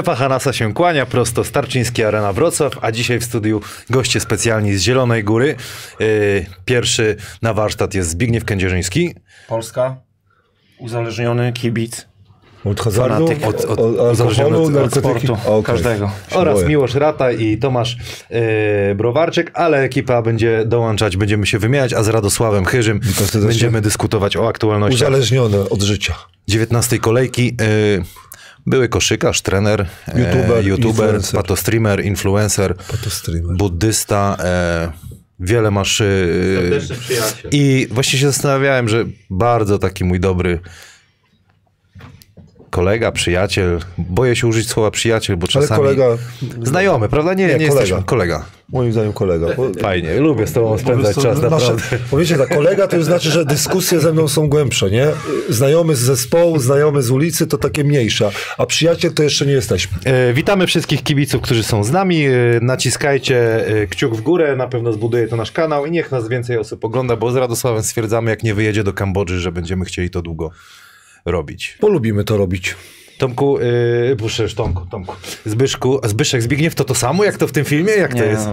Strefa Hanasa się kłania, prosto Starczyński Arena Wrocław, a dzisiaj w studiu goście specjalni z Zielonej Góry. Yy, Pierwszy na warsztat jest Zbigniew Kędzierzyński. Polska, uzależniony kibic Od hazardu, Fanatyk. od, Od- od, od- alkoholu, od sportu, Okej. każdego. Oraz boję. Miłosz Rata i Tomasz yy, Browarczyk, ale ekipa będzie dołączać, będziemy się wymieniać, a z Radosławem Chyżym serdecznie. będziemy dyskutować o aktualnościach Uzależnione od życia. 19 kolejki. Yy, Były koszykarz, trener, e, YouTuber, youtuber influencer. patostreamer, influencer, buddysta, e, wiele masz. E. I właśnie się zastanawiałem, że bardzo taki mój dobry kolega, przyjaciel. Boję się użyć słowa przyjaciel, bo Ale czasami. kolega, Znajomy, prawda? Nie, nie, Nie, jesteśmy. kolega. Kolega. moim zdaniem kolega. Bo, Fajnie, lubię z tobą spędzać czas, nasze- naprawdę. Powiecie tak, kolega to znaczy, że dyskusje ze mną są głębsze, nie? Znajomy z zespołu, znajomy z ulicy to takie mniejsze, a przyjaciel to jeszcze nie jesteśmy. E, Witamy wszystkich kibiców, którzy są z nami. E, Naciskajcie e, kciuk w górę, na pewno zbuduje to nasz kanał i niech nas więcej osób ogląda, bo z Radosławem stwierdzamy, jak nie wyjedzie do Kambodży, że będziemy chcieli to długo robić. Polubimy to robić. Tomku, yy, proszę, Tomku, Tomku, Zbyszku, Zbyszek, Zbigniew, to to samo jak to w tym filmie? Jak to Nie, jest? no,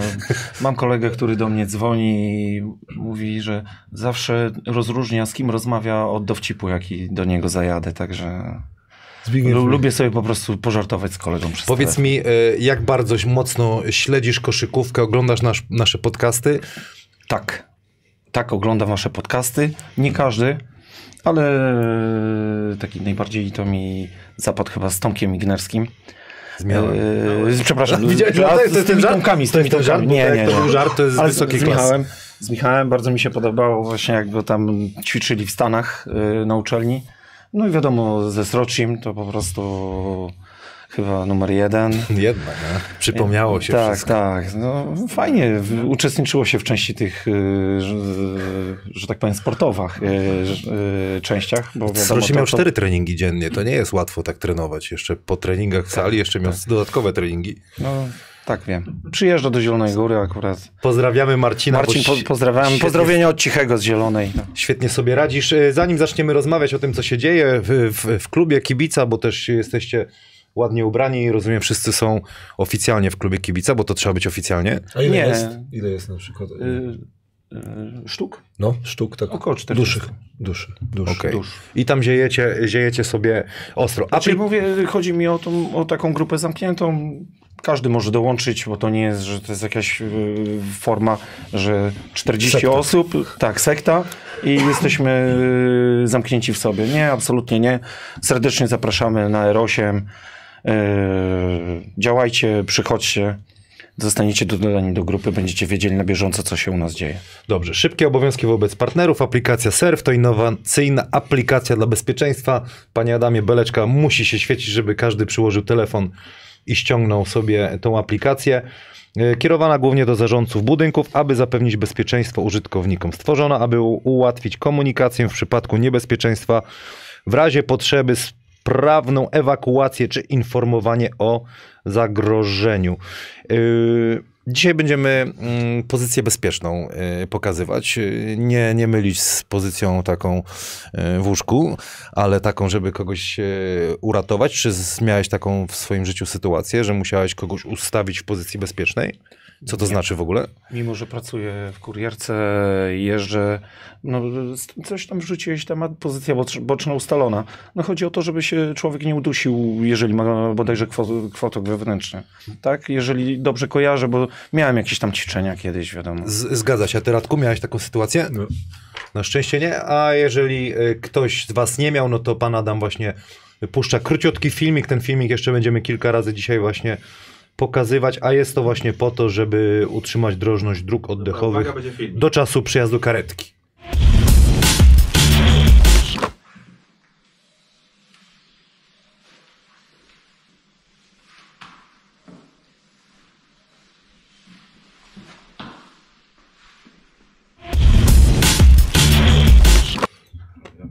mam kolegę, który do mnie dzwoni i mówi, że zawsze rozróżnia z kim rozmawia od dowcipu, jaki do niego zajadę, także Zbigniew, lubię sobie po prostu pożartować z kolegą przez Powiedz telefon. mi, y, jak bardzo mocno śledzisz koszykówkę, oglądasz nasz, nasze podcasty? Tak, tak oglądam wasze podcasty, nie każdy, ale taki najbardziej to mi zapadł chyba z Tomkiem Ignerskim. Zmiana. Eee, przepraszam, Widziałeś, z, to z tymi żart? Tomkami, z To tymi żart? Tomkami. Bo Nie, nie, to był żart, to jest Ale wysokiej z, klasy. Michałem, z Michałem bardzo mi się podobało właśnie jak go tam ćwiczyli w Stanach y, na uczelni. No i wiadomo, ze Sroczim to po prostu chyba numer jeden. Jednak, nie? przypomniało się tak, wszystko. tak. No, fajnie. Uczestniczyło się w części tych, y, że, że tak powiem, sportowych y, y, częściach. Bo wiadomo, miał cztery treningi dziennie, to nie jest łatwo tak trenować. Jeszcze po treningach w sali jeszcze miał dodatkowe treningi. No, tak wiem. Przyjeżdża do Zielonej Góry akurat. Pozdrawiamy Marcina. Marcin, po, pozdrawiam. świetnie- Pozdrowienia od Cichego z Zielonej. No. Świetnie sobie radzisz. Zanim zaczniemy rozmawiać o tym, co się dzieje w, w, w klubie kibica, bo też jesteście ładnie ubrani i rozumiem, wszyscy są oficjalnie w klubie kibica, bo to trzeba być oficjalnie. A ile Nie. jest? Ile jest na przykład? Y, y, sztuk? No, sztuk tak. Około 40. Duszy. Duszy. Duszy. Okej. Dusz. I tam ziejecie, ziejecie sobie ostro. A Znaczy, mówię, chodzi mi o, tą, o taką grupę zamkniętą. Każdy może dołączyć, bo to nie jest, że to jest jakaś y, forma, że 40 Sekta. osób, tak, sekta i jesteśmy y, zamknięci w sobie. Nie, absolutnie nie. Serdecznie zapraszamy na R8. Y, działajcie, przychodźcie. Zostaniecie dodani do grupy, będziecie wiedzieli na bieżąco, co się u nas dzieje. Dobrze, szybkie obowiązki wobec partnerów. Aplikacja Surf to innowacyjna aplikacja dla bezpieczeństwa. Panie Adamie, beleczka musi się świecić, żeby każdy przyłożył telefon i ściągnął sobie tą aplikację. E, Kierowana głównie do zarządców budynków, aby zapewnić bezpieczeństwo użytkownikom. Stworzona, aby ułatwić komunikację w przypadku niebezpieczeństwa, w razie potrzeby sprawną ewakuację czy informowanie o zagrożeniu. Yy, Dzisiaj będziemy mm, pozycję bezpieczną y, pokazywać. Y, Nie, nie mylić z pozycją taką w łóżku, ale taką, żeby kogoś uratować. Czy miałeś taką w swoim życiu sytuację, że musiałeś kogoś ustawić w pozycji bezpiecznej? Co to znaczy w ogóle? Mimo, że pracuję w kurierce, jeżdżę, no coś tam wrzuciłeś temat, pozycja bocz- boczna ustalona. No chodzi o to, żeby się człowiek nie udusił, jeżeli ma bodajże kwot- kwotok wewnętrzny. Tak? Jeżeli dobrze kojarzę, bo miałem jakieś tam ćwiczenia kiedyś, wiadomo. Z, zgadza się. A ty, Radku, miałeś taką sytuację? No. Na szczęście nie, a jeżeli y, ktoś z was nie miał, no to pan Adam właśnie puszcza króciutki filmik. Ten filmik jeszcze będziemy kilka razy dzisiaj właśnie pokazywać, a jest to właśnie po to, żeby utrzymać drożność dróg oddechowych do czasu przyjazdu karetki.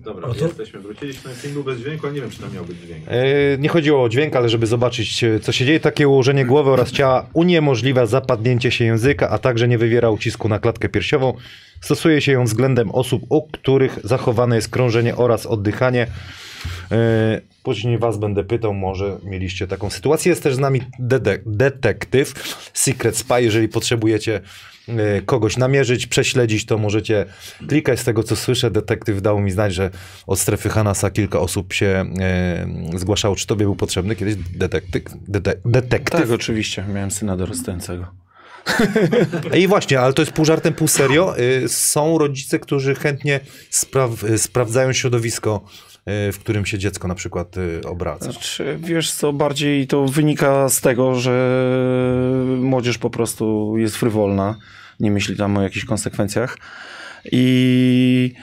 Dobra, to- jesteśmy. Wróciliśmy z filmu bez dźwięku, ale nie wiem, czy tam miał być dźwięk. E, Nie chodziło o dźwięk, ale żeby zobaczyć, e, co się dzieje. Takie ułożenie głowy oraz ciała uniemożliwia zapadnięcie się języka, a także nie wywiera ucisku na klatkę piersiową. Stosuje się ją względem osób, u których zachowane jest krążenie oraz oddychanie. E, Później was będę pytał, może mieliście taką sytuację. Jest też z nami detektyw, Secret Spy. Jeżeli potrzebujecie kogoś namierzyć, prześledzić, to możecie klikać. Z tego co słyszę, detektyw dał mi znać, że od strefy Hanasa kilka osób się e, zgłaszało. Czy tobie był potrzebny kiedyś detektyw? Dete- detektyw? Tak, oczywiście. Miałem syna dorastającego. I właśnie, ale to jest pół żartem, pół serio. Y, Są rodzice, którzy chętnie spraw- y, sprawdzają środowisko, y, w którym się dziecko na przykład y, obraca. Znaczy, wiesz co, bardziej to wynika z tego, że młodzież po prostu jest frywolna, nie myśli tam o jakichś konsekwencjach i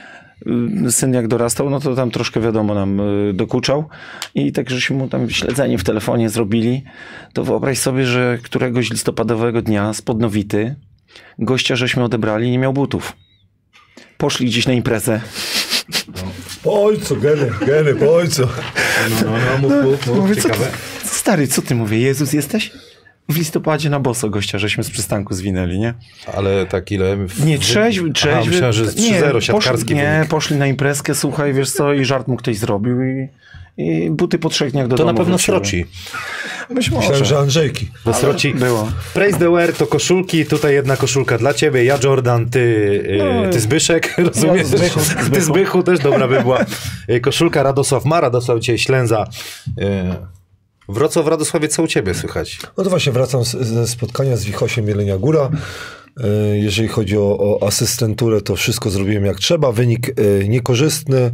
y, syn jak dorastał, no to tam troszkę wiadomo nam y, dokuczał i tak żeśmy mu tam śledzenie w telefonie zrobili, to wyobraź sobie, że któregoś listopadowego dnia spod Nowity gościa żeśmy odebrali nie miał butów. Poszli gdzieś na imprezę. Po ojcu, geny, geny, po ojcu. No, no, no, mów, mów, mów, ciekawe. ty, stary, co ty mówię? Jezus jesteś? W listopadzie na boso gościa, żeśmy z przystanku zwinęli, nie? Ale tak ile... w- Nie, trzeźwy, Aha, trzeźwy. myślałem, że jest 3-0, siatkarski poszli, Nie, wynik. poszli na imprezkę, słuchaj, wiesz co, i żart mu ktoś zrobił i, i buty po trzech dniach do To domu na pewno wróciły. sroci. Być Myślałem, może. że Andrzejki. Do sroci. Było. Praise the wear to koszulki, tutaj jedna koszulka dla ciebie, ja Jordan, ty, y, No, ty Zbyszek, rozumiesz? Zbychu, Ty Zbychu. Zbychu też dobra by była. Y, Koszulka Radosław ma, Radosław cię ślęza. Wrocław, Radosławie, co u ciebie słychać? No to właśnie wracam ze spotkania z Wichosiem Jelenia Góra. E, Jeżeli chodzi o, o asystenturę, to wszystko zrobiłem jak trzeba. Wynik e, niekorzystny,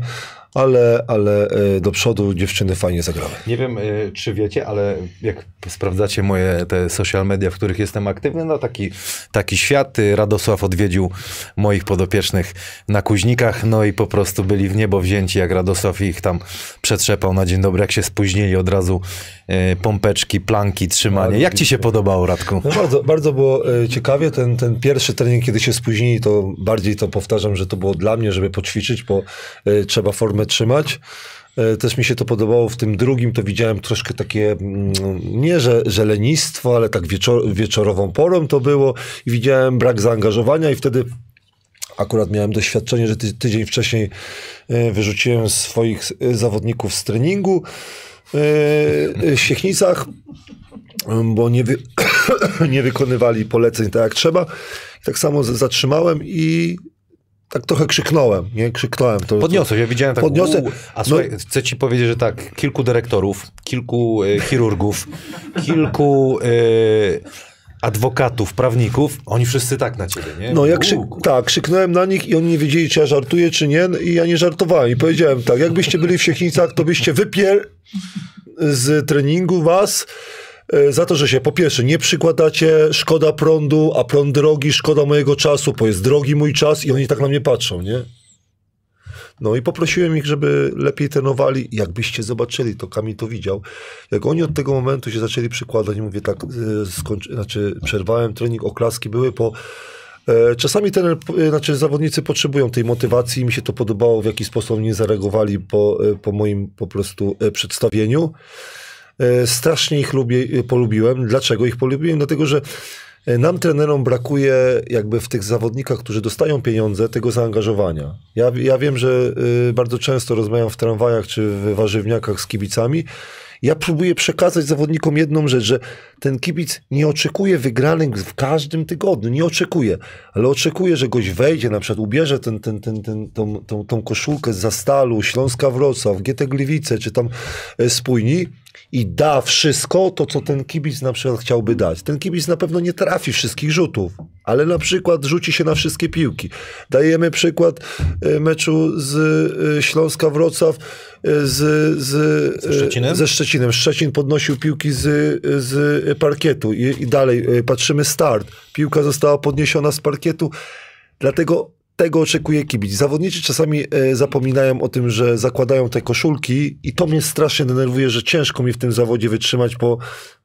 ale, ale e, do przodu dziewczyny fajnie zagrały. Nie wiem, y, czy wiecie, ale jak sprawdzacie moje te social media, w których jestem aktywny, no taki, taki świat. Y, Radosław odwiedził moich podopiecznych na Kuźnikach, no i po prostu byli w niebo wzięci, jak Radosław ich tam przetrzepał na dzień dobry, jak się spóźnili od razu y, pompeczki, planki, trzymanie. Jak ci się podobało, Radku? No bardzo, bardzo było e, ciekawie. Ten, ten pierwszy trening, kiedy się spóźnili, to bardziej to powtarzam, że to było dla mnie, żeby poćwiczyć, bo e, trzeba formę trzymać. E, Też mi się to podobało. W tym drugim to widziałem troszkę takie, mm, nie że, że lenistwo, ale tak wieczor, wieczorową porą to było i widziałem brak zaangażowania i wtedy akurat miałem doświadczenie, że ty, tydzień wcześniej e, wyrzuciłem swoich e, zawodników z treningu w Siechnicach, bo nie, wy, nie wykonywali poleceń tak jak trzeba. Tak samo zatrzymałem i tak trochę krzyknąłem, nie? Krzyknąłem. To, Podniosłeś, ja widziałem tak. Podniosę. A No- słuchaj, chcę ci powiedzieć, że tak, kilku dyrektorów, kilku e, chirurgów, kilku e, adwokatów, prawników, oni wszyscy tak na ciebie, nie? No ja krzyk, tak, krzyknąłem na nich i oni nie wiedzieli, czy ja żartuję, czy nie. I ja nie żartowałem. I powiedziałem tak, jakbyście byli w Siechnicach, to byście wypier z treningu was za to, że się po pierwsze nie przykładacie, szkoda prądu, a prąd drogi, szkoda mojego czasu, bo jest drogi mój czas i oni tak na mnie patrzą, nie? No i poprosiłem ich, żeby lepiej trenowali. Jakbyście zobaczyli, to Kamil to widział. Jak oni od tego momentu się zaczęli przykładać, mówię tak, e, skończy, znaczy przerwałem trening, oklaski były po... e, Czasami ten, znaczy zawodnicy potrzebują tej motywacji. Mi się to podobało, w jaki sposób oni zareagowali po, e, po moim po prostu e, przedstawieniu. E, Strasznie ich lubię, e, polubiłem. Dlaczego ich polubiłem? Dlatego, że e, nam trenerom brakuje jakby w tych zawodnikach, którzy dostają pieniądze, tego zaangażowania. Ja, ja wiem, że bardzo często rozmawiam w tramwajach czy w warzywniakach z kibicami. Ja próbuję przekazać zawodnikom jedną rzecz, że ten kibic nie oczekuje wygranych w każdym tygodniu, nie oczekuje, ale oczekuje, że goś wejdzie, na przykład ubierze ten, ten, ten, ten, tą, tą, tą koszulkę z Zastalu, Śląska Wrocław, GT Gliwice, czy tam Spójni i da wszystko to, co ten kibic na przykład chciałby dać. Ten kibic na pewno nie trafi wszystkich rzutów, ale na przykład rzuci się na wszystkie piłki. Dajemy przykład e, meczu z e, Śląska Wrocław e, z, z, Ze Szczecinem? ze Szczecinem. Szczecin podnosił piłki z, z parkietu i, i dalej patrzymy start. Piłka została podniesiona z parkietu, dlatego tego oczekuje kibic. Zawodnicy czasami e, zapominają o tym, że zakładają te koszulki i to mnie strasznie denerwuje, że ciężko mi w tym zawodzie wytrzymać, bo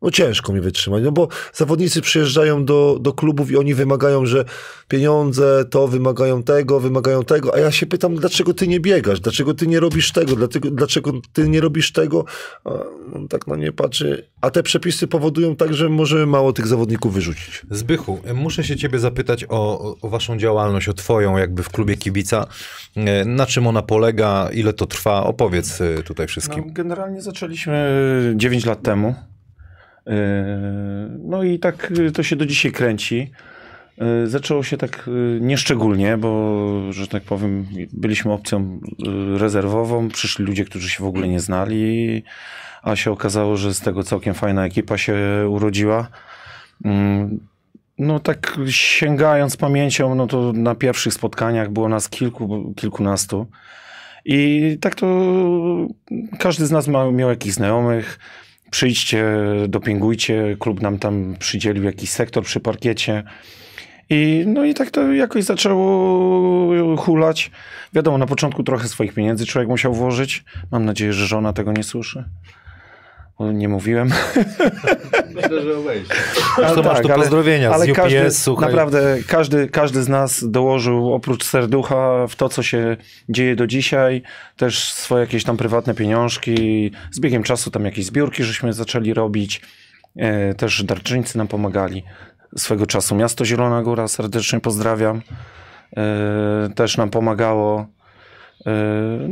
no ciężko mi wytrzymać, no bo zawodnicy przyjeżdżają do, do klubów i oni wymagają, że pieniądze to wymagają tego, wymagają tego, a ja się pytam, dlaczego ty nie biegasz, dlaczego ty nie robisz tego, dlaczego, dlaczego ty nie robisz tego, a on tak na nie patrzy, a te przepisy powodują tak, że możemy mało tych zawodników wyrzucić. Zbychu, muszę się ciebie zapytać o, o waszą działalność, o twoją jakby w klubie kibica. E, Na czym ona polega, ile to trwa? Opowiedz e, tutaj No, wszystkim. generalnie zaczęliśmy 9 lat temu. Yy, No i tak to się do dzisiaj kręci. Yy, Zaczęło się tak yy, nieszczególnie, bo, że tak powiem, byliśmy opcją yy, rezerwową. Przyszli ludzie, którzy się w ogóle nie znali, a się okazało, że z tego całkiem fajna ekipa się urodziła. Mm, No tak sięgając pamięcią, no to na pierwszych spotkaniach było nas kilku, kilkunastu. I tak to każdy z nas ma, miał jakichś znajomych. Przyjdźcie, dopingujcie, klub nam tam przydzielił jakiś sektor przy parkiecie. I, no i tak to jakoś zaczęło hulać. Wiadomo, na początku trochę swoich pieniędzy człowiek musiał włożyć. Mam nadzieję, że żona tego nie słyszy. Bo nie mówiłem. Myślę, że to masz tu pozdrowienia z UPS, każdy, słuchaj. Naprawdę każdy, każdy z nas dołożył oprócz serducha w to, co się dzieje do dzisiaj, też swoje jakieś tam prywatne pieniążki. Z biegiem czasu tam jakieś zbiórki żeśmy zaczęli robić. E, też darczyńcy nam pomagali. Swego czasu miasto Zielona Góra, serdecznie pozdrawiam. E, też nam pomagało. E,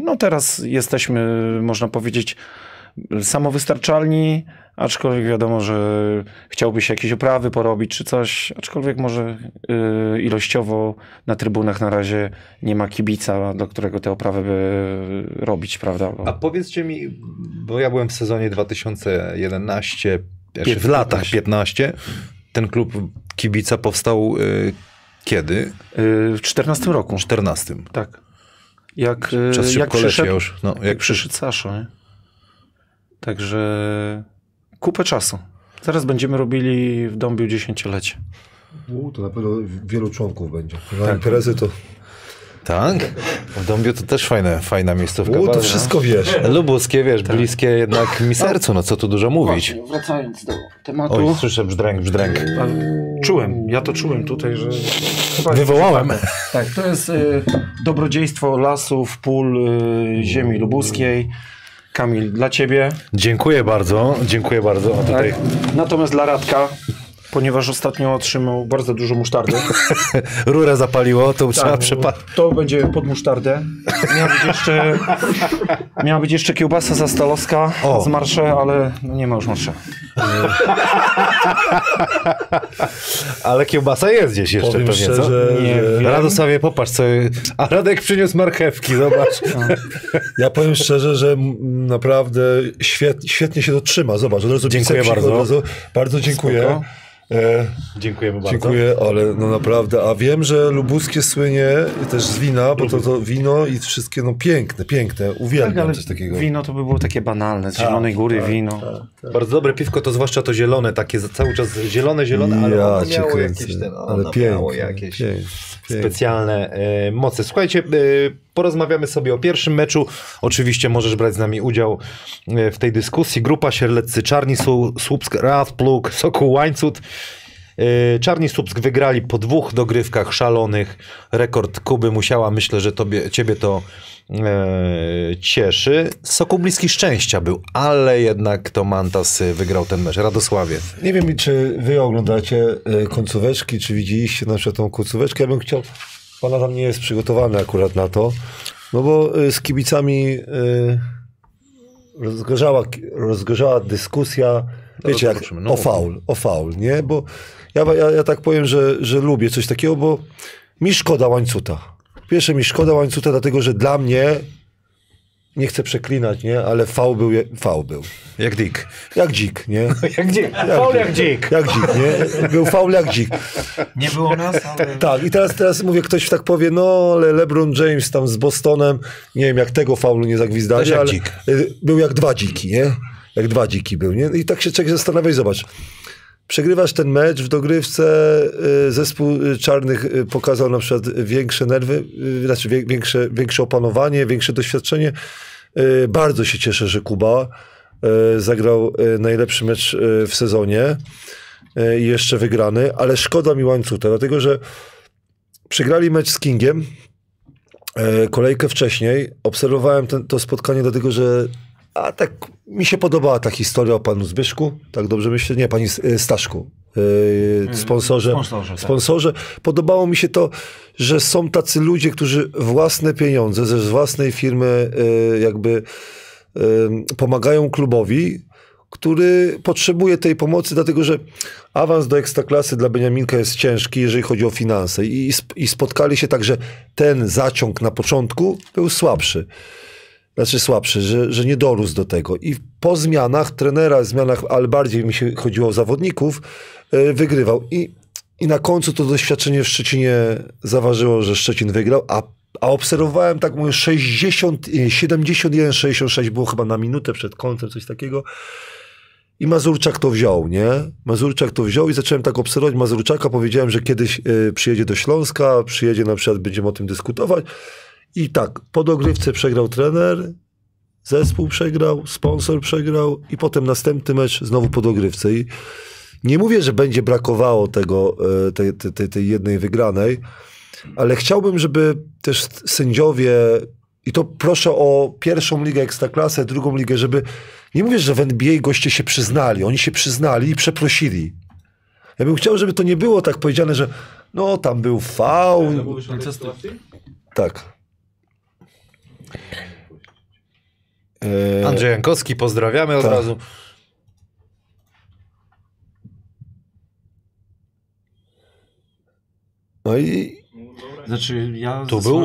no teraz jesteśmy, można powiedzieć, samowystarczalni, aczkolwiek wiadomo, że chciałby się jakieś oprawy porobić czy coś, aczkolwiek może y, ilościowo na trybunach na razie nie ma kibica, do którego te oprawy by robić, prawda? Bo... A powiedzcie mi, bo ja byłem w sezonie 2011, znaczy w latach 15, ten klub kibica powstał y, kiedy? Y, w 14 roku, 14. tak. Jak, y, Czas jak szybko przyszedł, już. No, jak jak przyszedł Saszo, nie? Także kupę czasu. Zaraz będziemy robili w Dąbiu dziesięciolecie. U, to na pewno wielu członków będzie. Na imprezy to... Tak? W Dąbiu to też fajne, fajna miejscówka. U, to wszystko wiesz. Lubuskie, wiesz, bliskie jednak mi sercu, no co tu dużo mówić. Właśnie, wracając do tematu. Oj, słyszę brzdręk, brzdręk. Czułem, ja to czułem tutaj, że. Chyba Wywołałem. Tak, to jest y, dobrodziejstwo lasów, pól y, ziemi lubuskiej. Kamil, dla ciebie. Dziękuję bardzo, dziękuję bardzo. A tutaj Tak. Natomiast dla Radka, ponieważ ostatnio otrzymał bardzo dużo musztardy. rurę zapaliło, to trzeba Tak, przepalić. to będzie pod musztardę. Miała być jeszcze, miała być jeszcze kiełbasa zastalowska O. z marsze, ale no nie ma już marsze. Ale kiełbasa jest gdzieś jeszcze Powiem pewnie, szczerze, co? Nie że wiem. Radosławie, popatrz co... A Radek przyniósł marchewki, zobacz. ja powiem szczerze, że naprawdę świetnie, świetnie się to trzyma. Zobacz, od razu Dziękuję bardzo. Od razu, bardzo dziękuję. Spoko. E, Dziękujemy bardzo. dziękuję, ale no naprawdę. A wiem, że lubuskie słynie też z wina, bo to, to wino i wszystkie no piękne, piękne. Uwielbiam Tak, ale coś takiego. wino to by było takie banalne. Z Zielonej Góry wino. Bardzo dobre piwko, to zwłaszcza to zielone, takie cały czas zielone, zielone, ale ja ono miało kręcę. jakieś, ten, ono ale miało piękne, jakieś piękne, piękne. specjalne e, moce. Słuchajcie, e, porozmawiamy sobie o pierwszym meczu. Oczywiście możesz brać z nami udział e, w tej dyskusji. Grupa Sierleccy Czarni, Słupsk, Radpluk, Sokół Łańcut. E, Czarni Słupsk wygrali po dwóch dogrywkach szalonych. Rekord Kuby musiała, myślę, że tobie, ciebie to e, cieszy. Sokół bliski szczęścia był, ale jednak to Mantas e, wygrał ten mecz. Radosławie. Nie wiem, czy wy oglądacie końcóweczki, czy widzieliście na przykład tą końcóweczkę. Ja bym chciał, pana tam nie jest przygotowany akurat na to, no bo e, z kibicami e, rozgorzała, rozgorzała dyskusja, wiecie, jak no o faul, o faul, nie? Bo ja, ja, ja tak powiem, że, że lubię coś takiego, bo mi szkoda łańcuta. Pierwsze mi szkoda łańcuta, dlatego że dla mnie, nie chcę przeklinać, nie? Ale faul był, je- faul był. Jak Dick. Jak dzik, nie? Jak Dick. Faul jak dzik. Jak dzik, nie? Był faul jak dzik. Nie było nas, ale... Tak, i teraz, teraz mówię, ktoś tak powie, no ale LeBron James tam z Bostonem, nie wiem jak tego faulu nie zagwizdali, Też jak ale dzik. y, był jak dwa dziki, nie? Jak dwa dziki był, nie? I tak się człowiek zastanawia i zobacz. Przegrywasz ten mecz w dogrywce, y, zespół y, czarnych y, pokazał na przykład większe nerwy, znaczy większe, większe opanowanie, większe doświadczenie. Bardzo się cieszę, że Kuba zagrał najlepszy mecz w sezonie i jeszcze wygrany, ale szkoda mi łańcuta, dlatego że przegrali mecz z Kingiem, kolejkę wcześniej. Obserwowałem ten, to spotkanie dlatego, że a tak mi się podobała ta historia o panu Zbyszku, tak dobrze myślę? Nie, pani e, Staszku. Yy, sponsorze, sponsorze, tak. sponsorze. Podobało mi się to, że są tacy ludzie, którzy własne pieniądze ze własnej firmy yy, jakby yy, pomagają klubowi, który potrzebuje tej pomocy, dlatego że awans do ekstraklasy dla Beniaminka jest ciężki, jeżeli chodzi o finanse. I, I spotkali się tak, że ten zaciąg na początku był słabszy. Znaczy słabszy, że, że nie dorósł do tego. I po zmianach, trenera, zmianach, ale bardziej mi się chodziło o zawodników, yy, wygrywał. I, I na końcu to doświadczenie w Szczecinie zaważyło, że Szczecin wygrał, a, a obserwowałem tak mówię 60, 71, 66 było chyba na minutę przed końcem, coś takiego. I Mazurczak to wziął, nie? Mazurczak to wziął i zacząłem tak obserwować Mazurczaka. Powiedziałem, że kiedyś y, przyjedzie do Śląska, przyjedzie na przykład, będziemy o tym dyskutować. I tak, po dogrywce przegrał trener, zespół przegrał, sponsor przegrał i potem następny mecz znowu po dogrywce. I nie mówię, że będzie brakowało tego, y, tej, tej, tej, jednej wygranej, ale chciałbym, żeby też sędziowie, i to proszę o pierwszą ligę ekstraklasę, drugą ligę, żeby, nie mówię, że w NBA goście się przyznali, oni się przyznali i przeprosili. Ja bym chciał, żeby to nie było tak powiedziane, że no tam był faul. Sytuacji? Tak. E, Andrzej Jankowski, pozdrawiamy od Tak. razu. no i Znaczy, ja... Tu ze był?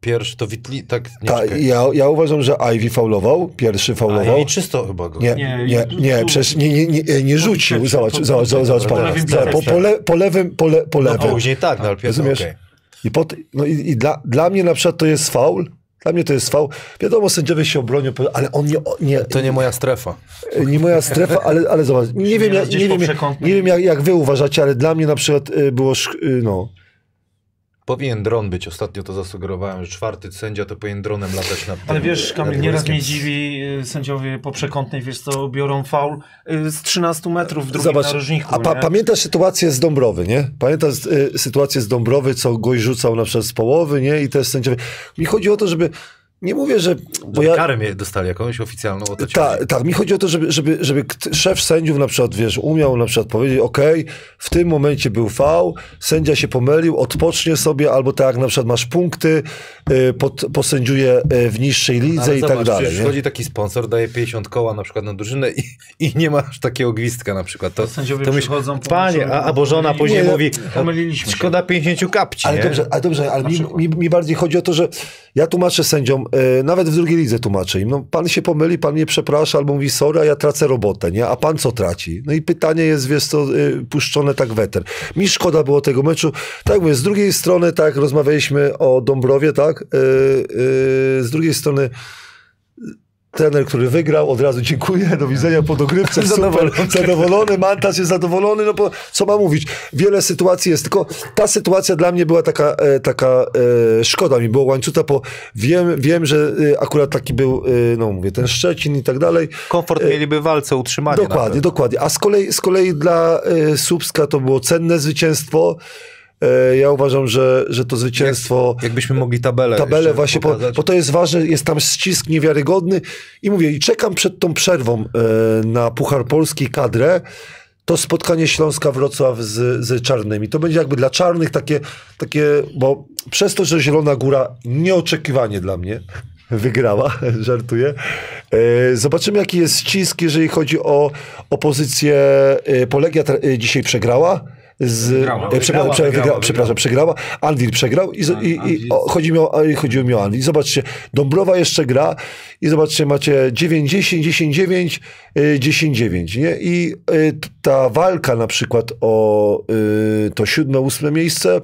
Pierwszy to Witli, tak, nie ta, ja, ja uważam, że Ivy faulował, pierwszy A faulował. i czysto chyba go. Nie, Nie, nie, nie, przecież nie, nie, nie, nie rzucił. Zobacz, po- zobacz, po- zobacz, Zobacz, Po, po, le, po lewym, po, le, po No, lewym. później tak, no ale pierwszy, Rozumiesz? okej. I, po, no i, i dla, dla mnie na przykład to jest faul. Dla mnie to jest faul. Wiadomo, sędziowie się obronią, ale on nie, nie, To nie moja strefa. nie moja strefa, ale, ale zobacz, nie wiem, jak, gdzieś nie wiem, nie wiem jak, jak wy uważacie, ale dla mnie na przykład y, było, y, no, Powinien dron być, ostatnio to zasugerowałem, że czwarty sędzia to powinien dronem latać nad Ale wiesz, Kamil, nieraz mnie dziwi y, sędziowie po przekątnej, wiesz co, biorą faul y, z 13 metrów w drugim Zobacz, narożniku, a pa, nie? pamiętasz sytuację z Dąbrowy, nie? Pamiętasz y, sytuację z Dąbrowy, co gość rzucał na przykład z połowy, nie? I też sędziowie. Mi chodzi o to, żeby, nie mówię, że... Bo ja, karę mnie dostali jakąś oficjalną o to tak, tak, mi chodzi o to, żeby, żeby, żeby szef sędziów na przykład, wiesz, umiał na przykład powiedzieć, okej, w tym momencie był fał, sędzia się pomylił, odpocznie sobie, albo tak jak na przykład masz punkty, pod, posędziuje y, w niższej lidze Ale i zobacz, tak dalej. Wchodzi taki sponsor, daje 50 koła na przykład na drużynę i, i nie masz takiego gwizdka na przykład. To, Sędziowie to przychodzą, panie, a, albo żona pomylili- później Nie, mówi, pomyliliśmy szkoda 50 kapci, Ale nie? dobrze, ale dobrze, ale mi, mi, mi bardziej chodzi o to, że ja tłumaczę sędziom, e, nawet w drugiej lidze tłumaczę im, no pan się pomyli, pan mnie przeprasza albo mówi sorry, a ja tracę robotę, nie? A pan co traci? No i pytanie jest, wiesz co, e, puszczone tak weter. Mi szkoda było tego meczu. Tak mówię, z drugiej strony, tak, rozmawialiśmy o Dąbrowie, tak? E, e, z drugiej strony trener, który wygrał, od razu dziękuję, do widzenia po dogrywce, Zadowolony. super, zadowolony, Mantas jest zadowolony, no bo co ma mówić, wiele sytuacji jest, tylko ta sytuacja dla mnie była taka, e, taka e, szkoda mi było łańcucha, bo wiem, wiem, że e, akurat taki był, e, no mówię, ten Szczecin i tak dalej, Komfort mieliby w walce utrzymanie. Dokładnie, dokładnie. A z kolei, z kolei dla y, Słupska to było cenne zwycięstwo. E, ja uważam, że, że to zwycięstwo. Jakbyśmy mogli tabelę Tabelę właśnie, bo, bo to jest ważne, jest tam ścisk niewiarygodny i mówię, i czekam przed tą przerwą e, na Puchar Polski kadrę, to spotkanie Śląska-Wrocław z, z Czarnymi. To będzie jakby dla Czarnych takie, takie, bo przez to, że Zielona Góra nieoczekiwanie dla mnie wygrała, żartuję. E, Zobaczymy, jaki jest ścisk, jeżeli chodzi o, o pozycję. e, Polegia dzisiaj przegrała. Z, Wygrała. e, przepraszam, Wygrała, wygrała, wygra- przepraszam, przegrała. Anwil przegrał i, z- i, i o, chodzi, mi o, i chodziło mi o Anwil. Zobaczcie, Dąbrowa jeszcze gra i zobaczcie, macie 9-10, 10-9, y, 10-9, nie? I t- ta walka na przykład o to siódme, ósme miejsce,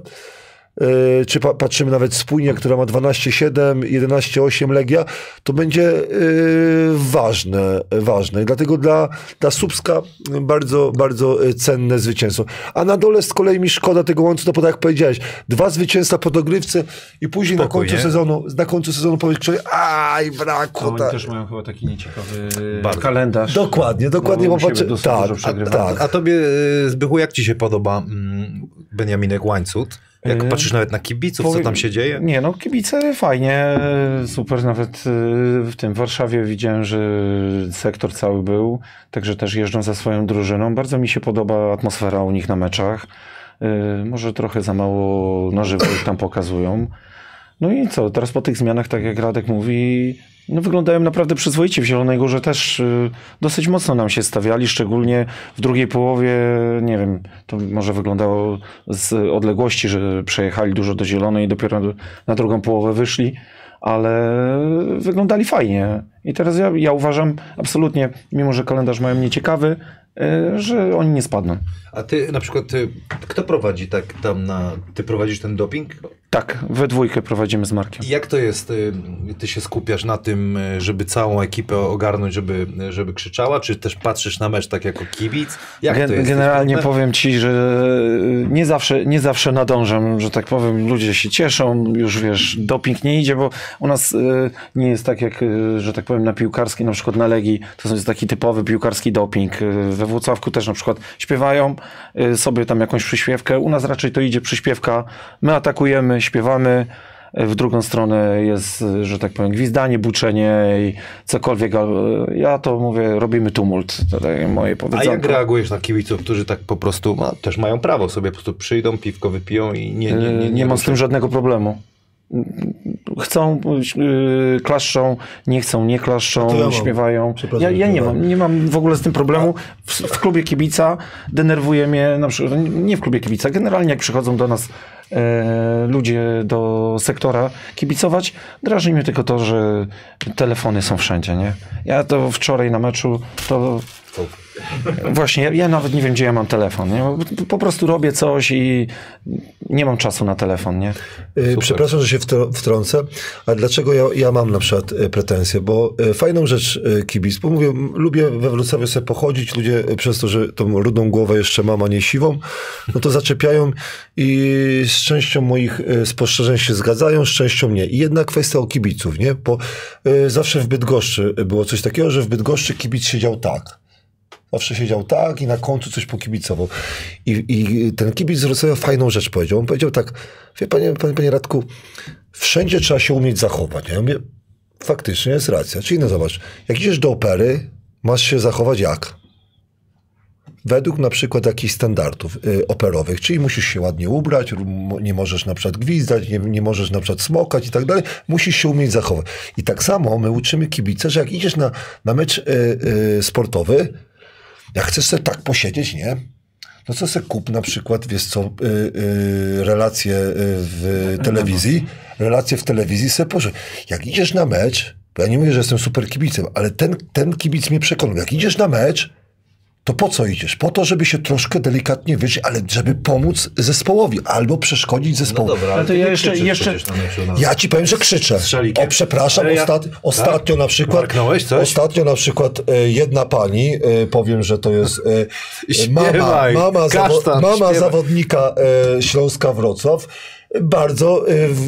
czy pa, patrzymy nawet spójnie, która ma 12-7, 11-8 Legia, to będzie y, ważne, ważne. I dlatego dla, dla Słupska bardzo, bardzo y, cenne zwycięstwo. A na dole z kolei mi szkoda tego łącu, no bo tak jak powiedziałeś, dwa zwycięstwa po dogrywce i później na Spokój, końcu nie? sezonu, na końcu sezonu powiedz człowiek, aj, brakło. oni Ta... też mają chyba taki nieciekawy Bardzo. kalendarz. Dokładnie, dokładnie, Bo bo u siebie patrzę, dosyć dużo tak, a, tak. A tobie, y, Zbychu, jak ci się podoba mm, Beniaminek Łańcut? Jak Yy, patrzysz nawet na kibiców, co tam się dzieje? Nie, no kibice fajnie, super. Nawet y, w tym Warszawie widziałem, że sektor cały był, także też jeżdżą za swoją drużyną. Bardzo mi się podoba atmosfera u nich na meczach. Y, Może trochę za mało na żywo ich tam pokazują. No i co, teraz po tych zmianach, tak jak Radek mówi, no wyglądają naprawdę przyzwoicie. W Zielonej Górze też y, dosyć mocno nam się stawiali, szczególnie w drugiej połowie, nie wiem, to może wyglądało z odległości, że przejechali dużo do Zielonej i dopiero na drugą połowę wyszli, ale wyglądali fajnie. I teraz ja, ja uważam absolutnie, mimo że kalendarz mają nieciekawy, y, że oni nie spadną. A ty na przykład, ty, kto prowadzi tak tam na... Ty prowadzisz ten doping? Tak, we dwójkę prowadzimy z Markiem. I Jak to jest? y, Ty się skupiasz na tym, żeby całą ekipę ogarnąć, żeby, żeby krzyczała, czy też patrzysz na mecz tak jako kibic? Jak Gen-? Generalnie powiem ci, że nie zawsze, nie zawsze nadążam, że tak powiem, ludzie się cieszą, już wiesz, doping nie idzie, bo u nas nie jest tak jak, że tak powiem, na piłkarskiej, na przykład na Legii, to jest taki typowy piłkarski doping. Y, We Włocławku też na przykład śpiewają y, sobie tam jakąś przyśpiewkę, u nas raczej to idzie przyśpiewka, my atakujemy, śpiewamy, w drugą stronę jest, y, że tak powiem, gwizdanie, buczenie i cokolwiek. Ja to mówię, robimy tumult. Takie moje A powiedzonko. jak reagujesz na kibiców, którzy tak po prostu no, też mają prawo sobie po prostu przyjdą, piwko wypiją i nie nie, nie, nie, nie mam z tym żadnego problemu. Chcą, yy, klaszczą, nie chcą, nie klaszczą, to ja. Przepraszam, Ja, ja nie mam, nie mam w ogóle z tym problemu. W, w klubie kibica denerwuje mnie, na przykład, nie w klubie kibica, generalnie jak przychodzą do nas e, ludzie do sektora kibicować, drażni mnie tylko to, że telefony są wszędzie, nie? Ja to wczoraj na meczu, to Właśnie, ja, ja nawet nie wiem, gdzie ja mam telefon. Nie? Po- Po prostu robię coś i nie mam czasu na telefon, nie? Y, Przepraszam, że się wtrącę, ale dlaczego ja, ja mam na przykład y, pretensje? Bo y, fajną rzecz kibic, bo mówię, lubię we Wrocławiu sobie pochodzić, ludzie przez to, że tą rudą głowę jeszcze mam, a nie siwą, no to zaczepiają i z częścią moich spostrzeżeń się zgadzają, z częścią nie. I jedna kwestia o kibiców, nie? Bo zawsze w Bydgoszczy było coś takiego, że w Bydgoszczy kibic siedział tak. Zawsze siedział tak i na końcu coś pokibicował. I, i ten kibic z fajną rzecz powiedział. On powiedział tak, wie panie, panie, panie Radku, wszędzie trzeba się umieć zachować. Ja mówię, faktycznie jest racja. Czyli no zobacz, jak idziesz do opery, masz się zachować jak? Według na przykład jakichś standardów y, operowych, czyli musisz się ładnie ubrać, nie możesz na przykład gwizdać, nie, nie możesz na przykład smokać i tak dalej, musisz się umieć zachować. I tak samo my uczymy kibice, że jak idziesz na, na mecz y, y, sportowy, jak chcesz sobie tak posiedzieć, nie? No co se kup na przykład, wiesz co, y, y, relacje y, w telewizji, relacje w telewizji se poże. Jak idziesz na mecz, bo ja nie mówię, że jestem super kibicem, ale ten, ten kibic mnie przekonał. Jak idziesz na mecz, to po co idziesz? Po to, żeby się troszkę delikatnie wyżyć, ale żeby pomóc zespołowi albo przeszkodzić No zespołowi. dobra, ale to ja jeszcze- jeszcze- no. Ja ci powiem, że krzyczę. Strzelikiem. O, przepraszam, ja- ostat... ostatnio na przykład. Marknąłeś coś? Ostatnio na przykład e, jedna pani, e, powiem, że to jest e, mama, Śpiewaj, mama, zawo- kasztan, mama śpiewaj. zawodnika Śląska Wrocław. Bardzo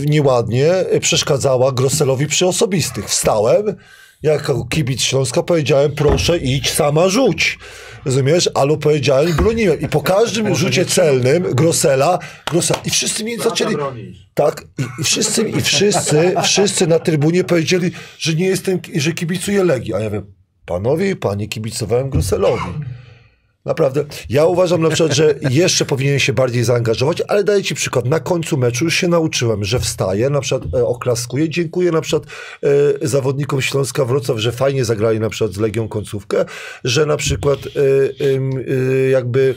nieładnie przeszkadzała Grosselowi przy osobistych. Wstałem, jako kibic Śląska powiedziałem, proszę idź sama rzuć. Rozumiesz? Albo powiedziałem i broniłem. I po każdym rzucie celnym Grossela, Grossela i wszyscy mi zaczęli... Tak, i, i wszyscy, i wszyscy, wszyscy na trybunie powiedzieli, że nie jestem, że kibicuję Legii. A ja wiem, panowie i panie, kibicowałem Grosselowi. Naprawdę. Ja uważam na przykład, że jeszcze powinien się bardziej zaangażować, ale daję ci przykład. Na końcu meczu już się nauczyłem, że wstaję, na przykład e, oklaskuję. Dziękuję na przykład e, zawodnikom Śląska Wrocław, że fajnie zagrali na przykład z Legią końcówkę, że na przykład e, e, jakby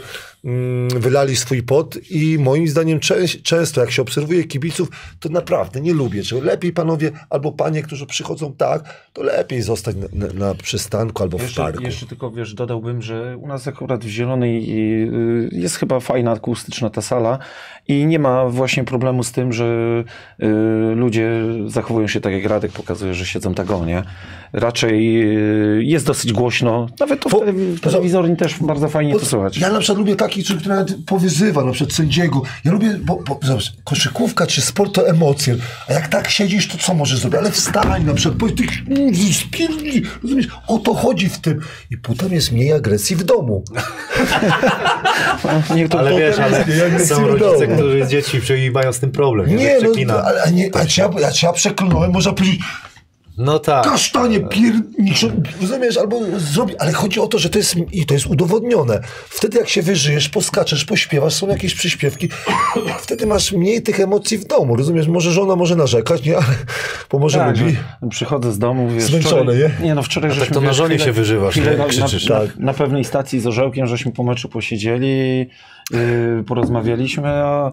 wylali swój pot i moim zdaniem czę, często jak się obserwuje kibiców, to naprawdę nie lubię. Czy lepiej panowie albo panie, którzy przychodzą tak, to lepiej zostać na, na, przystanku albo w Jeszcze, parku. jeszcze tylko wiesz, dodałbym, że u nas akurat w Zielonej y, jest chyba fajna akustyczna ta sala i nie ma właśnie problemu z tym, że y, ludzie zachowują się tak jak Radek pokazuje, że siedzą tak o, nie? Raczej y, jest dosyć głośno. Nawet to w, w telewizorni też bardzo fajnie to słychać. Ja na przykład lubię tak taki, który nawet powyzywa na przykład sędziego. Ja lubię, bo, bo zobacz, koszykówka czy sport to emocje, a jak tak siedzisz, to co możesz zrobić? Ale wstań na przykład, powiedz, ty spierdzi, rozumiesz? O to chodzi w tym. I potem jest mniej agresji w domu. Niech to Ale wiesz, ale są rodzice, którzy z przy- mają z tym problem. Nie, no, ale a nie, a czy ja, a czy ja przeklnąłem, można powiedzieć, No tak. kasztanie piernicze, rozumiesz, albo zrobi, ale chodzi o to, że to jest, i to jest udowodnione. Wtedy jak się wyżyjesz, poskaczesz, pośpiewasz, są jakieś przyśpiewki, wtedy masz mniej tych emocji w domu, rozumiesz, może żona może narzekać, nie, ale, bo może Tak, lubi. przychodzę z domu, wiesz, Zmęczony, wczoraj, nie? nie? no wczoraj tak żeśmy... to na żonie chwilę- się wyżywasz, chwilę na, Krzyczysz. na, Tak. na pewnej stacji z Orzełkiem, żeśmy po meczu posiedzieli, yy, porozmawialiśmy, a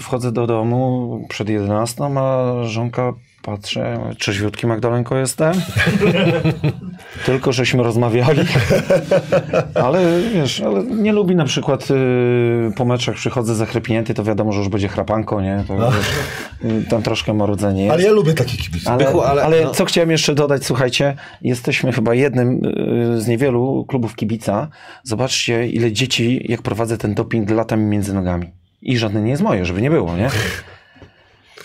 wchodzę do domu przed 11, a żonka patrzę, trzeźwiutki Magdalenko jestem. Tylko żeśmy rozmawiali. ale wiesz, ale nie lubi na przykład yy, po meczach przychodzę zachrypnięty, to wiadomo, że już będzie chrapanko, nie? To, wiesz, yy, tam troszkę marudzenie jest. Ale ja lubię takich kibiców. Ale, Bychu, ale- ale, no. co chciałem jeszcze dodać, słuchajcie, jesteśmy chyba jednym y, z niewielu klubów kibica. Zobaczcie, ile dzieci, jak prowadzę ten doping, lata mi między nogami. I żadne nie jest moje, żeby nie było, nie?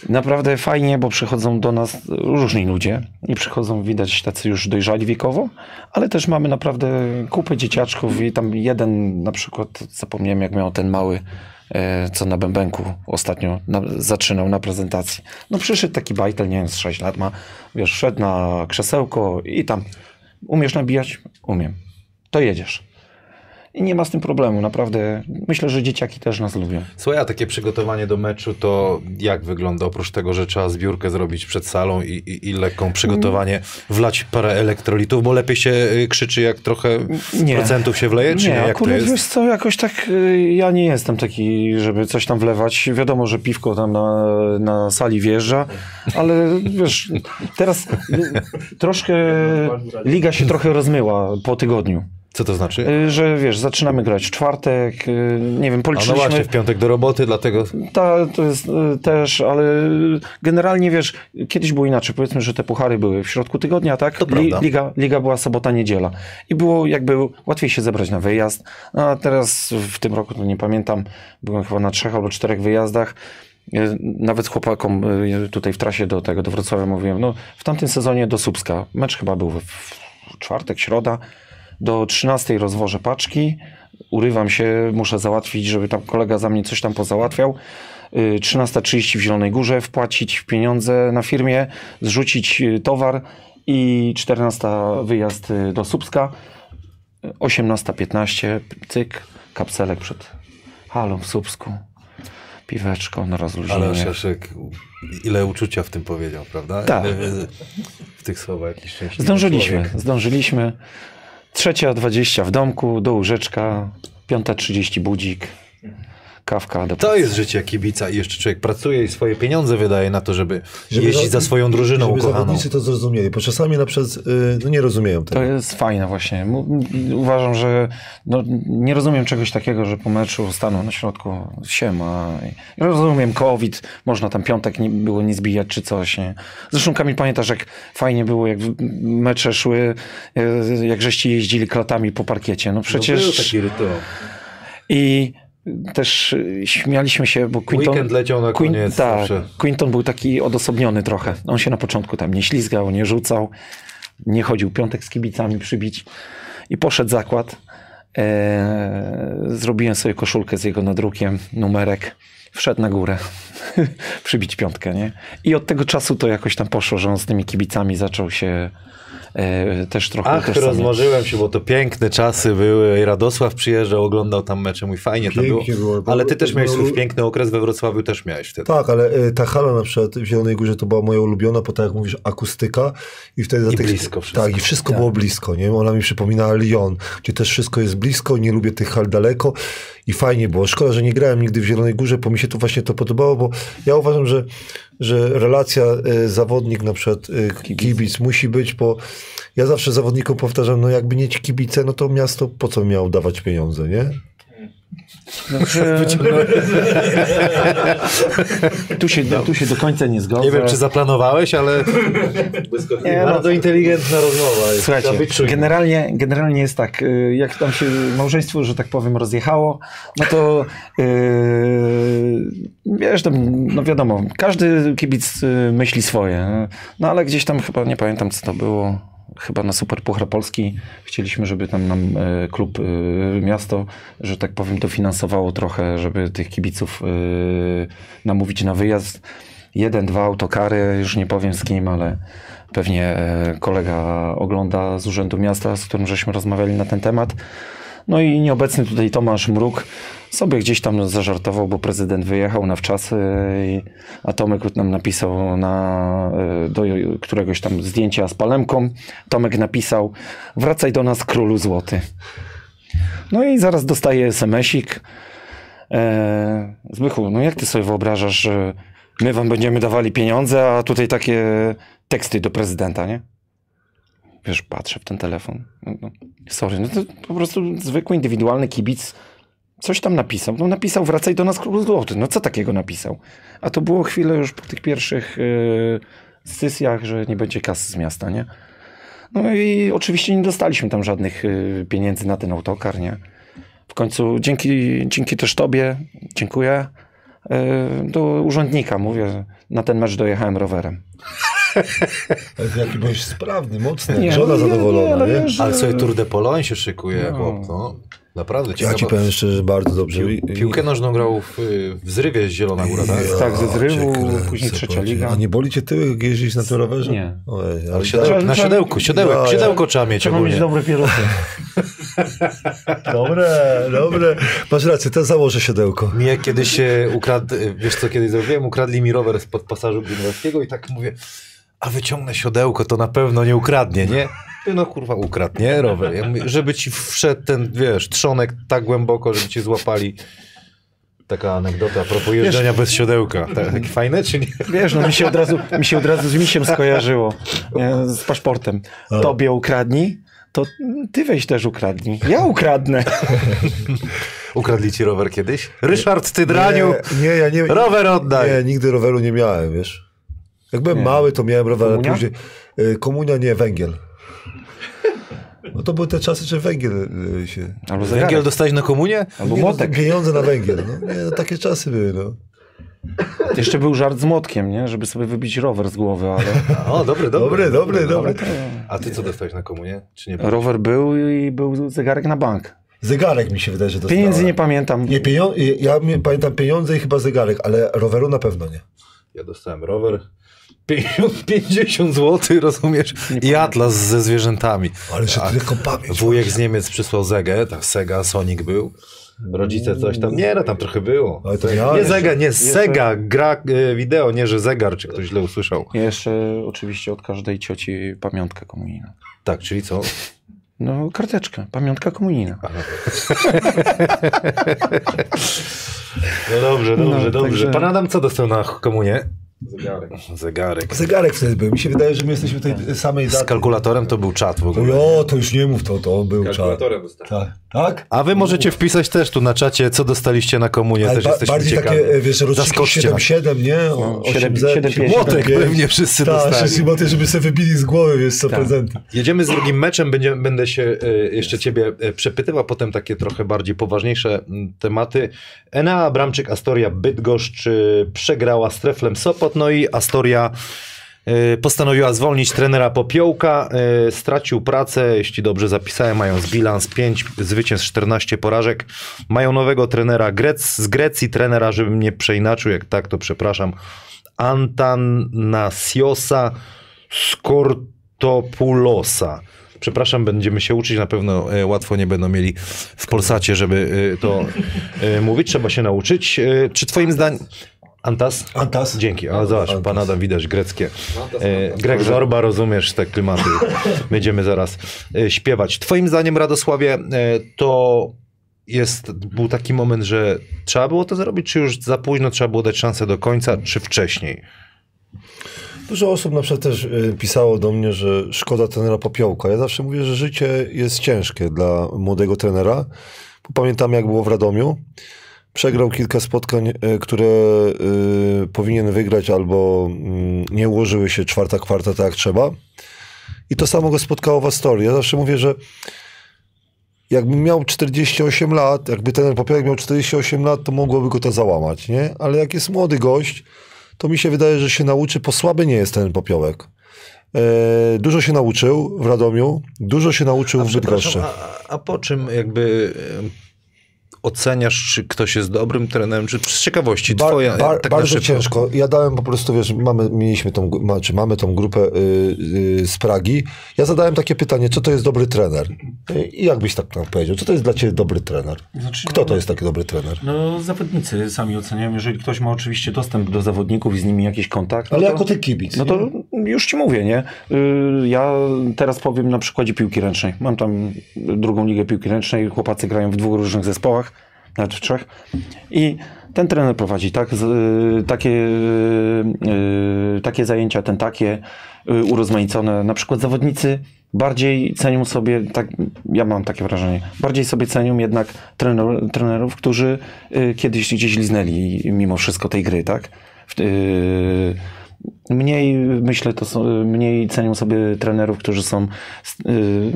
Naprawdę fajnie, bo przychodzą do nas różni ludzie i przychodzą, widać, tacy już dojrzali wiekowo, ale też mamy naprawdę kupę dzieciaczków i tam jeden na przykład, zapomniałem jak miał ten mały, e, co na bębenku ostatnio na, zaczynał na prezentacji. No przyszedł taki bajtel, nie wiem, z 6 lat ma, wiesz, wszedł na krzesełko i tam, umiesz nabijać? Umiem. To jedziesz. I nie ma z tym problemu, naprawdę. Myślę, że dzieciaki też nas lubią. Słuchaj, a takie przygotowanie do meczu to jak wygląda? Oprócz tego, że trzeba zbiórkę zrobić przed salą i, i, i lekką przygotowanie, wlać parę elektrolitów, bo lepiej się y, krzyczy, jak trochę Nie. procentów się wleje, czy nie? Nie, Jak to akurat jest? wiesz co, jakoś tak y, ja nie jestem taki, żeby coś tam wlewać. Wiadomo, że piwko tam na, na sali wjeżdża, ale wiesz, teraz y, troszkę liga się trochę rozmyła po tygodniu. Co to znaczy? Y, Że wiesz, zaczynamy grać w czwartek, y, nie wiem, A no policzyliśmy... właśnie, w piątek do roboty, dlatego Ta, to jest y, też, ale generalnie wiesz, kiedyś było inaczej. Powiedzmy, że te puchary były w środku tygodnia, tak? To prawda. liga, liga była sobota, niedziela. I było jakby łatwiej się zebrać na wyjazd. A teraz w tym roku, to nie pamiętam, byłem chyba na trzech albo czterech wyjazdach. Nawet chłopakom tutaj w trasie do tego, do Wrocławia mówiłem, no w tamtym sezonie do Słupska. Mecz chyba był w czwartek, środa. Do 13 rozwożę paczki, urywam się, muszę załatwić, żeby tam kolega za mnie coś tam pozałatwiał. Y, 13.30 w Zielonej Górze, wpłacić pieniądze na firmie, zrzucić y, towar i 14 wyjazd y, do Słupska. Y, 18.15 cyk, kapselek przed halą w Słupsku. Piweczko na rozluźnienie. Ale Osiaszek, ile uczucia w tym powiedział, prawda? Tak. W tych słowach jakiś Zdążyliśmy, człowiek. zdążyliśmy. Trzecia dwadzieścia w domku, do łóżeczka, piąta trzydzieści budzik, kawka do To jest życie kibica i jeszcze człowiek pracuje i swoje pieniądze wydaje na to, żeby, Żeby jeździć za- swoją drużyną Żeby ukochaną. zawodnicy to zrozumieli, bo czasami na przykład y, no nie rozumieją tego. To jest fajne właśnie. Uważam, że no, nie rozumiem czegoś takiego, że po meczu staną na środku siema. Ja rozumiem COVID, można tam piątek nie, było nie zbijać czy coś. Nie? Zresztą Kamil, pamiętasz jak fajnie było, jak mecze szły, e, jak żeście jeździli klatami po parkiecie. No No, przecież... był taki rytuał. I też y, śmialiśmy się, bo Quinton... Weekend leciał na koniec tak, zawsze. Quinton był taki odosobniony trochę. On się na początku tam nie ślizgał, nie rzucał, nie chodził piątek z kibicami przybić i poszedł zakład. E, zrobiłem sobie koszulkę z jego nadrukiem, numerek. Wszedł na górę, przybić piątkę, nie? I od tego czasu to jakoś tam poszło, że on z tymi kibicami zaczął się e, też trochę Ach, rozmarzyłem się, bo to piękne czasy były. Radosław przyjeżdżał, oglądał tam mecze, mój fajnie to było. Było. Ale ty też miałeś No, swój lu- piękny okres we Wrocławiu, też miałeś wtedy. Tak, ale y, ta hala na przykład w Zielonej Górze to była moja ulubiona, bo tak jak mówisz, akustyka i wtedy... za I tych- blisko wszystko. Tak, i wszystko było blisko, nie? Ona mi przypominała Lyon, gdzie też wszystko jest blisko, nie lubię tych hal daleko i fajnie było. Szkoda, że nie grałem nigdy w Zielonej Górze, bo mi się to właśnie to podobało, bo ja uważam, że, że relacja y, zawodnik, na przykład y, kibic. musi być, bo ja zawsze zawodnikom powtarzam, no jakby nie ci kibice, no to miasto po co miało dawać pieniądze, nie? Dobrze. tu, się, tu się do końca nie zgodzę. Nie wiem, czy zaplanowałeś, ale Nie, no. bardzo inteligentna rozmowa. jest. Słuchajcie, generalnie, generalnie jest tak, y, jak tam się małżeństwo, że tak powiem, rozjechało, no to yy, wiesz, tam, no wiadomo, każdy kibic y, myśli swoje, no ale gdzieś tam chyba, nie pamiętam co to było, chyba na Super Puchar Polski chcieliśmy, żeby tam nam y, klub, y, miasto, że tak powiem, dofinansowało trochę, żeby tych kibiców y, namówić na wyjazd. Jeden, dwa autokary, już nie powiem z kim, ale pewnie e, kolega ogląda z Urzędu Miasta, z którym żeśmy rozmawiali na ten temat. No i nieobecny tutaj Tomasz Mruk sobie gdzieś tam zażartował, bo prezydent wyjechał na wczasy, a Tomek nam napisał na, e, do któregoś tam zdjęcia z palemką. Tomek napisał, wracaj do nas królu złoty. No i zaraz dostaje SMS-ik. E, Zbychu, no jak ty sobie wyobrażasz, że my wam będziemy dawali pieniądze, a tutaj takie teksty do prezydenta, nie? Wiesz, patrzę w ten telefon. No, no, sorry, no to po prostu zwykły, indywidualny kibic coś tam napisał. No napisał, wracaj do nas król złoty. No co takiego napisał? A to było chwilę już po tych pierwszych yy, sesjach, że nie będzie kasy z miasta, nie? No i oczywiście nie dostaliśmy tam żadnych y, pieniędzy na ten autokar, nie? W końcu dzięki, dzięki też tobie, dziękuję, y, do urzędnika mówię, na ten mecz dojechałem rowerem. Jaki byłeś sprawny, mocny, Nie, żona no nie, zadowolona, nie, no nie? wiesz, Ale sobie Tour de Pologne się szykuje, No. chłop, no. Naprawdę Ja ciekawe. ci powiem szczerze, bardzo dobrze. I- Piłkę nożną grał w, w zrywie z Zielona Góra, tak? Ja Tak, ze zrywu, kręcę, później trzecia liga. A nie boli cię tyłek, jak jeździsz na tym rowerze? Nie. Ojej, ale Ale na siodełku, siodełek, Ja, ja. siodełko trzeba mieć Trzeba mieć ogólnie. dobre pieroty. Dobre, dobre. Masz rację, to założę siodełko. Mnie kiedyś się ukradł, wiesz co kiedyś zrobiłem? Ukradli mi rower spod pasażu Grunwaldzkiego i tak mówię, a wyciągnę siodełko, to na pewno nie ukradnie, nie? Ty No kurwa ukradł, nie? Rower. Ja mówię, żeby ci wszedł ten, wiesz, trzonek tak głęboko, żeby ci złapali. Taka anegdota a propos jeżdżenia bez siodełka. Tak, takie fajne, czy nie? Wiesz, no mi się od razu, mi się od razu z misiem skojarzyło. Nie, z paszportem. Tobie ukradnij, to ty weź też ukradnij. Ja ukradnę. Ukradli ci rower kiedyś? Ryszard, ty draniu, Nie, nie, ja nie. rower oddaj. Nie, nigdy roweru nie miałem, wiesz. Jak byłem Nie. mały, to miałem rower, ale Komunia? później... y, Komunia nie, węgiel. No to były te czasy, że węgiel y, się... Albo Węgiel zegarek. dostałeś na komunię? Albo Nie, no, młotek. Pieniądze na węgiel. No, nie, no, takie czasy były, no. Jeszcze był żart z młotkiem, nie? Żeby sobie wybić rower z głowy, ale O, dobry, Dobry, dobry, dobry. A ty co dostałeś na komunię? Czy nie? rower był i był zegarek na bank. Zegarek mi się wydaje, że dostałem. Pieniędzy nie pamiętam. Nie, pieniądze, ja mi- pamiętam pieniądze i chyba zegarek, ale roweru na pewno nie. Ja dostałem rower. 50, 50 zł, rozumiesz? I atlas ze zwierzętami. Ale że Tak. ty taką pamięć. Wujek z Niemiec przysłał Zegę, tak Sega, Sonic był. Rodzice coś tam, nie no tam trochę było. Ale to nie miałeś. Zega, nie Sega, gra e, wideo, nie że zegar, czy ktoś źle usłyszał. Ja jeszcze oczywiście od każdej cioci pamiątkę komunijną. Tak, czyli co? No, karteczka, pamiątka komunijna. No dobrze, dobrze, No, dobrze. także- Pan Adam co dostał na komunię? Zegarek. Zegarek. Zegarek wtedy był. Mi się wydaje, że my jesteśmy tej samej Z daty. kalkulatorem to był czat w ogóle. O, to już nie mów to, to był czas. Kalkulatorem. Tak. tak? A wy możecie wpisać też tu na czacie, co dostaliście na komunię, Ale też ba- jesteśmy bardziej ciekawi. takie, wiesz, roczniki Zaskoczcie 7-7, nie? O, No, 8 siedem- Z, siedem- pięć, Młotek pięć. pewnie wszyscy Tak, dostali. wszyscy moty, żeby sobie wybili z głowy, wiesz, co Tak. prezenty. Jedziemy z drugim meczem, będzie, będę się e, jeszcze ciebie e, przepytywał, potem takie trochę bardziej poważniejsze m, tematy. Enea Abramczyk, Astoria Bydgoszcz e, przegrała z Treflem Sopot, no i Astoria e, postanowiła zwolnić trenera Popiołka, e, stracił pracę, jeśli dobrze zapisałem, mają z bilans 5 zwycięstw, 14 porażek, mają nowego trenera Grec, z Grecji, trenera, żebym nie przeinaczył, jak tak to przepraszam, Antanasiosa Skortopulosa. Przepraszam, będziemy się uczyć, na pewno e, łatwo nie będą mieli w Polsacie, żeby to mówić, trzeba się nauczyć. Czy twoim zdaniem... Antas? Antas. Dzięki, a zobacz, Antas. pan Adam widać greckie. Antas, E, Antas. Grek Zorba, rozumiesz te klimaty. Będziemy zaraz e, śpiewać. Twoim zdaniem, Radosławie, e, to jest, był taki moment, że trzeba było to zrobić, czy już za późno trzeba było dać szansę do końca, czy wcześniej? Dużo osób na przykład też pisało do mnie, że szkoda trenera Popiołka. Ja zawsze mówię, że życie jest ciężkie dla młodego trenera. Bo pamiętam jak było w Radomiu. Przegrał kilka spotkań, e, które e, powinien wygrać albo mm, nie ułożyły się czwarta kwarta tak jak trzeba. I to samo go spotkało w Astorii. Ja zawsze mówię, że jakbym miał 48 lat, jakby ten Popiołek miał 48 lat, to mogłoby go to załamać, nie? Ale jak jest młody gość, to mi się wydaje, że się nauczy, po słaby nie jest ten Popiołek. E, dużo się nauczył w Radomiu, dużo się nauczył w Bydgoszczy. A, a po czym jakby oceniasz, czy ktoś jest dobrym trenerem, czy z ciekawości Bar- twoja, bar- tak bardzo ciężko. Ja dałem po prostu, wiesz, mamy, mieliśmy tą, czy mamy tą grupę y, y, z Pragi. Ja zadałem takie pytanie, co to jest dobry trener? I jak byś tak nam powiedział, co to jest dla ciebie dobry trener? Znaczy, Kto no, to jest taki dobry trener? No, zawodnicy sami oceniają. Jeżeli ktoś ma oczywiście dostęp do zawodników i z nimi jakiś kontakt. Ale no to, jako ty kibic. No to już ci mówię, nie? Y, Ja teraz powiem na przykładzie piłki ręcznej. Mam tam drugą ligę piłki ręcznej. Chłopacy grają w dwóch różnych zespołach, nawet w trzech. I ten trener prowadzi tak, y, takie, y, takie zajęcia, ten takie y, urozmaicone. Na przykład zawodnicy bardziej cenią sobie, tak, ja mam takie wrażenie, bardziej sobie cenią jednak trener, trenerów, którzy y, kiedyś gdzieś liznęli mimo wszystko tej gry, tak? W- y, Mniej, myślę, to są, mniej cenią sobie trenerów, którzy są, y,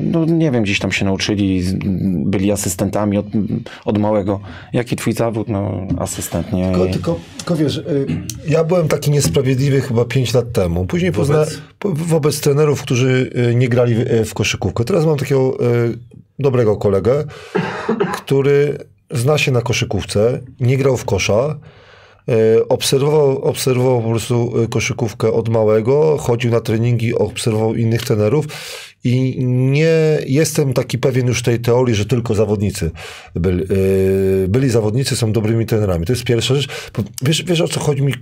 no nie wiem, gdzieś tam się nauczyli, byli asystentami od, od małego. Jaki twój zawód? No, asystent, nie? Tylko, tylko, tylko wiesz, y, ja byłem taki niesprawiedliwy chyba 5 lat temu. Później poznałem po- wobec trenerów, którzy y, nie grali w, w koszykówkę. Teraz mam takiego dobrego kolegę, który zna się na koszykówce, nie grał w kosza. Y, Obserwował, obserwował po prostu y, koszykówkę od małego, chodził na treningi, obserwował innych trenerów i nie jestem taki pewien już tej teorii, że tylko zawodnicy byli, yy, byli zawodnicy, są dobrymi trenerami. To jest pierwsza rzecz. Wiesz, wiesz o co chodzi mi,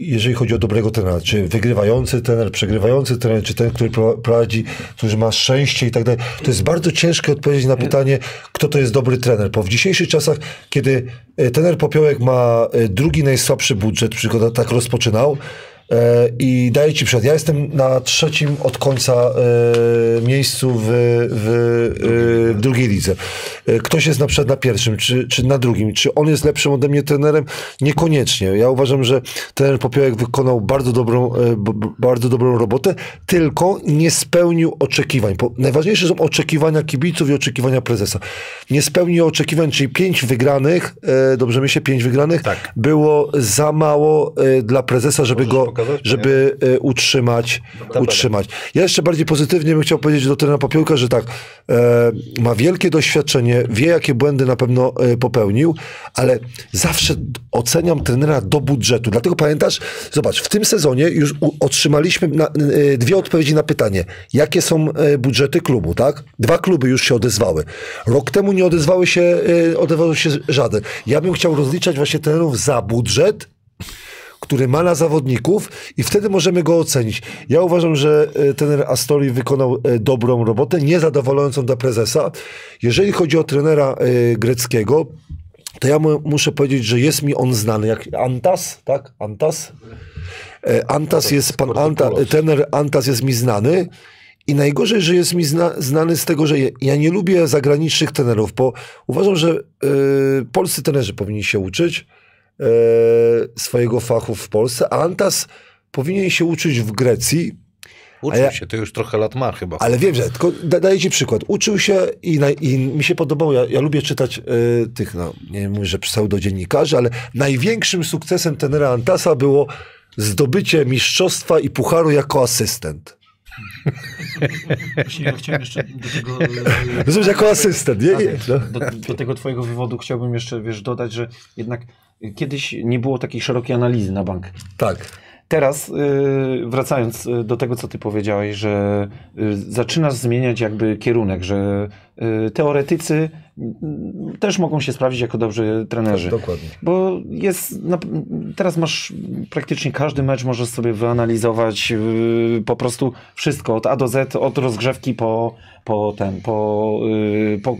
jeżeli chodzi o dobrego trenera? Czy wygrywający trener, przegrywający trener, czy ten, który pro- prowadzi, który ma szczęście i tak dalej. To jest bardzo ciężkie odpowiedzieć na pytanie, kto to jest dobry trener. Bo w dzisiejszych czasach, kiedy e, trener Popiołek ma e, drugi najsłabszy budżet, przykład tak rozpoczynał, E, I daję ci przykład. Ja jestem na trzecim od końca e, miejscu w, w, e, drugiej lidze. E, ktoś jest na przykład na pierwszym, czy, czy na drugim. Czy on jest lepszym ode mnie trenerem? Niekoniecznie. Ja uważam, że trener Popiołek wykonał bardzo dobrą, e, bardzo dobrą robotę, tylko nie spełnił oczekiwań. Bo najważniejsze są oczekiwania kibiców i oczekiwania prezesa. Nie spełnił oczekiwań, czyli pięć wygranych, e, dobrze myślę, pięć wygranych, Tak. było za mało e, dla prezesa, żeby Możesz go, pokazać, żeby e, utrzymać, utrzymać. Ja jeszcze bardziej pozytywnie bym chciał powiedzieć do trenera Popiołka, że tak, e, ma wielkie doświadczenie, wie jakie błędy na pewno e, popełnił, ale zawsze oceniam trenera do budżetu. Dlatego pamiętasz, zobacz, w tym sezonie już u, otrzymaliśmy na, e, dwie odpowiedzi na pytanie, jakie są e, budżety klubu, tak? Dwa kluby już się odezwały. Rok temu nie odezwały się, e, odezwał się żaden. Ja bym chciał rozliczać właśnie trenerów za budżet, który ma na zawodników i wtedy możemy go ocenić. Ja uważam, że e, trener Astori wykonał e, dobrą robotę, niezadowalającą dla prezesa. Jeżeli chodzi o trenera e, greckiego, to ja mu, muszę powiedzieć, że jest mi on znany jak Antas, tak? Antas? Antas jest, pan Anta, trener Antas jest mi znany. I najgorzej, że jest mi zna, znany z tego, że ja, nie lubię zagranicznych trenerów, bo uważam, że polscy trenerzy powinni się uczyć swojego fachu w Polsce, a Antas powinien się uczyć w Grecji, Uczył ja- się, to już trochę lat ma chyba. ale wiem, że tylko da, daję ci przykład. Uczył się i, na, i mi się podobało, ja, ja lubię czytać y, tych, no, nie mówię, że pseudodziennikarzy, ale największym sukcesem tenera Antasa było zdobycie mistrzostwa i pucharu jako asystent. Właśnie ja chciałem jeszcze do tego... Rozumiesz, jako asystent, nie? nie no. Do, do tego twojego wywodu chciałbym jeszcze, wiesz, dodać, że jednak kiedyś nie było takiej szerokiej analizy na bank. Tak. Teraz, y, wracając y, do tego, co ty powiedziałeś, że y, zaczynasz zmieniać jakby kierunek, że teoretycy y, też mogą się sprawdzić jako dobrzy trenerzy. Dokładnie. Bo jest, na- teraz masz praktycznie każdy mecz możesz sobie wyanalizować yy, po prostu wszystko od A do Z, od rozgrzewki po, po ten, po, yy, po yy,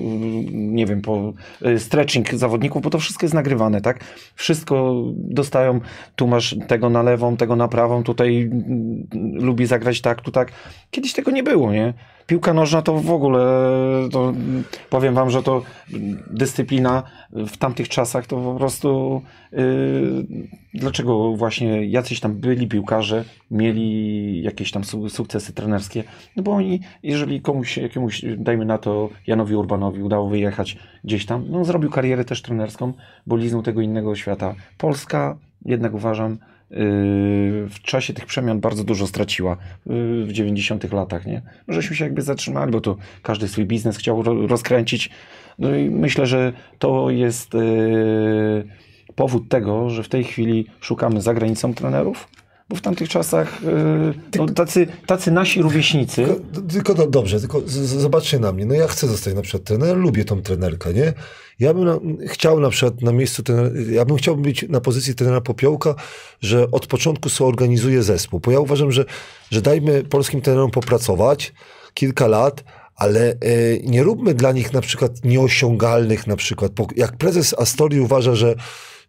nie wiem, po stretching zawodników, bo to wszystko jest nagrywane, tak? Wszystko dostają, tu masz tego na lewą, tego na prawą, tutaj lubi zagrać tak, tu tak. Kiedyś tego nie było, nie? Piłka nożna to w ogóle, to powiem wam, że to dyscyplina w tamtych czasach to po prostu yy, dlaczego właśnie jacyś tam byli piłkarze, mieli jakieś tam su- sukcesy trenerskie, no bo oni, jeżeli komuś, jakiemuś, dajmy na to Janowi Urbanowi udało wyjechać gdzieś tam, no zrobił karierę też trenerską, bo liznął tego innego świata. Polska jednak uważam, w czasie tych przemian bardzo dużo straciła yy, w 90 latach, nie? No, Żeśmy się jakby zatrzymali, bo to każdy swój biznes chciał ro- rozkręcić. No i myślę, że to jest yy, powód tego, że w tej chwili szukamy za granicą trenerów, bo w tamtych czasach yy, no, tacy, tacy nasi rówieśnicy Tylko, tylko do, dobrze, tylko z, z, zobaczcie na mnie. No ja chcę zostać na przykład trenerem, lubię tą trenerkę, nie? Ja bym na, chciał na przykład na miejscu ja bym chciał być na pozycji trenera Popiołka, że od początku sobie organizuje zespół, bo ja uważam, że, że dajmy polskim trenerom popracować kilka lat, ale e, nie róbmy dla nich na przykład nieosiągalnych na przykład. Jak prezes Astorii uważa, że,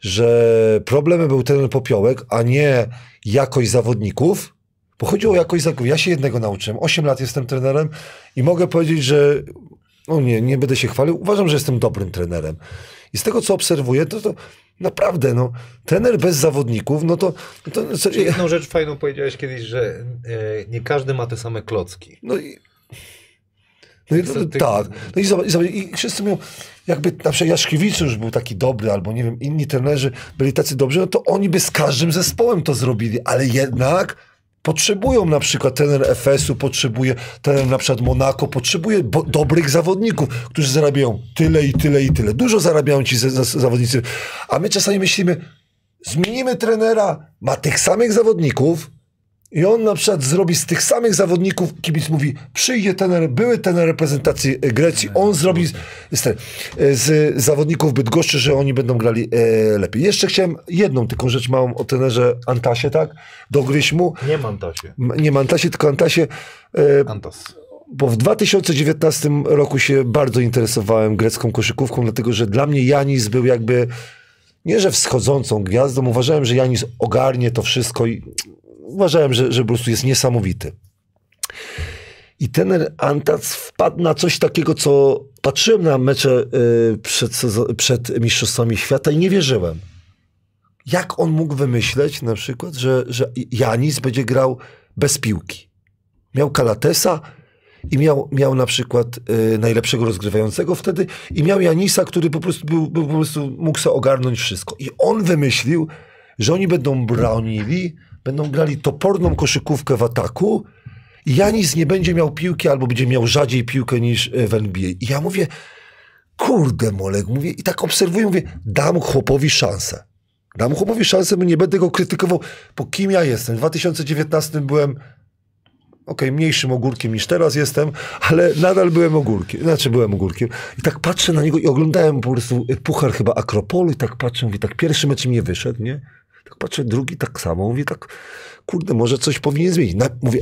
że problemem był trener Popiołek, a nie jakość zawodników, bo chodzi o jakość zawodników. Ja się jednego nauczyłem. 8 lat jestem trenerem i mogę powiedzieć, że no nie, nie będę się chwalił. Uważam, że jestem dobrym trenerem. I z tego, co obserwuję, to, to naprawdę, no, trener bez zawodników, no to, no to co, ja, Jedną rzecz fajną powiedziałeś kiedyś, że e, nie każdy ma te same klocki. no i, no i ty- tak. No i, zobacz, i, zobacz, i wszyscy mówią, jakby na przykład Jaszkiewicz już był taki dobry, albo nie wiem, inni trenerzy byli tacy dobrzy, no to oni by z każdym zespołem to zrobili, ale jednak potrzebują na przykład trener FS-u, potrzebuje trener na przykład Monako, potrzebuje bo, dobrych zawodników, którzy zarabiają tyle i tyle i tyle. Dużo zarabiają ci z, z, zawodnicy, a my czasami myślimy, zmienimy trenera, ma tych samych zawodników, i on na przykład zrobi z tych samych zawodników, kibic mówi, przyjdzie tener, były tener reprezentacji Grecji, on zrobi z, z, ten- z zawodników Bydgoszczy, że oni będą grali e, lepiej. Jeszcze chciałem jedną tylko rzecz małą o tenerze Antasie, tak? Dogryź mu, Nie mam tasie. M- nie Antasie, tylko Antasie, e, Antas. bo w 2019 roku się bardzo interesowałem grecką koszykówką, dlatego że dla mnie Janis był jakby nie, że wschodzącą gwiazdą. Uważałem, że Janis ogarnie to wszystko i uważałem, że, że po prostu jest niesamowity. I ten Antac wpadł na coś takiego, co patrzyłem na mecze y, przed, przed Mistrzostwami Świata i nie wierzyłem. Jak on mógł wymyśleć na przykład, że, że Janis będzie grał bez piłki? Miał Kalatesa i miał, miał na przykład y, najlepszego rozgrywającego wtedy i miał Janisa, który po prostu, był, był, po prostu mógł sobie ogarnąć wszystko. I on wymyślił, że oni będą bronili, będą grali toporną koszykówkę w ataku i Janis nie będzie miał piłki albo będzie miał rzadziej piłkę niż y, w NBA. I ja mówię, kurde Molek, mówię i tak obserwuję, mówię, dam chłopowi szansę. Dam chłopowi szansę, bo nie będę go krytykował, po kim ja jestem. W 2019 byłem okej, mniejszym ogórkiem niż teraz jestem, ale nadal byłem ogórkiem, znaczy byłem ogórkiem. I tak patrzę na niego i oglądałem po prostu puchar chyba Akropolu i tak patrzę, mówię, tak pierwszy mecz mi nie wyszedł, nie? Tak patrzę, drugi tak samo, mówię tak, kurde, może coś powinien zmienić. Na, mówię,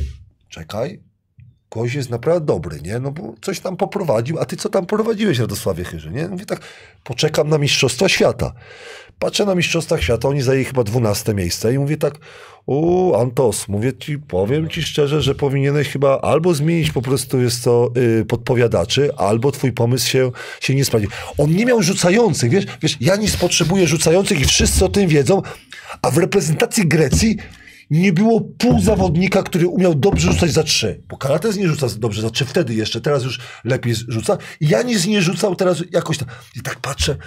czekaj, gość jest naprawdę dobry, nie? No bo coś tam poprowadził, a ty co tam prowadziłeś, Radosławie Chyży, nie? Mówię tak, poczekam na Mistrzostwa Świata. Patrzę na Mistrzostwach Świata, oni zajęli chyba 12 miejsce i mówię tak, u Antos, mówię ci, powiem ci szczerze, że powinieneś chyba albo zmienić po prostu jest to y, podpowiadaczy, albo twój pomysł się, się nie sprawdził. On nie miał rzucających, wiesz, wiesz, Janis potrzebuje rzucających i wszyscy o tym wiedzą, a w reprezentacji Grecji nie było pół zawodnika, który umiał dobrze rzucać za trzy. Bo Karates nie rzuca dobrze za trzy wtedy jeszcze, teraz już lepiej rzuca. Janis nie rzucał teraz jakoś tam. I tak patrzę,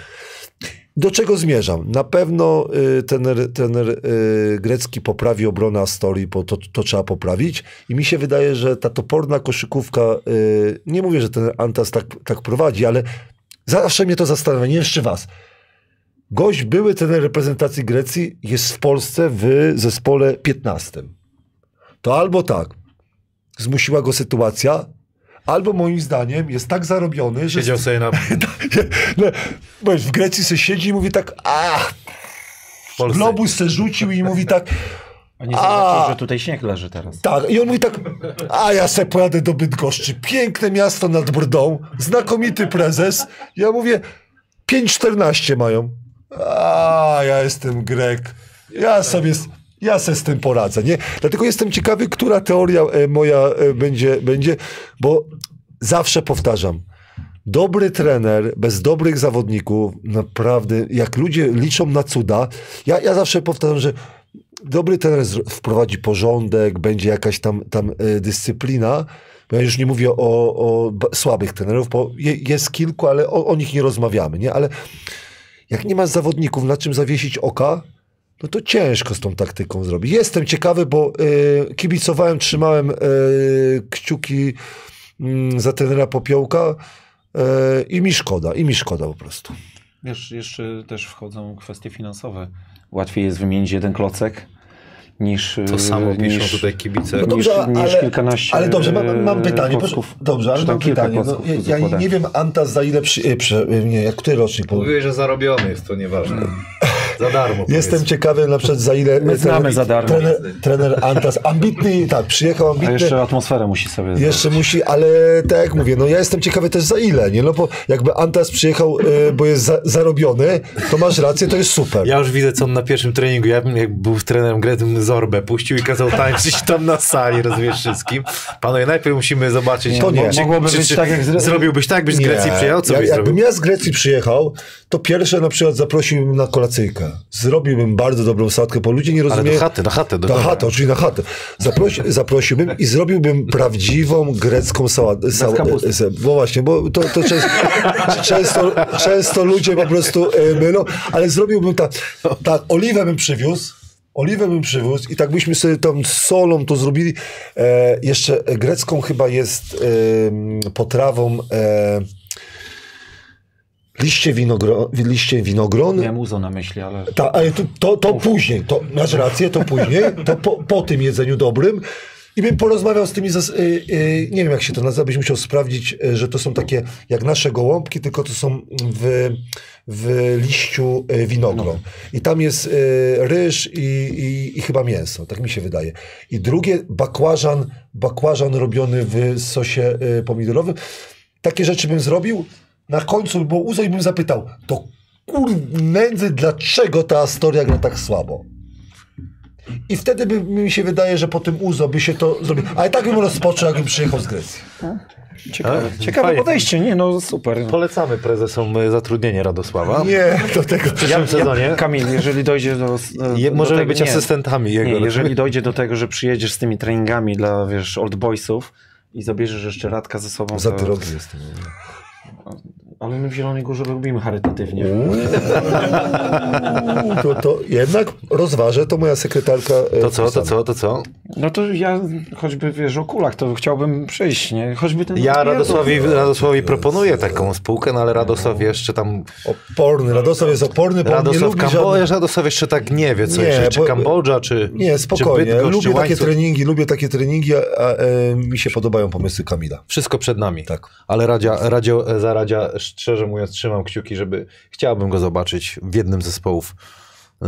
do czego zmierzam? Na pewno y, trener y, grecki poprawi obronę Astorii, bo to, to trzeba poprawić. I mi się wydaje, że ta toporna koszykówka, y, nie mówię, że ten Antas tak, tak prowadzi, ale zawsze mnie to zastanawia, nie jeszcze was. Gość, były trener reprezentacji Grecji, jest w Polsce w zespole 15. To albo tak, zmusiła go sytuacja, albo moim zdaniem jest tak zarobiony, że Siedział sobie na no, bo w Grecji se siedzi i mówi tak, a globus se rzucił i mówi tak, A nie zobaczył, że tutaj śnieg leży teraz. tak. I on mówi tak, a ja se pojadę do Bydgoszczy. Piękne miasto nad Brdą, znakomity prezes. Ja mówię, 5,14 mają. A ja jestem Grek. Ja sobie, Ja se z tym poradzę, nie? Dlatego jestem ciekawy, która teoria e, moja e, będzie, będzie, bo zawsze powtarzam, dobry trener bez dobrych zawodników, naprawdę, jak ludzie liczą na cuda, ja, ja zawsze powtarzam, że dobry trener wprowadzi porządek, będzie jakaś tam, tam e, dyscyplina. Ja już nie mówię o, o słabych trenerów, bo je, jest kilku, ale o, o nich nie rozmawiamy, nie? Ale jak nie masz zawodników, na czym zawiesić oka, no to ciężko z tą taktyką zrobić. Jestem ciekawy, bo y, kibicowałem, trzymałem y, kciuki mm, za trenera Popiołka y, i mi szkoda, i mi szkoda po prostu. Wiesz, jeszcze też wchodzą kwestie finansowe. Łatwiej jest wymienić jeden klocek niż... To samo e, piszą niż, tutaj kibice. No dobrze, niż ale, kilkanaście, ale dobrze, mam, mam e, pytanie. Klocków. dobrze, ale mam pytanie. No, ja, nie wiem, Antas za ile przy, e, przy e, nie, jak który rocznik? Bo Mówiłeś, że zarobiony jest, to nieważne. Za darmo. Jestem powiedzmy. ciekawy na przykład za ile My znamy za darmo. trener, trener Antas, ambitny, tak, przyjechał A ambitny. jeszcze atmosferę musi sobie Jeszcze musi, ale tak jak mówię, no ja jestem ciekawy też za ile, nie? No bo jakby Antas przyjechał, e, bo jest za, zarobiony, to masz rację, to jest super. Ja już widzę, co on na pierwszym treningu, ja bym jak był trenerem gry, Zorbę puścił i kazał tańczyć tam na sali, rozumiesz wszystkim. Panowie, najpierw musimy zobaczyć. To nie. czy- Mogłoby czy- być czy tak, jak z- Zrobiłbyś tak, byś z Nie. Grecji przyjechał? Co Jak- byś Jakbym zrobił? ja z Grecji przyjechał, to pierwsze na przykład zaprosiłbym na kolacyjkę. Zrobiłbym bardzo dobrą sadkę, bo ludzie nie Ale rozumieją... do chaty, do chaty. Do Na domu. chatę, czyli na chatę. Zaprosi, zaprosiłbym i zrobiłbym prawdziwą grecką sałatę. Sał, kapusty. e, bo właśnie, bo to, to często, często, często ludzie po prostu e, mylą, ale zrobiłbym tak, tak, oliwę bym przywiózł, oliwę bym przywiózł i tak byśmy sobie tam z solą to zrobili. E, jeszcze grecką chyba jest e, potrawą e, liście, winogro, liście winogron. Miałem uzo na myśli, ale... Ta, ale to, to, to później, to, masz rację, to później, to po, po tym jedzeniu dobrym. I bym porozmawiał z tymi, zas- y, y, nie wiem jak się to nazywa, byś musiał sprawdzić, y, że to są takie jak nasze gołąbki, tylko to są w, w liściu y, winogron. I tam jest y, ryż i, i, i chyba mięso, tak mi się wydaje. I drugie, bakłażan, bakłażan robiony w sosie y, pomidorowym. Takie rzeczy bym zrobił. Na końcu, bo Uzo i bym zapytał, to kur nędzy, dlaczego ta Astoria gra tak słabo? I wtedy by mi się wydaje, że po tym Uzo by się to zrobiło. Ale tak bym rozpoczął, jakbym przyjechał z Grecji. Ciekawe, A, ciekawe fajnie. podejście, nie no super. Polecamy prezesom y, zatrudnienie Radosława. Nie, do tego. W przyszłym sezonie. Kamil, jeżeli dojdzie do... Je, do możemy tego, być nie. asystentami jego. Nie, jeżeli dojdzie do tego, że przyjedziesz z tymi treningami dla, wiesz, old boysów i zabierzesz jeszcze Radka ze sobą, Za to... ty rogi jestem. Ale my w Zielonej Górze robimy charytatywnie. To, to jednak rozważę, to moja sekretarka. e, To co, to co, to co? No to ja choćby, wiesz, o kulach, to chciałbym przyjść, nie? Choćby ten... Ja Radosławi, Radosławi proponuję taką spółkę, no ale Radosław jeszcze tam... Oporny, Radosław jest oporny, bo Radosław lubi Kambodża, żadnych... Radosław jeszcze tak nie wie, co Nie, jeszcze, czy bo- Kambodża, czy Nie, czy spokojnie. Bydgoszcz, Lubię czy takie treningi, lubię takie treningi, a, a e, mi się podobają pomysły Kamila. Wszystko przed nami. Tak. Ale Radzia, Radio, za Radzia, szczerze mówiąc, trzymam kciuki, żeby chciałbym go zobaczyć w jednym z zespołów y,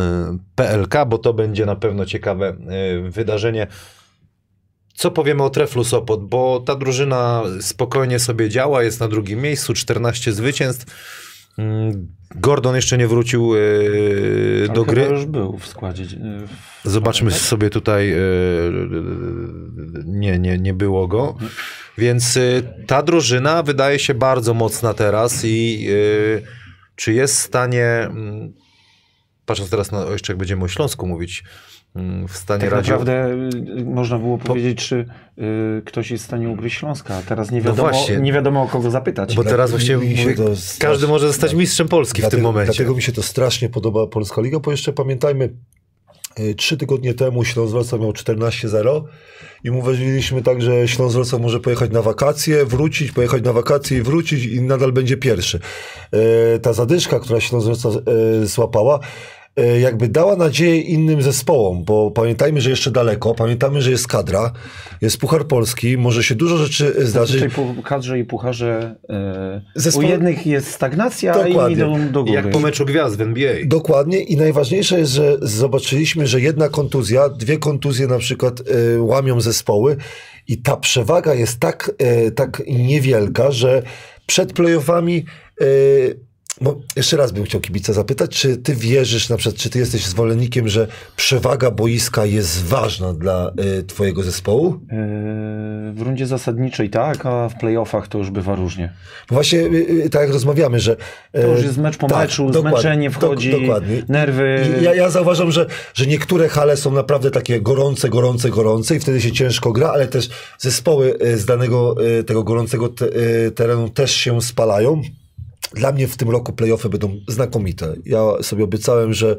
PLK, bo to będzie na pewno ciekawe y, wydarzenie. Co powiemy o Treflu Sopot, bo ta drużyna spokojnie sobie działa, jest na drugim miejscu, 14 zwycięstw. Mm, Gordon jeszcze nie wrócił y, do gry. już był w składzie. y, Zobaczmy sobie tutaj. e, Nie, nie, nie było go. Więc e, ta drużyna wydaje się bardzo mocna teraz i e, czy jest w stanie, mm, patrząc teraz na, jeszcze jak będziemy o Śląsku mówić, mm, w stanie Tak radzić. naprawdę y, można było powiedzieć, czy y, ktoś jest w stanie ugryźć Śląska, a teraz nie wiadomo, właśnie. nie wiadomo o kogo zapytać. Bo teraz właśnie każdy może zostać mistrzem Polski w dlatego, tym momencie. Dlatego mi się to strasznie podoba Polska Liga, bo jeszcze pamiętajmy, y, trzy tygodnie temu Śląsk miał 14-0 i mówiliśmy tak, że Śląsk może pojechać na wakacje, wrócić, pojechać na wakacje i wrócić i nadal będzie pierwszy. Y, Ta zadyszka, która Śląsk y, złapała, jakby dała nadzieję innym zespołom, bo pamiętajmy, że jeszcze daleko, pamiętamy, że jest kadra, jest Puchar Polski, może się dużo rzeczy zdarzyć. tej pu- kadrze i pucharze y, Zespo- u jednych jest stagnacja, a inni Dokładnie. idą do góry. Jak po meczu gwiazd w NBA. Dokładnie i najważniejsze jest, że zobaczyliśmy, że jedna kontuzja, dwie kontuzje na przykład e, łamią zespoły i ta przewaga jest tak, e, tak niewielka, że przed playoffami e, bo jeszcze raz bym chciał kibica zapytać, czy ty wierzysz, na przykład, czy ty jesteś zwolennikiem, że przewaga boiska jest ważna dla y, twojego zespołu? Yy, w rundzie zasadniczej tak, a w playoffach to już bywa różnie. Bo właśnie y, y, tak jak rozmawiamy, że... To już jest mecz po meczu, zmęczenie wchodzi, Tak, dokładnie. nerwy. Ja, ja zauważam, że, że niektóre hale są naprawdę takie gorące, gorące, gorące i wtedy się ciężko gra, ale też zespoły y, z danego tego gorącego te, terenu też się spalają. Dla mnie w tym roku playoffy będą znakomite. Ja sobie obiecałem, że,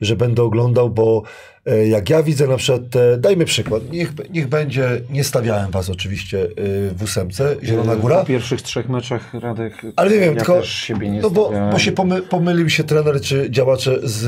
że będę oglądał, bo e, jak ja widzę na przykład, te, dajmy przykład, niech, niech będzie, nie stawiałem was oczywiście y, w ósemce, Zielona Góra. Po pierwszych trzech meczach Radek. Ale nie wiem, ja tylko. no bo, bo się pomy, pomylił się trener czy działacze z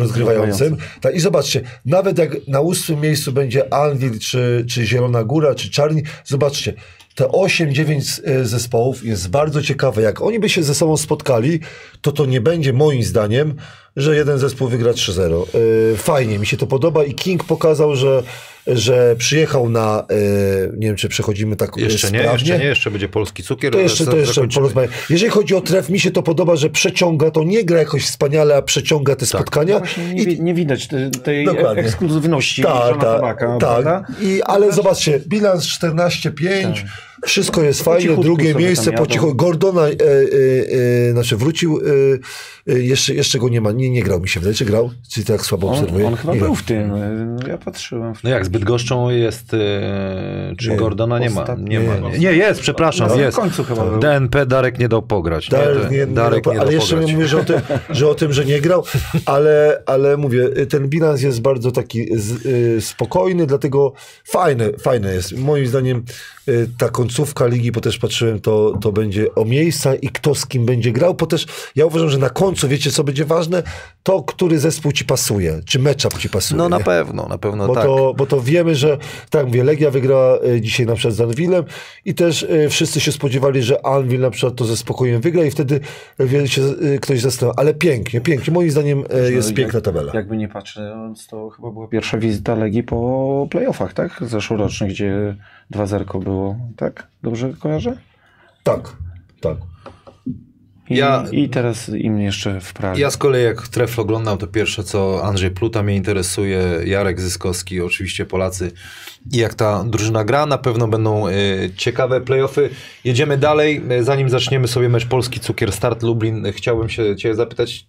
rozgrywającym. Tak, I zobaczcie, nawet jak na ósmym miejscu będzie Anvil, czy, czy Zielona Góra, czy Czarni, zobaczcie. Te 8-9 y, zespołów jest bardzo ciekawe. Jak oni by się ze sobą spotkali, to to nie będzie moim zdaniem, że jeden zespół wygra 3-0. Y, Fajnie, mi się to podoba i King pokazał, że, że przyjechał na, y, nie wiem czy przechodzimy tak y, Jeszcze nie, jeszcze nie, jeszcze będzie polski cukier. To jeszcze, to jeszcze porozmawiamy. Jeżeli chodzi o tref, mi się to podoba, że przeciąga, to nie gra jakoś wspaniale, a przeciąga te spotkania. Właśnie nie, wi- nie widać te, tej Dokładnie. ekskluzywności Tak, tak, Tabaka, tak. prawda? I, ale zobaczcie, bilans 14-5, wszystko jest cichutku drugie miejsce po cichu. Gordona, e, e, e, znaczy wrócił, e, jeszcze, jeszcze go nie ma, nie, nie grał mi się wydaje, czy grał? Czy tak słabo On, obserwuję? on chyba Nie był grał. w tym. y, Ja patrzyłem. W No jak z Bydgoszczą jest, e, czy Nie, Gordona nie ma. Nie, ma. nie. Nie, nie jest, przepraszam, No, jest. w końcu chyba był. DNP Darek nie dał pograć. Nie, Darek, nie, nie, Darek nie, ale dał jeszcze pograć. nie mówię, że o, tym, że o tym, że nie grał, ale, ale mówię, ten bilans jest bardzo taki z, y, spokojny, dlatego fajne, fajne jest. Moim zdaniem y, ta końcówka ligi, bo też patrzyłem, to, to będzie o miejsca i kto z kim będzie grał, bo też ja uważam, że na końcu, wiecie co będzie ważne? To, który zespół ci pasuje, czy matchup ci pasuje. No na nie? pewno, na pewno Bo, tak. to, bo to wiemy, że tak mówię, Legia wygrała e, dzisiaj na przykład z Anwilem i też e, wszyscy się spodziewali, że Anwil na przykład to ze spokojem wygra i wtedy wiele się e, ktoś zastanawiał. Ale pięknie, pięknie. Moim zdaniem e, jest jak- piękna tabela. Jakby nie patrząc, to chyba była pierwsza wizyta Legii po playoffach, tak? Zeszłorocznych, gdzie 2-0 było, tak? Dobrze kojarzę? Tak, tak. I, Ja- I teraz im jeszcze w Pragi. Ja z kolei jak tref oglądam, to pierwsze co Andrzej Pluta mnie interesuje, Jarek Zyskowski, oczywiście Polacy. I jak ta drużyna gra, na pewno będą e, ciekawe playoffy. Jedziemy dalej. E, Zanim zaczniemy sobie mecz Polski Cukier Start Lublin, e, chciałbym się cię zapytać,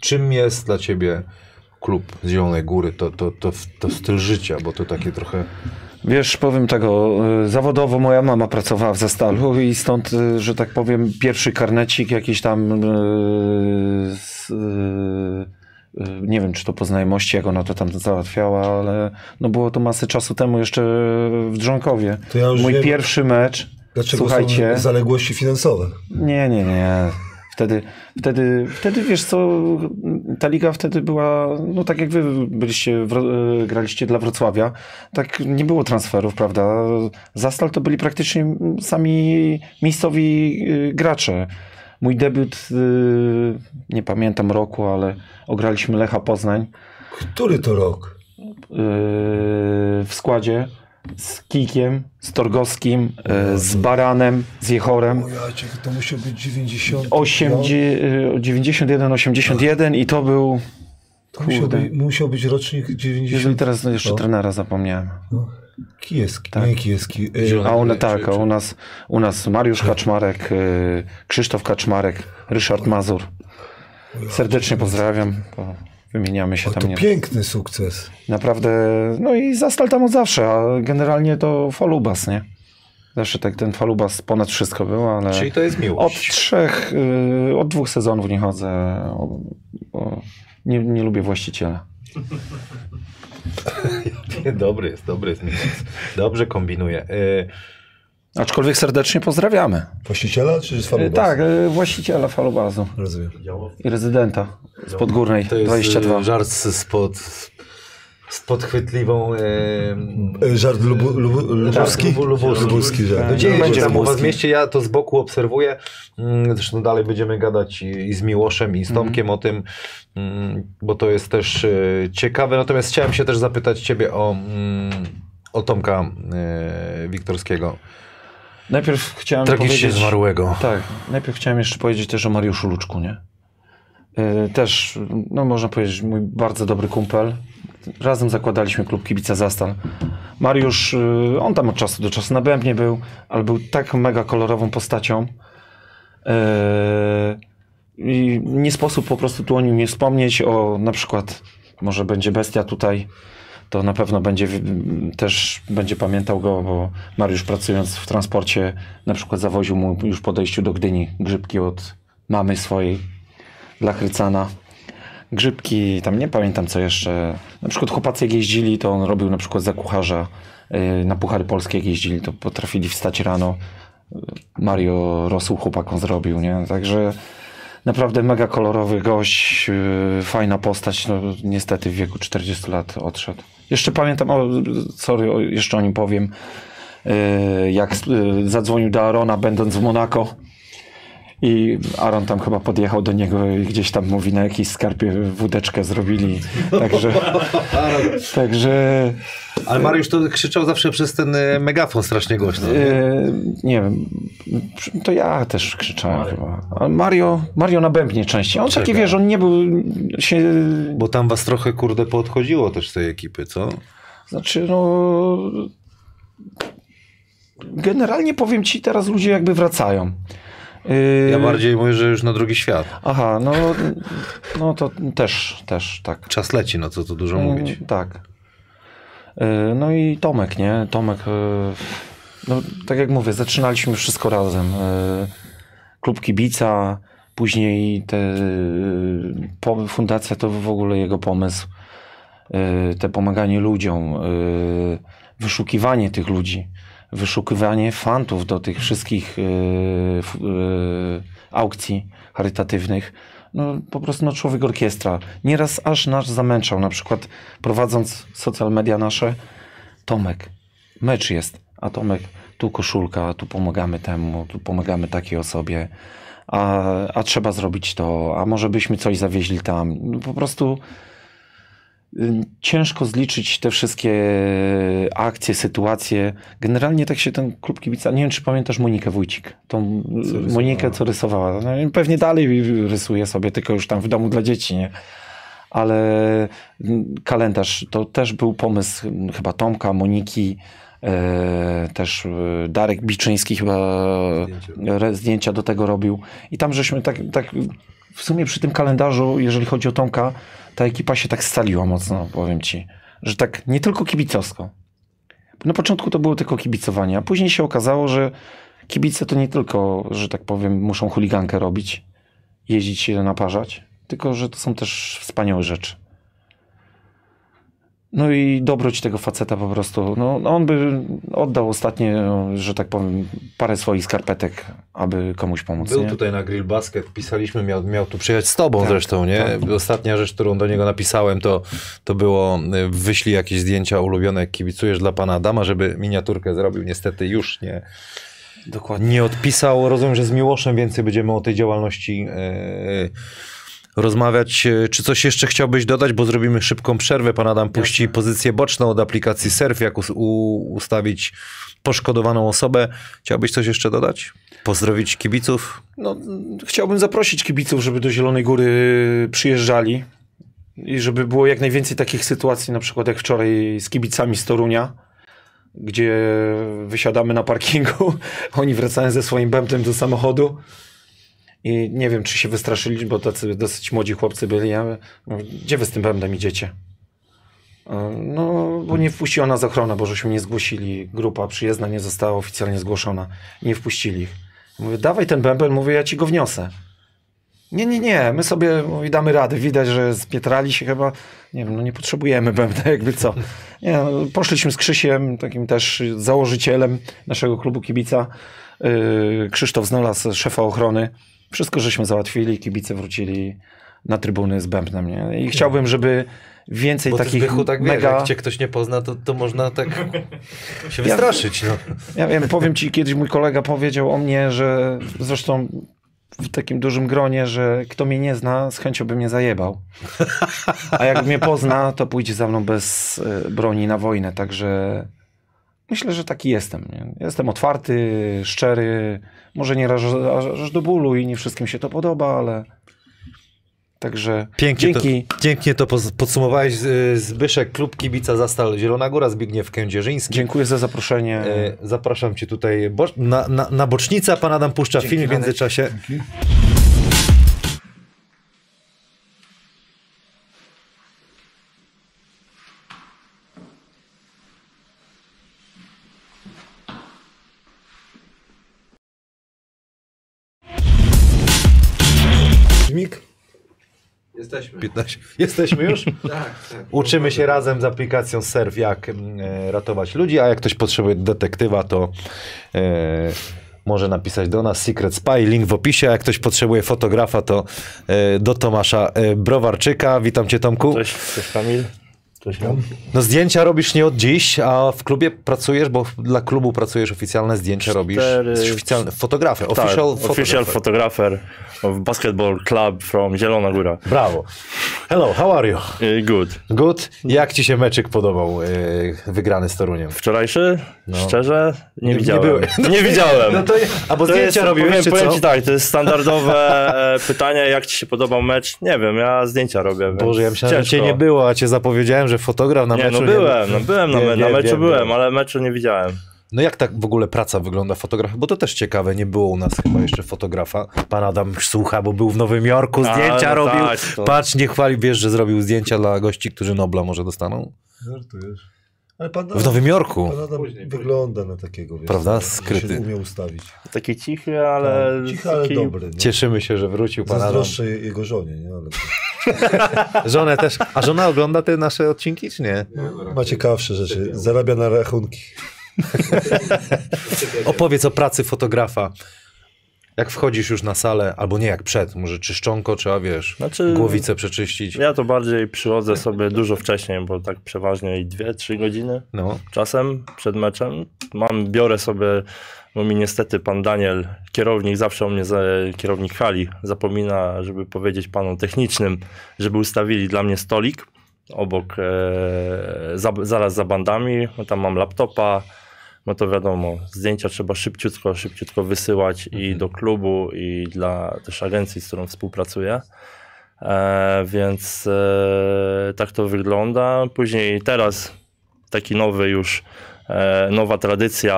czym jest dla ciebie klub z Zielonej Góry? To, to, to, to styl życia, bo to takie trochę... Wiesz, powiem tego, y, zawodowo moja mama pracowała w Zastalu i stąd, y, że tak powiem, pierwszy karnecik jakiś tam, y, z, nie wiem czy to po znajomości, jak ona to tam załatwiała, ale no było to masę czasu temu jeszcze w Drzonkowie. Ja Mój wiem, pierwszy mecz, Dlaczego słuchajcie, zaległości finansowe? nie, nie, nie. Wtedy, wtedy, wtedy wiesz co, ta liga wtedy była, no tak jak wy byliście, e, graliście dla Wrocławia, tak nie było transferów, prawda? Zastal to byli praktycznie sami miejscowi y, gracze. Mój debiut, y, nie pamiętam roku, ale ograliśmy Lecha Poznań Który to rok? w składzie z Kikiem, z Torgowskim, y, z Baranem, z Jechorem. O ja, to musiał być 90. 8, no, 91, 81 i to był. to musiał, być, musiał być rocznik Jeżeli 90. teraz jeszcze No. trenera zapomniałem. No. Kijewski, Tak. nie Kijewski. e. A one tak, a u nas, u nas Mariusz Kaczmarek, y, Krzysztof Kaczmarek, Ryszard Mazur. Serdecznie pozdrawiam. Wymieniamy się O, tam. to Nie. piękny sukces. Naprawdę, no i zastal tam od zawsze, a generalnie to falubas, nie? Zawsze tak ten falubas ponad wszystko był, ale Czyli to jest od miłość. trzech, y, od dwóch sezonów nie chodzę, o, o, nie, nie lubię właściciela. Dobry jest, dobry jest. Dobrze kombinuje. Aczkolwiek serdecznie pozdrawiamy. Właściciela czy z Y? Tak, y, właściciela falubazu Rozumiem. i rezydenta z Podgórnej To jest 22. e, żart z- spod, z podchwytliwą... E, Żart lubu, lubu, lubuski? Lubu- lubuski. Lubuski żart. no dzieje Będzie się tam u was w mieście, ja to z boku obserwuję. Mm, Zresztą dalej będziemy gadać i, i z Miłoszem, i z Tomkiem o tym, mm, bo to jest też ciekawe. Natomiast chciałem się też zapytać ciebie o, mm, o Tomka e, Wiktorskiego. Najpierw chciałem Tragicznie powiedzieć... zmarłego. Tak, najpierw chciałem jeszcze powiedzieć też o Mariuszu Luczku, nie? Yy, Też, no można powiedzieć, mój bardzo dobry kumpel. Razem zakładaliśmy klub Kibica Zastal. Mariusz, yy, on tam od czasu do czasu na bębnie był, ale był tak mega kolorową postacią. Yy, I nie sposób po prostu tu o nim nie wspomnieć, o na przykład, może będzie Bestia tutaj, to na pewno będzie też będzie pamiętał go, bo Mariusz pracując w transporcie na przykład zawoził mu już po dojściu do Gdyni grzybki od mamy swojej dla Chrycana. Grzybki, tam nie pamiętam co jeszcze. Na przykład chłopacy jak jeździli, to on robił na przykład za kucharza yy, na Puchary Polskie jak jeździli, to potrafili wstać rano. Mario rosół chłopakom zrobił, nie? Także naprawdę mega kolorowy gość, yy, fajna postać, no niestety w wieku 40 lat odszedł. Jeszcze pamiętam, o, sorry, jeszcze o nim powiem, yy, jak yy, zadzwonił do Arona będąc w Monako i Aaron tam chyba podjechał do niego i gdzieś tam mówi na jakiejś skarpie wódeczkę zrobili, także także Ale Mariusz to krzyczał zawsze przez ten e, megafon strasznie głośno. Yy, nie wiem, to ja też krzyczałem chyba. Ale Mario, Mario na bębnie częściej. On taki, Czekaj. wiesz, on nie był się... Bo tam was trochę, kurde, poodchodziło też z tej ekipy, co? Znaczy, no... Generalnie powiem ci, teraz ludzie jakby wracają. Yy, Ja bardziej mówię, że już na drugi świat. Aha, no, no to też, też, tak. Czas leci, no co tu dużo mówić. Mm, Tak. Y, No i Tomek, nie? Tomek, y, no tak jak mówię, zaczynaliśmy wszystko razem. Klub kibica, później te, fundacja to w ogóle jego pomysł. Te pomaganie ludziom, wyszukiwanie tych ludzi, wyszukiwanie fantów do tych wszystkich y, y, aukcji charytatywnych. No, po prostu no, człowiek orkiestra. Nieraz aż nas zamęczał, na przykład prowadząc social media nasze, Tomek, mecz jest, a Tomek, tu koszulka, tu pomagamy temu, tu pomagamy takiej osobie, a, a trzeba zrobić to, a może byśmy coś zawieźli tam. No, po prostu ciężko zliczyć te wszystkie akcje, sytuacje. Generalnie tak się ten klub kibica, nie wiem czy pamiętasz Monikę Wójcik, tą rysowała. Monikę, co rysowała. No, pewnie dalej rysuje sobie, tylko już tam w domu dla dzieci, nie? Ale kalendarz to też był pomysł chyba Tomka, Moniki, e, też e, Darek Biczyński chyba re- zdjęcia do tego robił. I tam żeśmy tak, tak w sumie przy tym kalendarzu, jeżeli chodzi o Tomka, ta ekipa się tak scaliła mocno, powiem ci. Że tak nie tylko kibicowsko. Na początku to było tylko kibicowanie, a później się okazało, że kibice to nie tylko, że tak powiem, muszą chuligankę robić, jeździć się naparzać, tylko że to są też wspaniałe rzeczy. No i dobroć tego faceta po prostu. No, on by oddał ostatnie, że tak powiem, parę swoich skarpetek, aby komuś pomóc. Był nie? tutaj na Grill Basket, pisaliśmy, miał, miał tu przyjechać z tobą Tak, zresztą, nie? Ostatnia rzecz, którą do niego napisałem, to, to było y, wyślij jakieś zdjęcia ulubione, jak kibicujesz dla pana Adama, żeby miniaturkę zrobił. Niestety już nie, Dokładnie. nie odpisał. Rozumiem, że z Miłoszem więcej będziemy o tej działalności e, rozmawiać. E, Czy coś jeszcze chciałbyś dodać, bo zrobimy szybką przerwę. Pan Adam puści pozycję boczną od aplikacji Surf, jak us- ustawić poszkodowaną osobę. Chciałbyś coś jeszcze dodać? Pozdrowić kibiców? No, chciałbym zaprosić kibiców, żeby do Zielonej Góry przyjeżdżali i żeby było jak najwięcej takich sytuacji, na przykład jak wczoraj z kibicami z Torunia, gdzie wysiadamy na parkingu, oni wracają ze swoim bębnem do samochodu i nie wiem, czy się wystraszyli, bo tacy dosyć młodzi chłopcy byli. Ja gdzie wy z tym bębnem idziecie? E, No, bo nie wpuściła nas ochrona, bo żeśmy nie zgłosili. Grupa przyjezdna nie została oficjalnie zgłoszona. Nie wpuścili ich. Mówię, dawaj ten bęben, mówię, ja ci go wniosę. Nie, nie, nie, my sobie mówi, damy radę. Widać, że spietrali się chyba. Nie wiem, no nie potrzebujemy bębna, jakby co. Nie, no, poszliśmy z Krzysiem, takim też założycielem naszego klubu kibica. Yy, Krzysztof znalazł szefa ochrony. Wszystko żeśmy załatwili, kibice wrócili na trybuny z bębnem. Nie? I chciałbym, żeby więcej Bo takich Zbychu, tak wiesz, mega... jak cię ktoś nie pozna, to, to można tak się wystraszyć. No. Ja wiem, powiem ci, kiedyś mój kolega powiedział o mnie, że zresztą w takim dużym gronie, że kto mnie nie zna, z chęcią by mnie zajebał. A jak mnie pozna, to pójdzie za mną bez e, broni na wojnę, także myślę, że taki jestem. Nie? Jestem otwarty, szczery, może nie aż, aż, do bólu i nie wszystkim się to podoba, ale także Pięknie dzięki. to, pięknie to podsumowałeś. Z- Zbyszek, klub kibica Zastal Zielona Góra, Zbigniew Kędzierzyński. Dziękuję za zaproszenie. E, Zapraszam cię tutaj bo- na, na, na bocznicę, a pan Adam puszcza Dzięki, film w międzyczasie. Mik? Jesteśmy. 15. Jesteśmy już? Tak, tak. Uczymy się razem z aplikacją Surf, jak mm, e, ratować ludzi, a jak ktoś potrzebuje detektywa, to e, może napisać do nas Secret Spy, link w opisie. A jak ktoś potrzebuje fotografa, to e, do Tomasza e, Browarczyka. Witam cię Tomku. Cześć, cześć Kamil. Jan. No zdjęcia robisz nie od dziś, a w klubie pracujesz, bo dla klubu pracujesz oficjalne zdjęcia robisz. Oficjalny fotografę, Tak, official, official photographer. photographer of basketball club from Zielona Góra. Brawo. Hello, how are you? Y, Good. Good. Jak ci się meczyk podobał e, wygrany z Toruniem? Wczorajszy? Szczerze? Nie, nie widziałem. były. Nie widziałem. No to, a bo To zdjęcia jest, robiłeś, powiem, czy powiem co? ci tak, to jest standardowe e, pytanie, jak ci się podobał mecz? Nie wiem, ja zdjęcia robię, Boże, ja myślałem, że cię nie było, a cię zapowiedziałem, że fotograf na Nie, meczu... no byłem, no byłem na, Nie, na meczu wiem, byłem, ale meczu nie widziałem. No jak tak w ogóle praca wygląda fotografa? Bo to też ciekawe, nie było u nas chyba jeszcze fotografa. Pan Adam już słucha, bo był w Nowym Jorku, A, zdjęcia no robił. tak, to- Patrz, nie chwali, wiesz, że zrobił zdjęcia dla gości, którzy Nobla może dostaną? Żartujesz. Ale pan W Nowym Jorku. Pan Adam Później, wygląda na takiego, wiesz, Prawda? że Skryty. się umie ustawić. Taki cichy, ale... Tak, Cichy, ale taki... dobry. No. Cieszymy się, że wrócił pan Adam. Zazdroszczę jego żonie, nie? Ale. Żonę też. A żona ogląda te nasze odcinki, czy nie? Ma ciekawsze rzeczy. Zarabia na rachunki. Opowiedz o pracy fotografa. Jak wchodzisz już na salę, albo nie jak przed, może czyszczonko trzeba, wiesz, Znaczy- głowicę przeczyścić. Ja to bardziej przychodzę sobie dużo wcześniej, bo tak przeważnie i dwie, trzy godziny No. czasem przed meczem. Mam, biorę sobie, bo mi niestety pan Daniel, kierownik, zawsze o mnie, za, kierownik hali, zapomina, żeby powiedzieć panom technicznym, żeby ustawili dla mnie stolik obok, e, za, zaraz za bandami. Tam mam laptopa, no to wiadomo, zdjęcia trzeba szybciutko, szybciutko wysyłać i do klubu, i dla też agencji, z którą współpracuję. E, więc e, tak to wygląda. Później teraz taki nowy już, nowa tradycja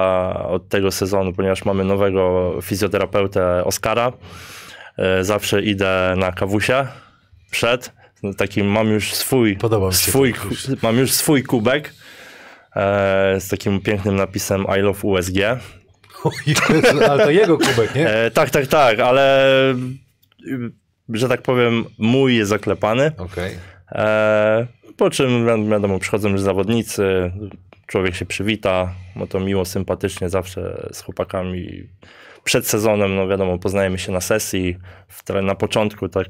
od tego sezonu, ponieważ mamy nowego fizjoterapeutę Oskara. E, zawsze idę na kawusie przed. Taki mam już swój, swój, mam już swój kubek e, z takim pięknym napisem I love USG. Ale to jego kubek, nie? E, tak, tak, tak, ale że tak powiem, mój jest zaklepany. Okej. E, po czym wi- wiadomo, przychodzą już zawodnicy, człowiek się przywita, bo to miło, sympatycznie zawsze z chłopakami. Przed sezonem, no wiadomo, poznajemy się na sesji, w, na początku tak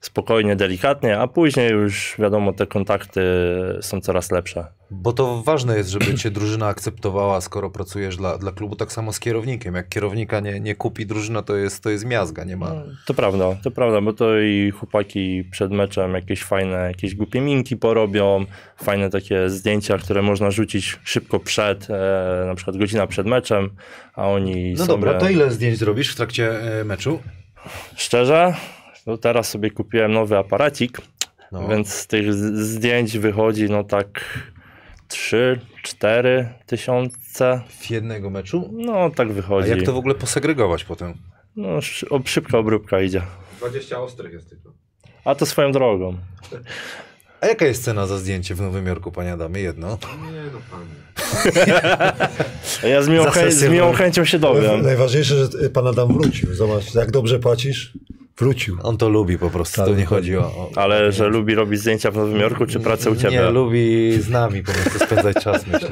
spokojnie, delikatnie, a później już wiadomo, te kontakty są coraz lepsze. Bo to ważne jest, żeby cię drużyna akceptowała, skoro pracujesz dla, dla klubu, tak samo z kierownikiem. Jak kierownika nie, nie kupi drużyna, to jest, to jest miazga, nie ma... To prawda, to prawda, bo to i chłopaki przed meczem jakieś fajne, jakieś głupie minki porobią, fajne takie zdjęcia, które można rzucić szybko przed, e, na przykład godzina przed meczem, a oni No dobra, to ile zdjęć zrobisz w trakcie e, meczu? Szczerze, no teraz sobie kupiłem nowy aparacik, No. więc z tych zdjęć wychodzi no tak 3-4 tysiące, W jednego meczu? no tak A wychodzi. jak to w ogóle posegregować potem? No szybka obróbka idzie. 20 ostrych jest tylko. A to swoją drogą. A jaka jest cena za zdjęcie w Nowym Jorku, panie Adamie? Jedno? Nie no panie. Ja z miłą, chę- z miłą chęcią się Ale dowiem. Najważniejsze, że pan Adam wrócił. Zobacz, jak dobrze płacisz, wrócił. On to lubi po prostu, Tak, to nie dokładnie. chodzi o... o Ale że lubi robić zdjęcia w Nowym Jorku, czy pracę u ciebie? Nie, lubi z nami po prostu spędzać czas, myślę.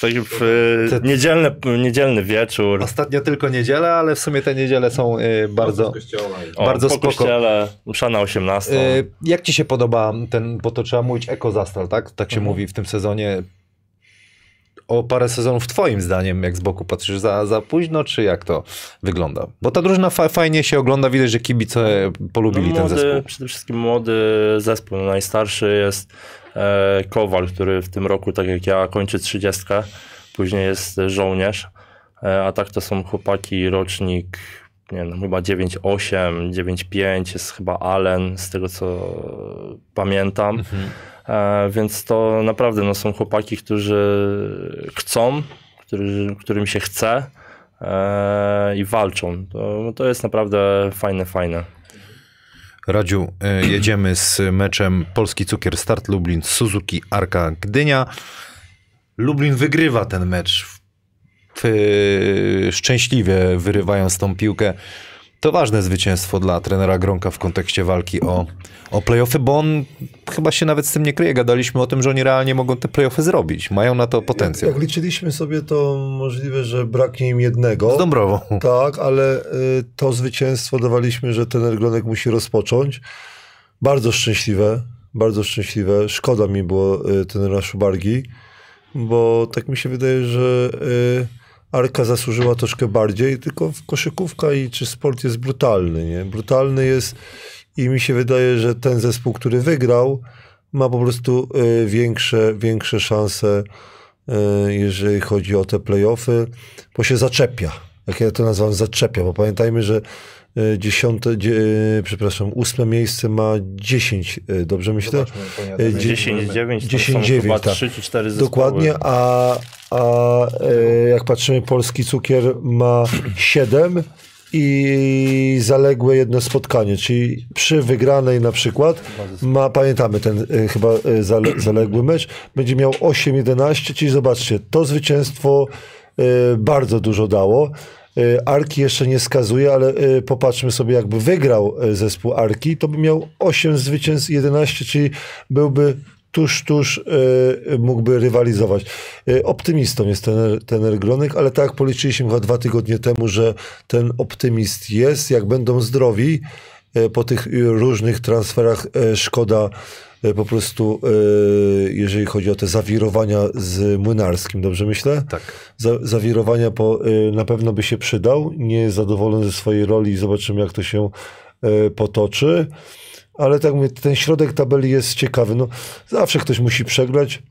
Tak w, y, niedzielny, niedzielny wieczór. Ostatnio tylko niedzielę, ale w sumie te niedziele są y, bardzo... O, bardzo po spoko. kościele, msza na 18. Y, jak ci się podoba ten, bo to trzeba mówić ekozastal, tak? Tak się mówi w tym sezonie. O parę sezonów twoim zdaniem, jak z boku patrzysz, za, za późno, czy jak to wygląda? Bo ta drużyna fa- fajnie się ogląda, widać, że kibice polubili ten No, młody, zespół. Przede wszystkim młody zespół. No, najstarszy jest e, Kowal, który w tym roku, tak jak ja, kończy 30. później jest żołnierz, e, a tak to są chłopaki, rocznik, nie wiem, chyba 9-8, 9-5, jest chyba Allen, z tego co pamiętam. E, więc to naprawdę no, są chłopaki, którzy chcą, którzy, którym się chce e, i walczą. To, no, to jest naprawdę fajne, fajne. Radziu, e, jedziemy z meczem Polski Cukier Start Lublin Suzuki Arka Gdynia. Lublin wygrywa ten mecz. Szczęśliwie wyrywając tą piłkę. To ważne zwycięstwo dla trenera Gronka w kontekście walki o, o playoffy, bo on chyba się nawet z tym nie kryje. Gadaliśmy o tym, że oni realnie mogą te playoffy zrobić. Mają na to potencjał. Jak liczyliśmy sobie, to możliwe, że braknie im jednego. Z Dąbrową. Tak, ale y, to zwycięstwo dawaliśmy, że ten Erglonek musi rozpocząć. Bardzo szczęśliwe, bardzo szczęśliwe. Szkoda mi było y, tenera Szubargi, bo tak mi się wydaje, że y, Arka zasłużyła troszkę bardziej, tylko w koszykówka i czy sport jest brutalny, nie? Brutalny jest i mi się wydaje, że ten zespół, który wygrał, ma po prostu y, większe, większe szanse, y, jeżeli chodzi o te playoffy, bo się zaczepia. Jak ja to nazywam, zaczepia, bo pamiętajmy, że y, dziesiąte, dzie, y, przepraszam, ósme miejsce ma 10, y, dobrze myślę? Y, dzie- 10-9, 10-9, chyba tak. 3 czy 4 zespoły. Dokładnie, a, a e, jak patrzymy, polski cukier ma 7 i zaległe jedno spotkanie, czyli przy wygranej na przykład ma, pamiętamy ten e, chyba e, zale, zaległy mecz, będzie miał 8-11, czyli zobaczcie, to zwycięstwo bardzo dużo dało. Arki jeszcze nie skazuje, ale popatrzmy sobie, jakby wygrał zespół Arki, to by miał 8 zwycięstw, 11, czyli byłby tuż, tuż e, mógłby rywalizować. E, optymistą jest ten, ten Gronek, ale tak jak policzyliśmy chyba dwa tygodnie temu, że ten optymist jest, jak będą zdrowi e, po tych różnych transferach, szkoda po prostu, jeżeli chodzi o te zawirowania z Młynarskim, dobrze myślę? Tak. za, zawirowania po, y, na pewno by się przydał. Nie jest zadowolony ze swojej roli i zobaczymy, jak to się y, potoczy. Ale tak mówię, ten środek tabeli jest ciekawy. No, zawsze ktoś musi przegrać.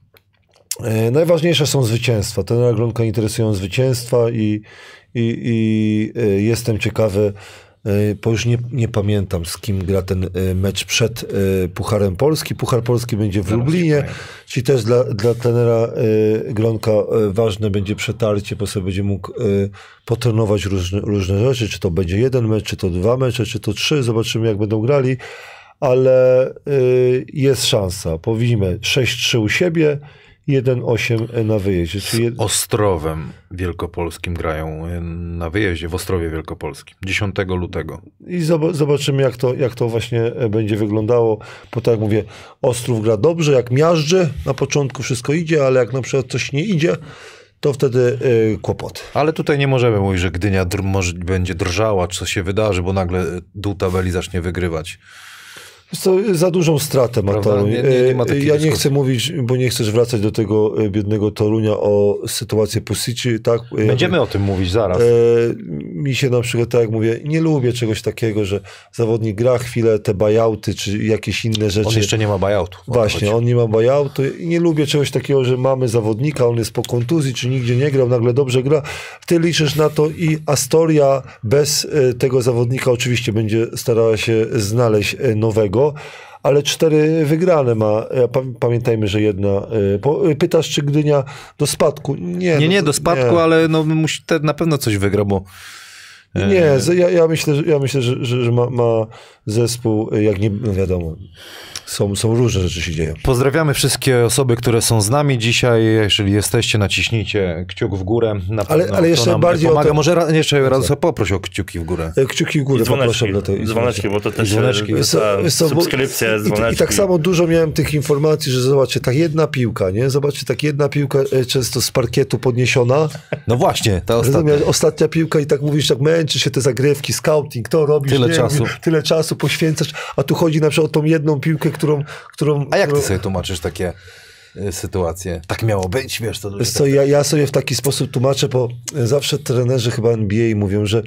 E, Najważniejsze są zwycięstwa. Ten Glonka interesują zwycięstwa i, i, i e, jestem ciekawy, e, bo już nie, nie pamiętam z kim gra ten e, mecz przed e, Pucharem Polski. Puchar Polski będzie w Lublinie, czyli też dla, dla trenera e, Gronka e, ważne będzie przetarcie, bo sobie będzie mógł potrenować różne, różne rzeczy, czy to będzie jeden mecz, czy to dwa mecze, czy to trzy, zobaczymy jak będą grali, ale y, jest szansa. Powinniśmy 6-3 u siebie, 1-8 na wyjeździe. Czyli jed... Ostrowem Wielkopolskim grają y, na wyjeździe w Ostrowie Wielkopolskim 10 lutego. I zob- zobaczymy, jak to, jak to właśnie e, będzie wyglądało. Bo tak jak mówię, Ostrów gra dobrze, jak miażdży, na początku wszystko idzie, ale jak na przykład coś nie idzie, to wtedy y, kłopot. Ale tutaj nie możemy mówić, że Gdynia dr- może, będzie drżała, czy co się wydarzy, bo nagle dół tabeli zacznie wygrywać. Co, za dużą stratę ma Prawda? Toruń. Nie- nie- nie ma E, ja nie dyskusji. chcę mówić, bo nie chcesz wracać do tego e, biednego Torunia o sytuację Pusici, tak? E, Będziemy o tym mówić zaraz. Mi się na przykład, tak jak mówię, nie lubię czegoś takiego, że zawodnik gra chwilę te buyouty, czy jakieś inne rzeczy. On jeszcze nie ma buyoutu. Właśnie, on nie ma buyoutu i nie lubię czegoś takiego, że mamy zawodnika, on jest po kontuzji, czy nigdzie nie grał, nagle dobrze gra. Ty liczysz na to i Astoria bez tego zawodnika oczywiście będzie starała się znaleźć e, ale cztery wygrane ma. E, pa- Pamiętajmy, że jedna. e, e, Pytasz, czy Gdynia do spadku? Nie, Nie, no nie, do spadku, ale no, musi, na pewno coś wygra, bo Nie, z- ja, ja myślę, że, ja myślę, że, że, że ma, ma zespół, jak nie, no wiadomo, są, są różne rzeczy się dzieją. Pozdrawiamy wszystkie osoby, które są z nami dzisiaj. Jeżeli jesteście, naciśnijcie kciuk w górę. Na Ale- pewno ale jeszcze nam bardziej o pomaga. te- Może ra, jeszcze raz poproś o kciuki w górę. E, Kciuki w górę dzwoneczki, poproszę dla tej. dzwoneczki, bo to też dzwoneczki. e, ta co, bo- subskrypcje, i, dzwoneczki. I tak samo dużo miałem tych informacji, że zobaczcie, tak jedna piłka, nie? Zobaczcie, tak jedna piłka e, często z parkietu podniesiona. No właśnie, ta ostatnia. Rozumiesz, ostatnia piłka i tak mówisz, tak męczy się te zagrywki, scouting, to robisz. Tyle nie? czasu. Tyle czasu poświęcasz, a tu chodzi na przykład o tą jedną piłkę, którą... którą A jak ty sobie tłumaczysz takie y, sytuacje? Tak miało być, wiesz, to Wiesz co, ja, ja sobie w taki sposób tłumaczę, bo zawsze trenerzy chyba NBA mówią, że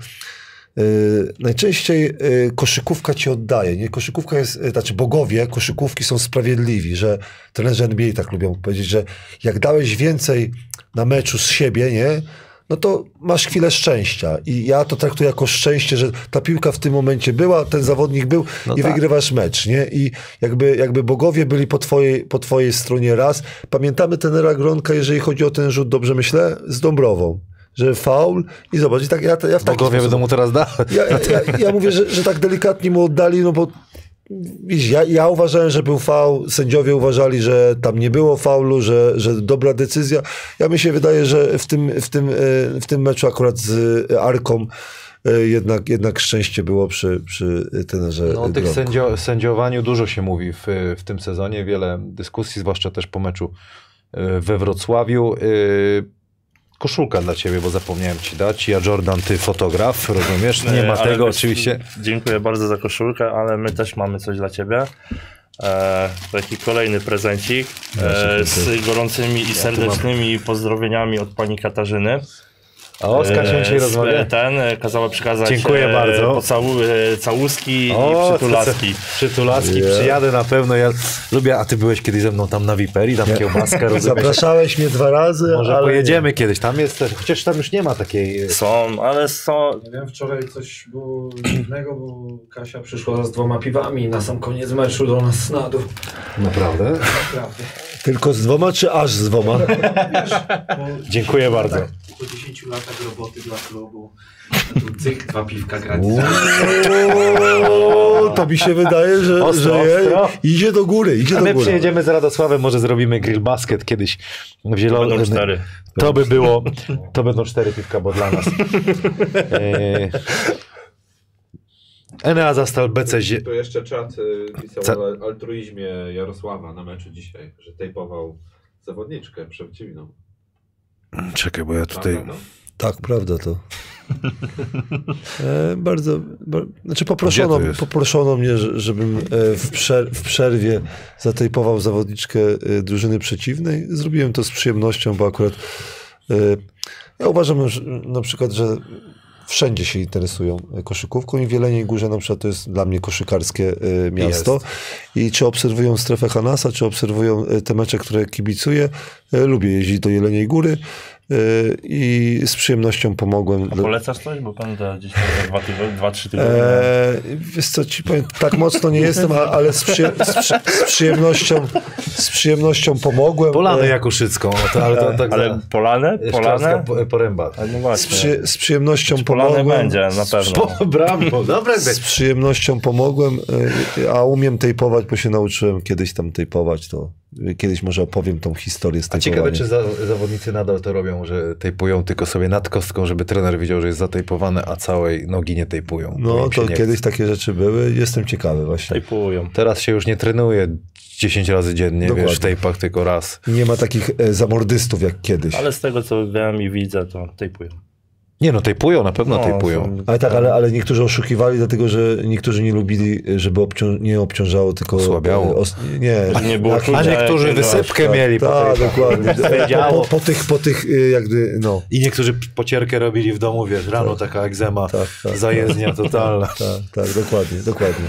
y, najczęściej y, koszykówka ci oddaje. Nie? Koszykówka jest, y, znaczy bogowie koszykówki są sprawiedliwi, że trenerzy NBA tak lubią powiedzieć, że jak dałeś więcej na meczu z siebie, nie? No to masz chwilę szczęścia. I ja to traktuję jako szczęście, że ta piłka w tym momencie była, ten zawodnik był No i tak. wygrywasz mecz, nie? I jakby, jakby bogowie byli po twojej, po twojej stronie raz. Pamiętamy tenera Gronka, jeżeli chodzi o ten rzut, dobrze myślę, z Dąbrową. Że faul i zobacz, i tak, ja, ja w taki Bogowie sposób- będą mu teraz dawać. ja, ja, ja mówię, że, że tak delikatnie mu oddali, no bo widzisz, ja, ja uważałem, że był faul, sędziowie uważali, że tam nie było faulu, że, że dobra decyzja. Ja mi się wydaje, że w tym, w tym, e, w tym meczu akurat z Arką e, jednak, jednak szczęście było przy, przy tenerze No, o tych sędzio, sędziowaniu dużo się mówi w, w tym sezonie, wiele dyskusji, zwłaszcza też po meczu y, we Wrocławiu. Koszulka dla ciebie, bo zapomniałem ci dać. Ja Jordan, ty fotograf, rozumiesz? Nie ma tego oczywiście. Dziękuję bardzo za koszulkę, ale my też mamy coś dla ciebie. E, taki kolejny prezencik e, z gorącymi i serdecznymi pozdrowieniami od pani Katarzyny. A Oskar się E, dzisiaj z- rozmawia. Ten e, kazała przekazać Dziękuję e, bardzo. Pocału, e, całuski O, i przytulaski. Przytulaski, Yeah. przyjadę na pewno. Ja lubię, a ty byłeś kiedyś ze mną tam na Wiperi, tam kiełbaskę, rozumiesz? Zapraszałeś mnie dwa razy, Może ale pojedziemy kiedyś, tam jest też, chociaż tam już nie ma takiej... Są, ale są. Nie wiem, wczoraj coś było dziwnego, bo Kasia przyszła z dwoma piwami na sam koniec meczu do nas na dół. Naprawdę? Naprawdę. Tylko z dwoma, czy aż z dwoma? Dziękuję bardzo. Tak, po 10 latach roboty dla klubu. Cyk, dwa piwka gratis. To mi się wydaje, że, Ostro, że ostro. idzie do góry, idzie A do my góry. przyjedziemy z Radosławem, może zrobimy grill basket kiedyś w zielonym. Będą cztery. To by było, to będą cztery piwka, bo dla nas. Eee, Enea Zastal BC Zie- Tu jeszcze czat y, pisał o altruizmie Jarosława na meczu dzisiaj, że tejpował zawodniczkę przeciwną. Czekaj, bo ja tutaj... Prawda, no? Tak, prawda to. E, bardzo, bar, znaczy poproszono, poproszono mnie, że- żebym e, w, przer, w przerwie zatejpował zawodniczkę e, drużyny przeciwnej. Zrobiłem to z przyjemnością, bo akurat e, ja uważam że, na przykład, że wszędzie się interesują koszykówką i w Jeleniej Górze na przykład to jest dla mnie koszykarskie e, miasto. I czy obserwują strefę Hanasa, czy obserwują e, te mecze, które kibicuję, e, lubię jeździć do Jeleniej Góry i z przyjemnością pomogłem. A polecasz coś? Bo pamiętam gdzieś tam za dwa, tygodnie, dwa trzy tygodnie. E, wiesz co, ci powiem, tak mocno nie jestem, a- ale z, przyje, z, przy, z, przyjemnością, z przyjemnością pomogłem. Polanę E, Jakuszycką, to, ale to tak Ale za- Polane? Szczarska Polane? po- Poręba. No z, przy, z przyjemnością Polane pomogłem. będzie, na pewno. Po, brawo, dobre. Z przyjemnością pomogłem, e, a umiem tejpować, bo się nauczyłem kiedyś tam tejpować, to kiedyś może opowiem tą historię z A ciekawe, czy za, zawodnicy nadal to robią, że tejpują tylko sobie nad kostką, żeby trener widział, że jest zatejpowane, a całej nogi nie tejpują. No to kiedyś takie rzeczy były, jestem ciekawy właśnie. Typują. Teraz się już nie trenuje 10 razy dziennie, Dokładnie. wiesz, w tejpach tylko raz. Nie ma takich e, zamordystów jak kiedyś. Ale z tego co wiem i widzę, to typują. Nie no, tejpują, na pewno No, tejpują. są- Ale tak, ale, ale niektórzy oszukiwali, dlatego że niektórzy nie lubili, żeby obcią- nie obciążało, tylko... Osłabiało. e, Os, nie, Że nie było czucia A niektórzy wysypkę mieli po Tak, dokładnie. Wiedziało. Po, po, po tych, po tych y, jakby, no. I niektórzy pocierkę robili w domu, wiesz, rano taka egzema, Tak, tak, zajezdnia totalna. Tak, tak, dokładnie, dokładnie.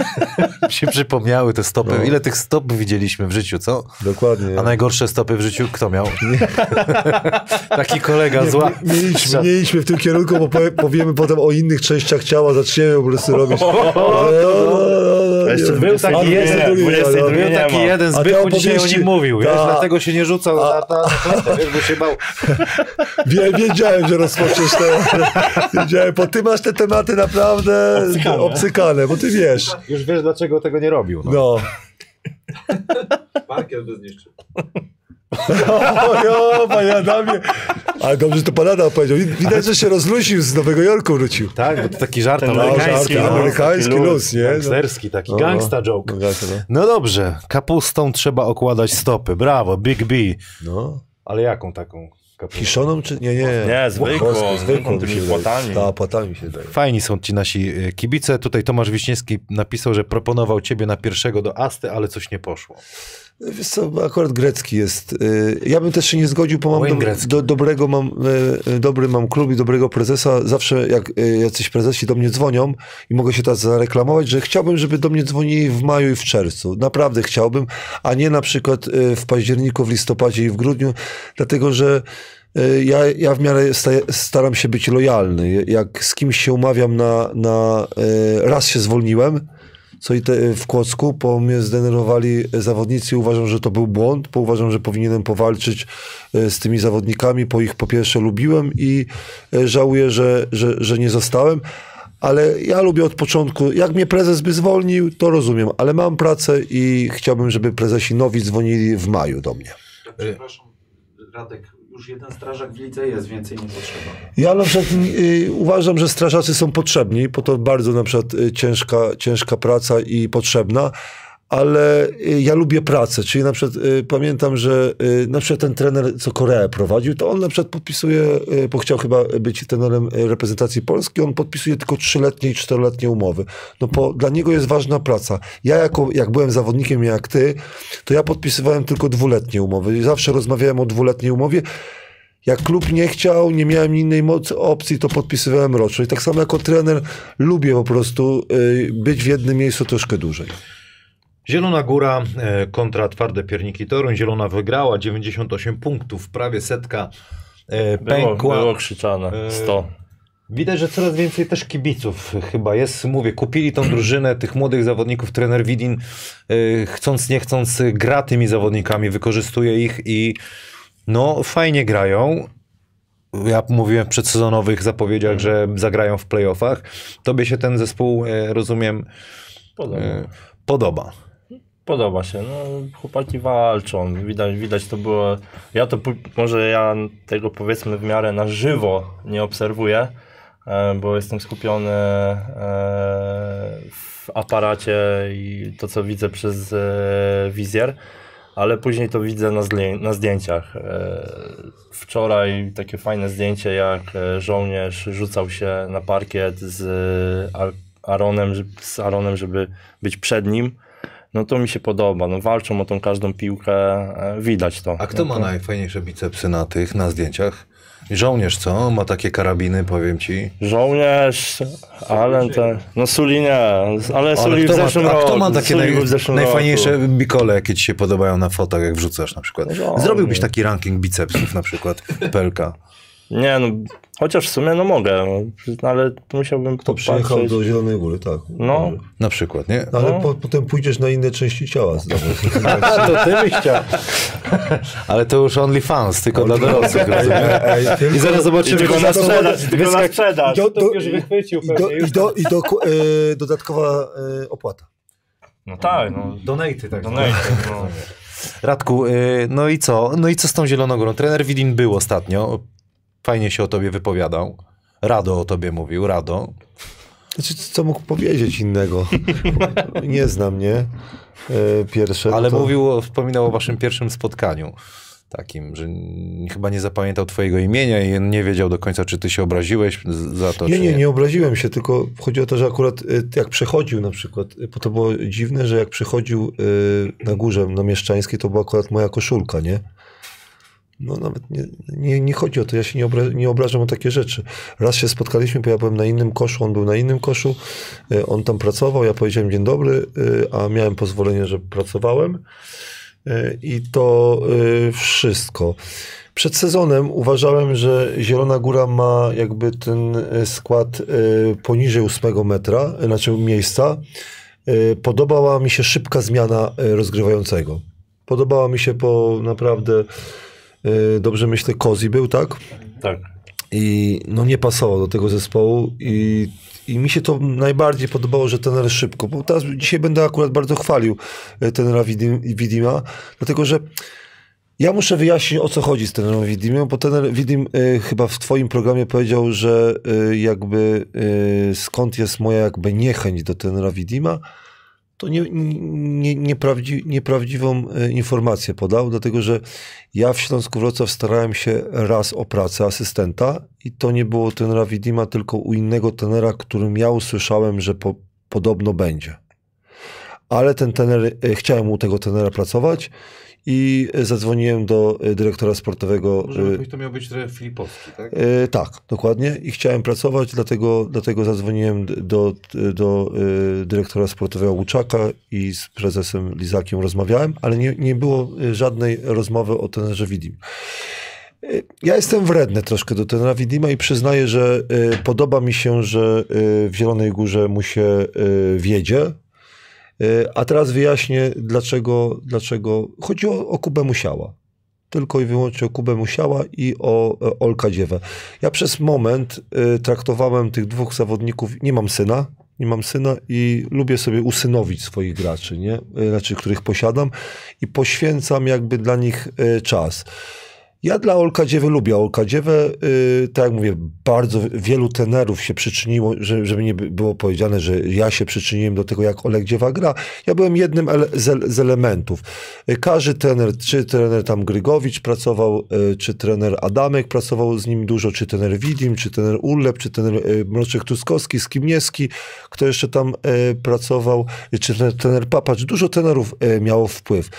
się przypomniały te stopy. No. Ile tych stop widzieliśmy w życiu, co? Dokładnie. A najgorsze stopy w życiu kto miał? Taki kolega zła. Mieliśmy, mieliśmy w tym kierunku, bo powie- powiemy potem o innych częściach ciała, zaczniemy po prostu robić. No, no, no, Jeszcze. Był taki jeden, 22 22 no. Był taki jeden Zbychu dzisiaj o nim mówił, wiesz, dlatego się nie rzucał na, klatę, wiesz, bo się bał. Wie, wiedziałem, że rozpoczniesz to. Wiedziałem, bo ty masz te tematy naprawdę Obcykane. obcykane, bo ty wiesz. Już wiesz, dlaczego tego nie robił. No. No. Parkiet by zniszczył. O, panie Adamie. Ale dobrze, że to pan Adam powiedział. Widać, że się rozluźnił z Nowego Jorku wrócił. Tak, bo to taki żart Ten amerykański. żart no. amerykański taki luz, nie? No. Gangsterski, taki No, gangsta joke. No, gangsta, no. No dobrze, kapustą trzeba okładać stopy. Brawo, Big B. No. Ale jaką taką kapustą? Kiszoną czy nie? Nie, Nie, zwykłą, Włoską, zwykłą tymi płatami. Tak, płatami się daje. Fajni są ci nasi y, kibice. Tutaj Tomasz Wiśniewski napisał, że proponował ciebie na pierwszego do Asty, ale coś nie poszło. Wiesz co, akurat grecki jest. y, Ja bym też się nie zgodził, bo mam do, do, dobrego mam, y, y, dobry mam klub i dobrego prezesa. Zawsze jak jacyś prezesi do mnie dzwonią i mogę się teraz zareklamować, że chciałbym, żeby do mnie dzwonili w maju i w czerwcu. Naprawdę chciałbym, a nie na przykład w październiku, w listopadzie i w grudniu, dlatego że ja, ja w miarę sta, staram się być lojalny. Jak z kimś się umawiam na, na raz się zwolniłem, co i te, w Kłodzku, bo mnie zdenerwowali zawodnicy. Uważam, że to był błąd, bo uważam, że powinienem powalczyć e, z tymi zawodnikami, bo ich po pierwsze lubiłem i e, żałuję, że, że, że nie zostałem. Ale ja lubię od początku, jak mnie prezes by zwolnił, to rozumiem, ale mam pracę i chciałbym, żeby prezesi nowi dzwonili w maju do mnie. Przepraszam, Radek, już jeden strażak w lidze jest, więcej nie potrzeba. Ja na przykład y, uważam, że strażacy są potrzebni, bo to bardzo na przykład y, ciężka, ciężka praca i potrzebna, ale y, ja lubię pracę, czyli na przykład y, pamiętam, że y, na przykład ten trener, co Koreę prowadził, to on na przykład podpisuje, bo chciał chyba być trenerem reprezentacji Polski, on podpisuje tylko trzyletnie i czteroletnie umowy. No bo dla niego jest ważna praca. Ja jako, jak byłem zawodnikiem jak ty, to ja podpisywałem tylko dwuletnie umowy. Zawsze rozmawiałem o dwuletniej umowie, jak klub nie chciał, nie miałem innej mocy, opcji, to podpisywałem roczną. I tak samo jako trener lubię po prostu być w jednym miejscu troszkę dłużej. Zielona Góra e, kontra Twarde Pierniki Toruń. Zielona wygrała 98 punktów, prawie setka e, Było, pękła. było krzyczane. E, 100. Widać, że coraz więcej też kibiców chyba jest. Mówię, kupili tą drużynę tych młodych zawodników. Trener Widin, chcąc nie chcąc, gra tymi zawodnikami, wykorzystuje ich i no fajnie grają. Ja mówiłem w przedsezonowych zapowiedziach, że zagrają w playoffach. Tobie się ten zespół, rozumiem, Podoba. podoba. Podoba się. No, chłopaki walczą. Widać, widać to było. Ja to może ja tego powiedzmy w miarę na żywo nie obserwuję, e, bo jestem skupiony e, w aparacie i to, co widzę przez e, wizjer, ale później to widzę na, na zdjęciach. Wczoraj takie fajne zdjęcie, jak żołnierz rzucał się na parkiet z Ar- Aaronem, żeby- z Aaronem, żeby być przed nim. No to mi się podoba. No walczą o tą każdą piłkę, e, widać to. A kto no ma to... najfajniejsze bicepsy na tych, na zdjęciach? Żołnierz, co? Ma takie karabiny, powiem ci. Żołnierz, ale te... No Suli nie, ale Ale Suli w kto ma, zeszłym a roku. kto ma takie naj, w najfajniejsze roku. bikole, jakie ci się podobają na fotach, jak wrzucasz na przykład? No, Zrobiłbyś nie. taki ranking bicepsów na przykład, pelka. Nie no, chociaż w sumie no mogę, no, ale to musiałbym To przyjechał popatrzeć. do Zielonej Góry, tak. No. Na przykład, nie? Ale No. po, potem pójdziesz na inne części ciała. znowu. to ty byś chciał. Ale to już OnlyFans, tylko dla dorosłych, rozumiem? Ej, I tylko- zaraz zobaczymy, Tylko na sprzedaż, tylko na sprzedaż. I do, do, już wychwycił i do, i do, i do, e, dodatkowa e, opłata. No tak, no. Donaty, tak. Donate, no. Radku, y, no i co? No i co z tą Zieloną Górą? Trener Widin był ostatnio. Fajnie się o tobie wypowiadał. Rado o tobie mówił, Rado. Znaczy, co mógł powiedzieć innego? Nie znam, nie? E, pierwsze. no Ale to... mówił, wspominał o waszym pierwszym spotkaniu. Takim, że chyba nie zapamiętał twojego imienia i nie wiedział do końca, czy ty się obraziłeś za to, Nie, czy nie, nie obraziłem się, tylko chodzi o to, że akurat y, jak przechodził na przykład, y, bo to było dziwne, że jak przechodził na górze na Mieszczańskiej, to była akurat moja koszulka, nie? No nawet nie, nie, nie chodzi o to, ja się nie, obra nie obrażam o takie rzeczy. Raz się spotkaliśmy, bo ja byłem na innym koszu, on był na innym koszu, y, on tam pracował, ja powiedziałem dzień dobry, y, a miałem pozwolenie, że pracowałem y, i to wszystko. Przed sezonem uważałem, że Zielona Góra ma jakby ten skład poniżej 8 metra, znaczy miejsca. Podobała mi się szybka zmiana rozgrywającego. Podobała mi się, bo naprawdę dobrze myślę, Kozi był, tak? Tak. I no nie pasował do tego zespołu i, i mi się to najbardziej podobało, że tener szybko, bo teraz dzisiaj będę akurat bardzo chwalił e, tenera Widim- Widima, dlatego że ja muszę wyjaśnić o co chodzi z tenerem Widimem, bo tener Widim e, chyba w twoim programie powiedział, że e, jakby e, skąd jest moja jakby niechęć do tenera Widima, to nie, nie, nieprawdzi, nieprawdziwą e, informację podał, dlatego że ja w Śląsku Wrocław starałem się raz o pracę asystenta i to nie było tenera Widima, tylko u innego tenera, którym ja usłyszałem, że po, podobno będzie. ale ten trener, e, chciałem u tego trenera pracować i e, zadzwoniłem do e, dyrektora sportowego. e, to miał być Filipowski, tak? E, tak, dokładnie. I chciałem pracować, dlatego, dlatego zadzwoniłem do, do dyrektora sportowego Łuczaka i z prezesem Lizakiem rozmawiałem, ale nie, nie było żadnej rozmowy o trenerze Widim. Ja jestem wredny troszkę do trenera Widima i przyznaję, że e, podoba mi się, że e, w Zielonej Górze mu się e, wiedzie. E, A teraz wyjaśnię, dlaczego, dlaczego chodzi o, o Kubę Musiała tylko i wyłącznie o Kubę Musiała i o e, Olka Dziewę. Ja przez moment y, traktowałem tych dwóch zawodników, nie mam syna, nie mam syna i lubię sobie usynowić swoich graczy, nie? Y, znaczy, których posiadam i poświęcam jakby dla nich y, czas. Ja dla Olka Dziewy lubię Olka Dziewę. Yy, tak jak mówię, bardzo wielu tenerów się przyczyniło, że, żeby nie by- było powiedziane, że ja się przyczyniłem do tego, jak Olek Dziewa gra. Ja byłem jednym ele, z, z elementów. Yy, każdy trener, czy trener tam Grygowicz pracował, yy, czy trener Adamek pracował z nim dużo, czy trener Widim, czy trener Urlep, czy trener yy, Mroczek Tuskowski, Skimniewski, kto jeszcze tam yy, pracował, yy, czy trener, trener Papacz. Dużo trenerów yy, miało wpływ.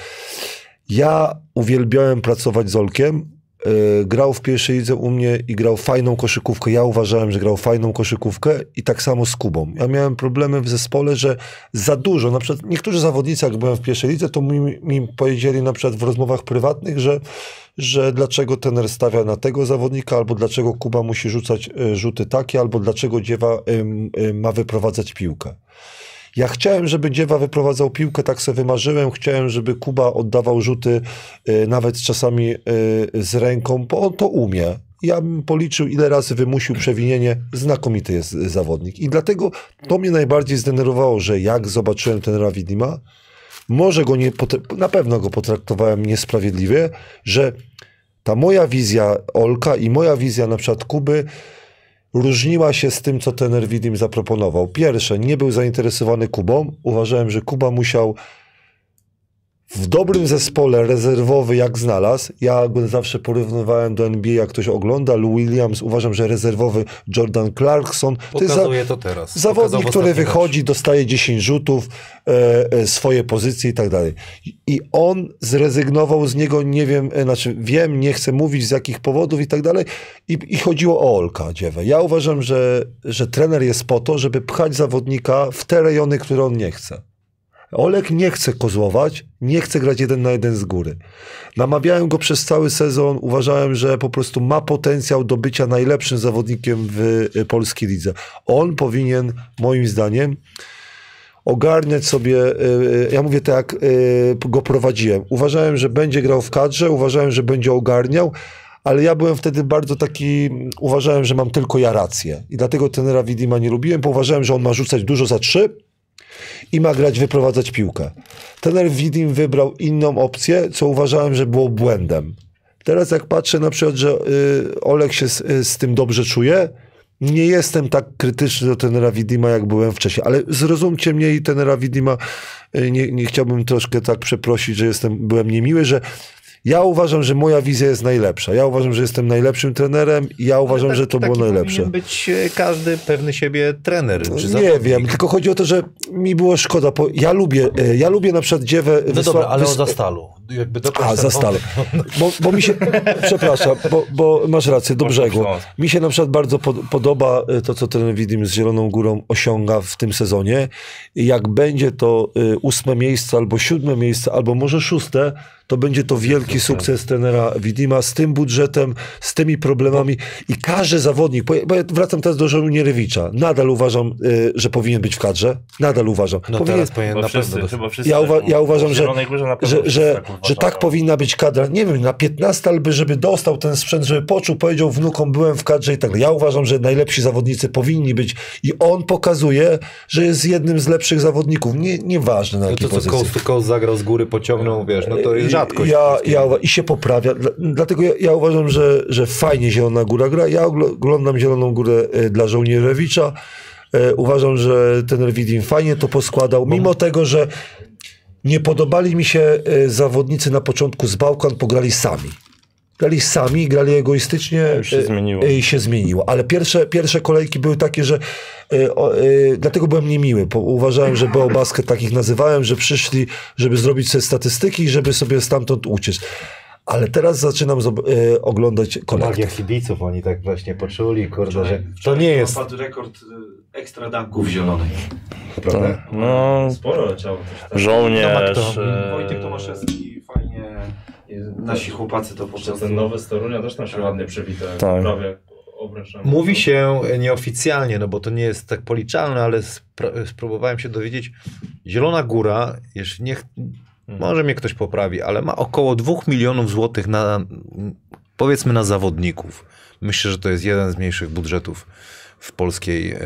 Ja uwielbiałem pracować z Olkiem. Yy, grał w pierwszej lidze u mnie i grał fajną koszykówkę. Ja uważałem, że grał fajną koszykówkę i tak samo z Kubą. Ja miałem problemy w zespole, że za dużo, na przykład niektórzy zawodnicy, jak byłem w pierwszej lidze, to mi, mi powiedzieli na przykład w rozmowach prywatnych, że, że dlaczego tener stawia na tego zawodnika, albo dlaczego Kuba musi rzucać y, rzuty takie, albo dlaczego Dziewa y, ma wyprowadzać piłkę. Ja chciałem, żeby Dziewa wyprowadzał piłkę, tak sobie wymarzyłem. Chciałem, żeby Kuba oddawał rzuty y, nawet czasami y, z ręką, bo on to umie. Ja bym policzył, ile razy wymusił przewinienie. Znakomity jest zawodnik. I dlatego to mnie najbardziej zdenerwowało, że jak zobaczyłem ten Widima, może go nie, na pewno go potraktowałem niesprawiedliwie, że ta moja wizja Olka i moja wizja na przykład Kuby różniła się z tym, co ten Widim zaproponował. Pierwsze, nie był zainteresowany Kubą. Uważałem, że Kuba musiał w dobrym zespole rezerwowy jak znalazł. Ja go zawsze porównywałem do NBA, jak ktoś ogląda. Lou Williams, uważam, że rezerwowy Jordan Clarkson. To jest za, Pokazuje to teraz. Zawodnik, który wychodzi, dostaje 10 rzutów, e, e, swoje pozycje i tak dalej. I on zrezygnował z niego, nie wiem, e, znaczy wiem, nie chcę mówić z jakich powodów i tak dalej. I, i chodziło o Olka Dziewę. Ja uważam, że, że trener jest po to, żeby pchać zawodnika w te rejony, które on nie chce. Olek nie chce kozłować, nie chce grać jeden na jeden z góry. Namawiałem go przez cały sezon, uważałem, że po prostu ma potencjał do bycia najlepszym zawodnikiem w y, polskiej lidze. On powinien, moim zdaniem, ogarniać sobie, y, y, ja mówię tak, jak go prowadziłem. Uważałem, że będzie grał w kadrze, uważałem, że będzie ogarniał, ale ja byłem wtedy bardzo taki, uważałem, że mam tylko ja rację. I dlatego tenera Widima nie lubiłem, bo uważałem, że on ma rzucać dużo za trzy, i ma grać, wyprowadzać piłkę. Tener Widim wybrał inną opcję, co uważałem, że było błędem. Teraz jak patrzę na przykład, że y, Olek się z, y, z tym dobrze czuje, nie jestem tak krytyczny do tenera Widima, jak byłem wcześniej, ale zrozumcie mnie i tenera Widima, y, nie, nie chciałbym troszkę tak przeprosić, że jestem, byłem niemiły, że ja uważam, że moja wizja jest najlepsza. Ja uważam, że jestem najlepszym trenerem i ja uważam, tak- że to było najlepsze. powinien być e, każdy pewny siebie trener. Czy Nie wiem, tylko chodzi o to, że mi było szkoda. Bo ja lubię, e, ja lubię na przykład dziewę. No dobra, ale o Zastalu. Jakby A, ten za stale. wątek. Bo, bo mi się, przepraszam, bo, bo masz rację, do brzegu. Mi się na przykład bardzo pod, podoba e, to, co ten Widim z Zieloną Górą osiąga w tym sezonie. Jak będzie to ósme miejsce, albo siódme miejsce, albo może szóste, to będzie to wielki sukces trenera Widima z tym budżetem, z tymi problemami i każdy zawodnik, bo ja, wracam teraz do Żołnierewicza, nadal uważam, e, że powinien być w kadrze, nadal uważam. No powinien, teraz powinien na wszyscy, pewno. wszyscy ja, uwa- tak ja mówią. uważam, że, że, że, tak że tak powinna być kadra. Nie wiem, na 15 albo żeby dostał ten sprzęt, żeby poczuł, powiedział wnukom, byłem w kadrze i tak dalej. Ja uważam, że najlepsi zawodnicy powinni być i on pokazuje, że jest jednym z lepszych zawodników. Nie, nieważne na No jakiej to co pozycji. coast to coast zagrał z góry, pociągnął, wiesz, no to jest rzadkość. Ja, ja, I się poprawia. Dla- Dlatego ja, ja uważam, że, że fajnie Zielona Góra gra. Ja ogl- oglądam Zieloną Górę e, dla Żołnierewicza. E, Uważam, że ten Widim fajnie to poskładał, mimo tego, że nie podobali mi się e, zawodnicy na początku z Bałkan, pograli sami. Grali sami, grali egoistycznie Już się e, zmieniło. e, i się zmieniło. Ale pierwsze, pierwsze kolejki były takie, że e, o, e, dlatego byłem niemiły, bo uważałem, że BO Basket takich nazywałem, że przyszli, żeby zrobić sobie statystyki i żeby sobie stamtąd uciec. Ale teraz zaczynam e, oglądać Magia kolektyw. kibiców, oni tak właśnie poczuli, kurde, że Wczoraj- to wczoraj nie jest, Padł rekord y, ekstra dunków zielonej. prawda? No, Sporo leciało też tak. żołnierz. No, Wojtek Tomaszewski fajnie. Nasi chłopacy to po prostu. ten nowy z Torunia też tam się ładnie przywita. Tak. Prawie. Mówi się nieoficjalnie, no bo to nie jest tak policzalne, ale spróbowałem się dowiedzieć. Zielona Góra, jeśli niech, może mnie ktoś poprawi, ale ma około 2 milionów złotych na, powiedzmy na zawodników. Myślę, że to jest jeden z mniejszych budżetów w polskiej e,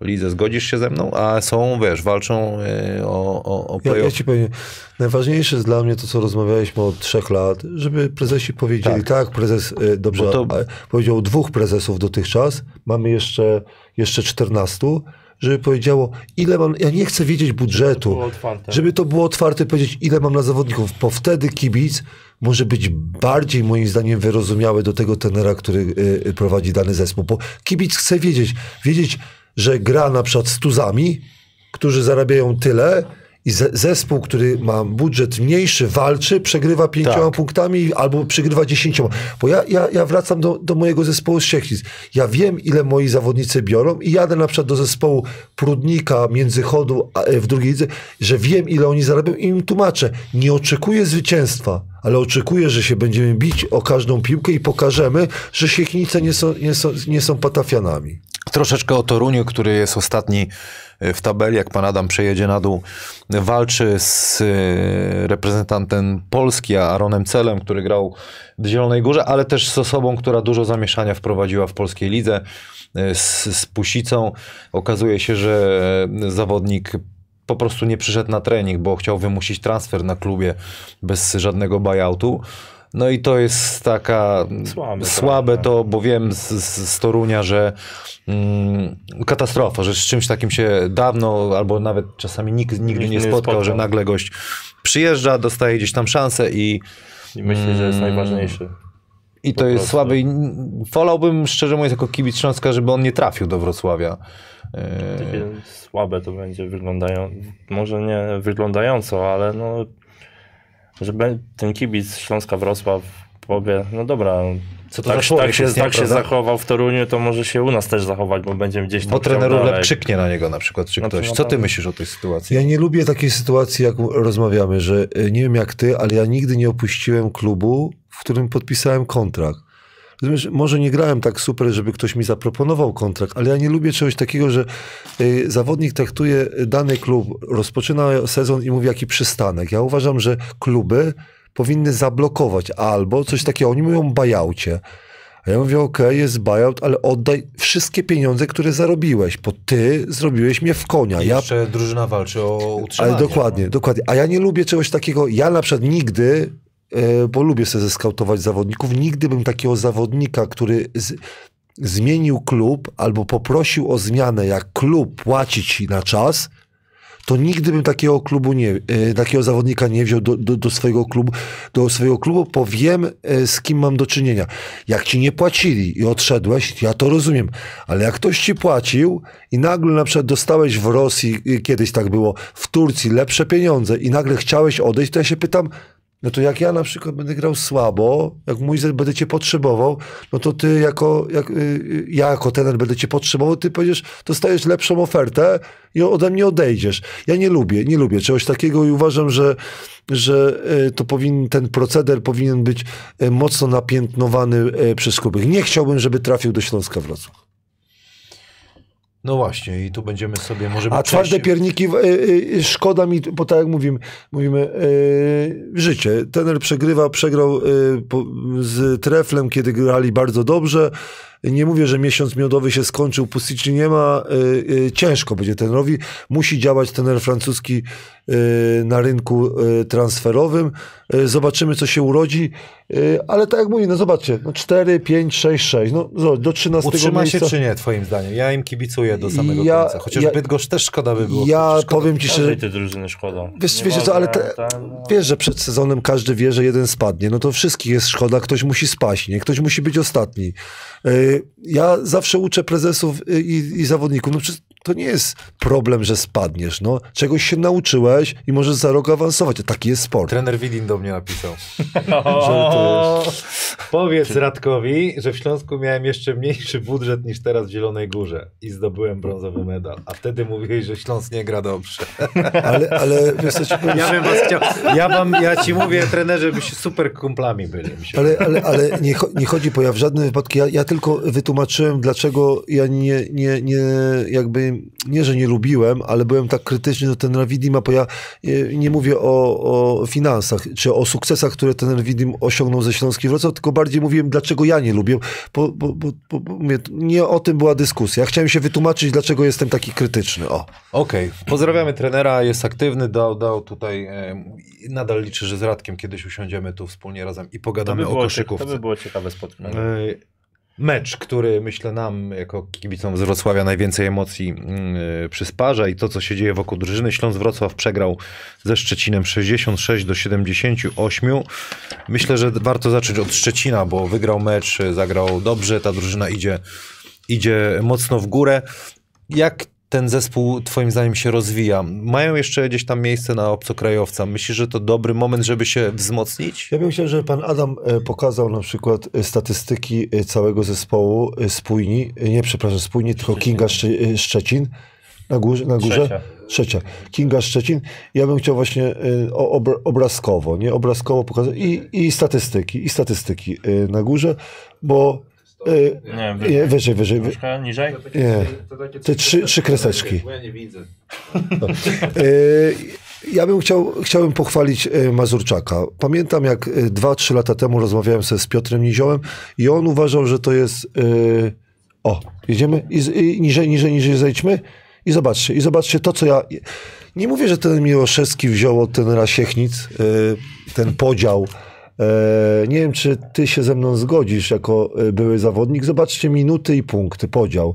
lidze. Zgodzisz się ze mną? A są, wiesz, walczą e, o, o, o Ja, ja ci powiem, najważniejsze jest dla mnie to, co rozmawialiśmy od trzech lat, żeby prezesi powiedzieli, tak, prezes y, dobrze Bo to- a, powiedział dwóch prezesów dotychczas, mamy jeszcze, jeszcze 14, żeby powiedziało, ile mam, ja nie chcę wiedzieć budżetu, żeby to było otwarte, powiedzieć, ile mam na zawodników, bo wtedy kibic może być bardziej, moim zdaniem, wyrozumiały do tego tenera, który y, prowadzi dany zespół, bo kibic chce wiedzieć, wiedzieć, że gra na przykład z tuzami, którzy zarabiają tyle i ze, zespół, który ma budżet mniejszy, walczy, przegrywa pięcioma Tak. punktami albo przegrywa dziesięcioma. Bo ja, ja, ja wracam do, do mojego zespołu z Siechnic. Ja wiem, ile moi zawodnicy biorą i jadę na przykład do zespołu Prudnika, Międzychodu e, w drugiej lidze, że wiem, ile oni zarabiają i im tłumaczę. Nie oczekuję zwycięstwa, ale oczekuję, że się będziemy bić o każdą piłkę i pokażemy, że Siechnice nie są, nie są, nie są patafianami. Troszeczkę o Toruniu, który jest ostatni e, w tabeli, jak pan Adam przejedzie na dół, walczy z e, reprezentantem Polski, Aaronem Celem, który grał w Zielonej Górze, ale też z osobą, która dużo zamieszania wprowadziła w polskiej lidze, e, z, z Pusicą. Okazuje się, że zawodnik po prostu nie przyszedł na trening, bo chciał wymusić transfer na klubie bez żadnego buyoutu. No i to jest taka Słabe słabe trochę. to, bo wiem z, z, Torunia, że mm, katastrofa, że z czymś takim się dawno albo nawet czasami nikt nigdy Nikt nie nie spotkał, spotkał. że nagle gość przyjeżdża, dostaje gdzieś tam szansę i, I myślę, że jest Mm. najważniejszy. i to jest słabe. Wolałbym, szczerze mówiąc, jako kibic Śląska, żeby on nie trafił do Wrocławia. E, Takie słabe to będzie wyglądają, może nie wyglądająco, ale no, że ten kibic Śląska Wrocław powie, no dobra, Co to tak, za tak się, tak się prawda? zachował w Toruniu, to może się u nas też zachować, bo będzie gdzieś tam Bo trener dalej. krzyknie na niego na przykład, czy No to ktoś. na Co ty pewno. myślisz o tej sytuacji? Ja nie lubię takiej sytuacji, jak rozmawiamy, że e, nie wiem jak ty, ale ja nigdy nie opuściłem klubu, w którym podpisałem kontrakt. Rozumiesz, może nie grałem tak super, żeby ktoś mi zaproponował kontrakt, ale ja nie lubię czegoś takiego, że y, zawodnik traktuje dany klub, rozpoczyna sezon i mówi jaki przystanek. Ja uważam, że kluby powinny zablokować albo coś takiego, oni mówią buyoutie. A ja mówię, okej, jest buyout, ale oddaj wszystkie pieniądze, które zarobiłeś, bo ty zrobiłeś mnie w konia. Ja Jeszcze drużyna walczy o utrzymanie. ale dokładnie, dokładnie. A ja nie lubię czegoś takiego. Ja na przykład nigdy, bo lubię sobie zeskautować zawodników, nigdy bym takiego zawodnika, który z, zmienił klub albo poprosił o zmianę, jak klub płaci ci na czas, to nigdy bym takiego klubu nie, e, takiego zawodnika nie wziął do, do, do swojego klubu, do swojego klubu, bo wiem, e, z kim mam do czynienia. Jak ci nie płacili i odszedłeś, ja to rozumiem, ale jak ktoś ci płacił i nagle na przykład dostałeś w Rosji, kiedyś tak było, w Turcji lepsze pieniądze i nagle chciałeś odejść, to ja się pytam, no to jak ja na przykład będę grał słabo, jak mój zet będę cię potrzebował, no to ty jako, jak, y, y, ja jako tener będę cię potrzebował, ty powiesz, dostajesz lepszą ofertę i ode mnie odejdziesz. Ja nie lubię, nie lubię czegoś takiego i uważam, że, że y, to powinien, ten proceder powinien być mocno napiętnowany przez kluby. Nie chciałbym, żeby trafił do Śląska Wrocław. No właśnie, i tu będziemy sobie może A twarde pierniki, y, y, szkoda mi, bo tak jak mówimy, mówimy y, życie. Tener przegrywa, przegrał po, z Treflem, kiedy grali bardzo dobrze. Nie mówię, że miesiąc miodowy się skończył, Pustici nie ma, y, y, ciężko będzie trenerowi. Musi działać trener francuski y, na rynku transferowym. Zobaczymy, co się urodzi. Ale tak jak mówię, no zobaczcie, no 4, 5, 6, 6, no zobacz, do 13 Utrzyma miejsca. się czy nie, twoim zdaniem? Ja im kibicuję do samego Ja- końca. Chociaż ja- Bydgoszcz też szkoda by było. Ja powiem ci szczerze, Każdej tej drużyny szkoda. Wiesz, Nie wiecie co, ale te, tam- wiesz, że przed sezonem każdy wie, że jeden spadnie. No to wszystkich jest szkoda, ktoś musi spaść, nie? Ktoś musi być ostatni. Ja zawsze uczę prezesów i, i zawodników, no to nie jest problem, że spadniesz, no. Czegoś się nauczyłeś i możesz za rok awansować. Taki jest sport. Trener Widin do mnie napisał. O, Powiedz Radkowi, że w Śląsku miałem jeszcze mniejszy budżet niż teraz w Zielonej Górze i zdobyłem brązowy medal. A wtedy mówiłeś, że Śląsk nie gra dobrze. Ale, ale wiesz co ci powiem? Ja bym was chciał. Ja, wam, ja ci mówię, trenerze, byście super kumplami byli. Ale, ale, ale nie, cho- nie chodzi po ja w żadnym wypadku. Ja, ja tylko wytłumaczyłem, dlaczego ja nie, nie, nie, jakby, nie, że nie lubiłem, ale byłem tak krytyczny do tenera Widima, bo ja e, nie mówię o, o finansach, czy o sukcesach, które ten Widim osiągnął ze Śląskiej Wrocław, tylko bardziej mówiłem, dlaczego ja nie lubię, bo, bo, bo, bo, bo mówię, nie o tym była dyskusja. Ja chciałem się wytłumaczyć, dlaczego jestem taki krytyczny. O. Okej, pozdrawiamy trenera, jest aktywny, dał, dał tutaj, e, nadal liczę, że z Radkiem kiedyś usiądziemy tu wspólnie razem i pogadamy by o koszykówce. to by było ciekawe spotkanie. Mecz, który myślę nam jako kibicom z Wrocławia najwięcej emocji e, przysparza i to, co się dzieje wokół drużyny. Śląsk Wrocław przegrał ze Szczecinem 66 do 78. Myślę, że warto zacząć od Szczecina, bo wygrał mecz, zagrał dobrze, ta drużyna idzie, idzie mocno w górę. Jak ten zespół twoim zdaniem się rozwija? Mają jeszcze gdzieś tam miejsce na obcokrajowca. Myślisz, że to dobry moment, żeby się wzmocnić? Ja bym chciał, żeby pan Adam e, pokazał na przykład e, statystyki e, całego zespołu spójni, nie przepraszam, spójni, tylko Kinga Szcze- Szczecin na górze. Na górze. Trzecia. Trzecia. Kinga Szczecin. Ja bym chciał właśnie obrazkowo, nie? Obrazkowo pokazać i, i statystyki, i statystyki na górze, bo Nie, nie, wy, wyżej, wyżej. wy- troszkę niżej? Nie. Te trzy- trzy kreseczki. Bo ja nie widzę. E, Ja bym chciał, chciałbym pochwalić e, Mazurczaka. Pamiętam, jak 2-3 lata temu rozmawiałem sobie z Piotrem Niziołem i on uważał, że to jest. e, O, jedziemy i, i niżej, niżej, niżej zejdźmy i zobaczcie, i zobaczcie to, co ja. Nie mówię, że ten Miłoszewski wziął od tenera Siechnic e, ten podział. E, Nie wiem, czy ty się ze mną zgodzisz jako e, były zawodnik. Zobaczcie minuty i punkty, podział.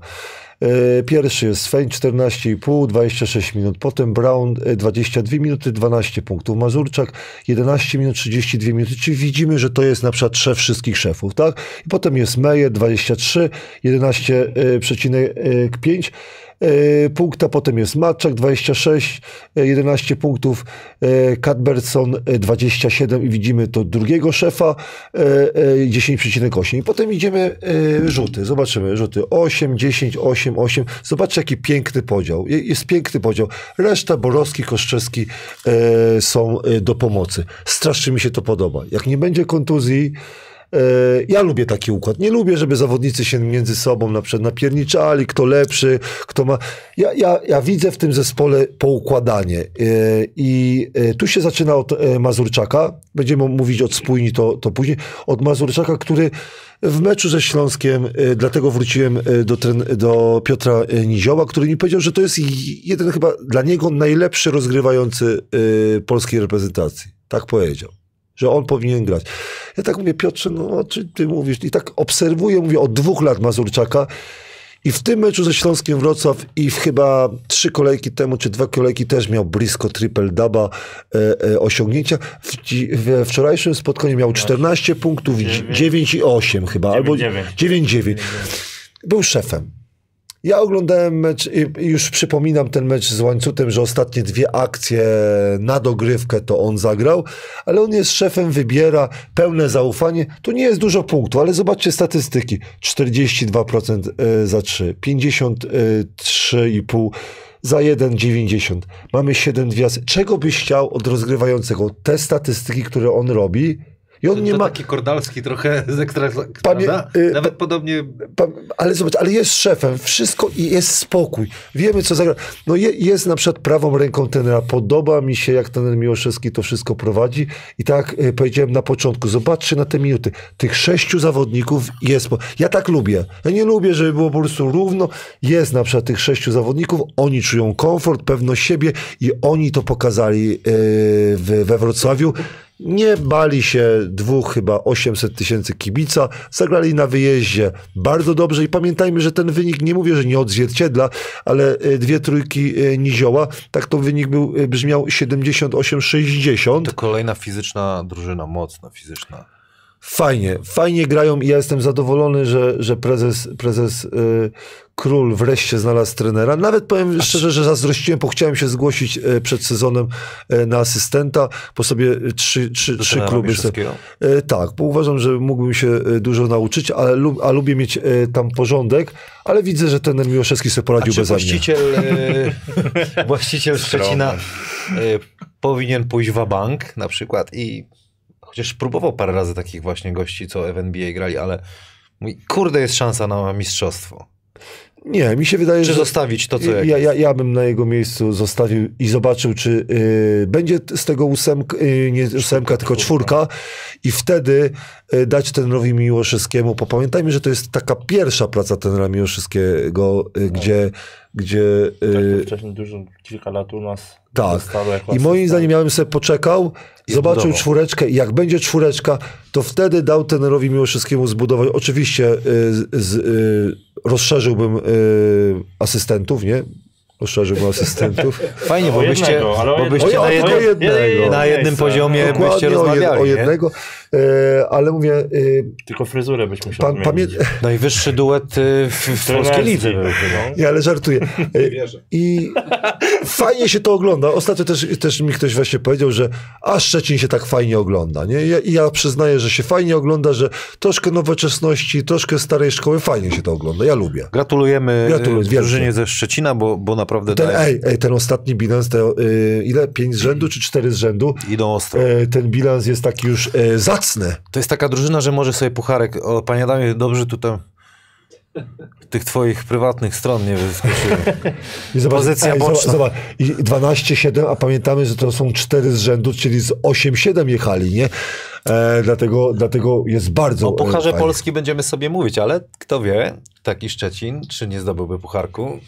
E, Pierwszy jest Swain 14,5, 26 minut. Potem Brown e, 22 minuty, 12 punktów. Mazurczak 11 minut, 32 minuty. Czyli widzimy, że to jest na przykład szef wszystkich szefów, tak? I potem jest Meje 23, 11,5 e, punkta. Potem jest Matczak 26, e, 11 punktów. e, Cadbertson e, 27 i widzimy to drugiego szefa e, e, 10,8. I potem idziemy e, rzuty. Zobaczymy rzuty 8, 10, 8, 8. Zobaczcie jaki piękny podział. Je- Jest piękny podział. Reszta Borowski, Koszczewski e, są e, do pomocy. Strasznie mi się to podoba. Jak nie będzie kontuzji, E, Ja lubię taki układ. Nie lubię, żeby zawodnicy się między sobą na przykład napierniczali, kto lepszy, kto ma. Ja, ja, ja widzę w tym zespole poukładanie. E, I e, tu się zaczyna od e, Mazurczaka. Będziemy mówić od spójni to, to później. Od Mazurczaka, który w meczu ze Śląskiem, e, dlatego wróciłem e, do, tren- do Piotra e, Nizioła, który mi powiedział, że to jest jeden chyba dla niego najlepszy rozgrywający e, polskiej reprezentacji. Tak powiedział że on powinien grać. Ja tak mówię, Piotrze, no o czym ty mówisz? I tak obserwuję, mówię, od dwóch lat Mazurczaka i w tym meczu ze Śląskiem Wrocław i w chyba trzy kolejki temu, czy dwa kolejki też miał blisko triple duba e, e, osiągnięcia. W, we wczorajszym spotkaniu miał 14 punktów, Dziewięć. 9 i 8 chyba, albo Dziewięć, 9-9. Był szefem. Ja oglądałem mecz i już przypominam ten mecz z Łańcutem, że ostatnie dwie akcje na dogrywkę to on zagrał, ale on jest szefem, wybiera pełne zaufanie. Tu nie jest dużo punktów, ale zobaczcie statystyki. 42% e, za 3, 53,5 za 1, 90. Mamy 7 gwiazd. Czego byś chciał od rozgrywającego? Te statystyki, które on robi, I on To, nie to ma... taki Kordalski trochę z ekstra, Pamię- y, Nawet podobnie Ale zobacz, ale jest szefem, wszystko i jest spokój. Wiemy, co zagra. No je, jest na przykład prawą ręką tenera. Podoba mi się, jak ten Miłoszewski to wszystko prowadzi. I tak jak powiedziałem na początku, zobaczcie na te minuty. Tych sześciu zawodników jest. Ja tak lubię. Ja nie lubię, żeby było po prostu równo. Jest na przykład tych sześciu zawodników. Oni czują komfort, pewność siebie i oni to pokazali yy, we Wrocławiu. Nie bali się dwóch, chyba 800 tysięcy kibica. Zagrali na wyjeździe bardzo dobrze i pamiętajmy, że ten wynik, nie mówię, że nie odzwierciedla, ale y, dwie trójki y, Nizioła, tak to wynik był, y, brzmiał 78-60. to kolejna fizyczna drużyna, mocna fizyczna. Fajnie, fajnie grają i ja jestem zadowolony, że, że prezes, prezes y, Król wreszcie znalazł trenera. Nawet powiem szczerze, że zazdrościłem, bo chciałem się zgłosić y, przed sezonem y, na asystenta, bo sobie trzy, trzy, Do trzy kluby... Tak, bo uważam, że mógłbym się dużo nauczyć, ale lub, a lubię mieć tam porządek, ale widzę, że ten Miłoszewski sobie poradził mnie. właściciel, właściciel Szczecina powinien pójść w bank na przykład i chociaż próbował parę razy takich właśnie gości, co w NBA grali, ale mówi, kurde, jest szansa na mistrzostwo. Nie, mi się wydaje, Czy że zostawić to, co ja, ja, ja bym na jego miejscu zostawił i zobaczył, czy y, będzie z tego ósemk, y, nie ósemka, tylko czwórka. i wtedy y, dać trenerowi Miłoszewskiemu, bo pamiętajmy, że to jest taka pierwsza praca trenera Miłoszewskiego, y, gdzie, gdzie Tak, wcześniej dużo, kilka lat u nas Tak. I moim zdaniem bym sobie poczekał, I zobaczył zbudował. czwóreczkę i jak będzie czwóreczka, to wtedy dał tenerowi Miłoszewskiemu zbudować. Oczywiście y, z, y, rozszerzyłbym y, asystentów, nie? Rozszerzyłbym asystentów. Fajnie, bo byście, jednego, ale o bo byście na, jednym, jednego. na jednym miejsce. poziomie byście Dokładnie o, jed, rozmawiali. o jednego, e, ale mówię, y, Tylko fryzurę byś musiał pan, pamię... Najwyższy duet y, w, w polskiej lidze. No. Nie, ale żartuję. E, I fajnie się to ogląda. Ostatnio też, też mi ktoś właśnie powiedział, że a Szczecin się tak fajnie ogląda. Nie? Ja, I ja przyznaję, że się fajnie ogląda, że troszkę nowoczesności, troszkę starej szkoły, fajnie się to ogląda. Ja lubię. Gratulujemy Gratuluję, Gratuluję, drużynie ze Szczecina, bo, bo naprawdę Ten, daje- ej, ej, ten ostatni bilans, te, y, ile? Pięć z rzędu czy cztery z rzędu? idą ostro. E, ten bilans jest taki już e, zacny. To jest taka drużyna, że może sobie pucharek. O, panie Adamie, dobrze tutaj tych twoich prywatnych stron nie zobacz, Pozycja boczna. zobacz, i 12-7, a pamiętamy, że to są cztery z rzędu, czyli z 8-7 jechali, nie? E, dlatego, dlatego jest bardzo O Pucharze e, fajnie. Polski będziemy sobie mówić, ale kto wie, taki Szczecin, czy nie zdobyłby pucharku?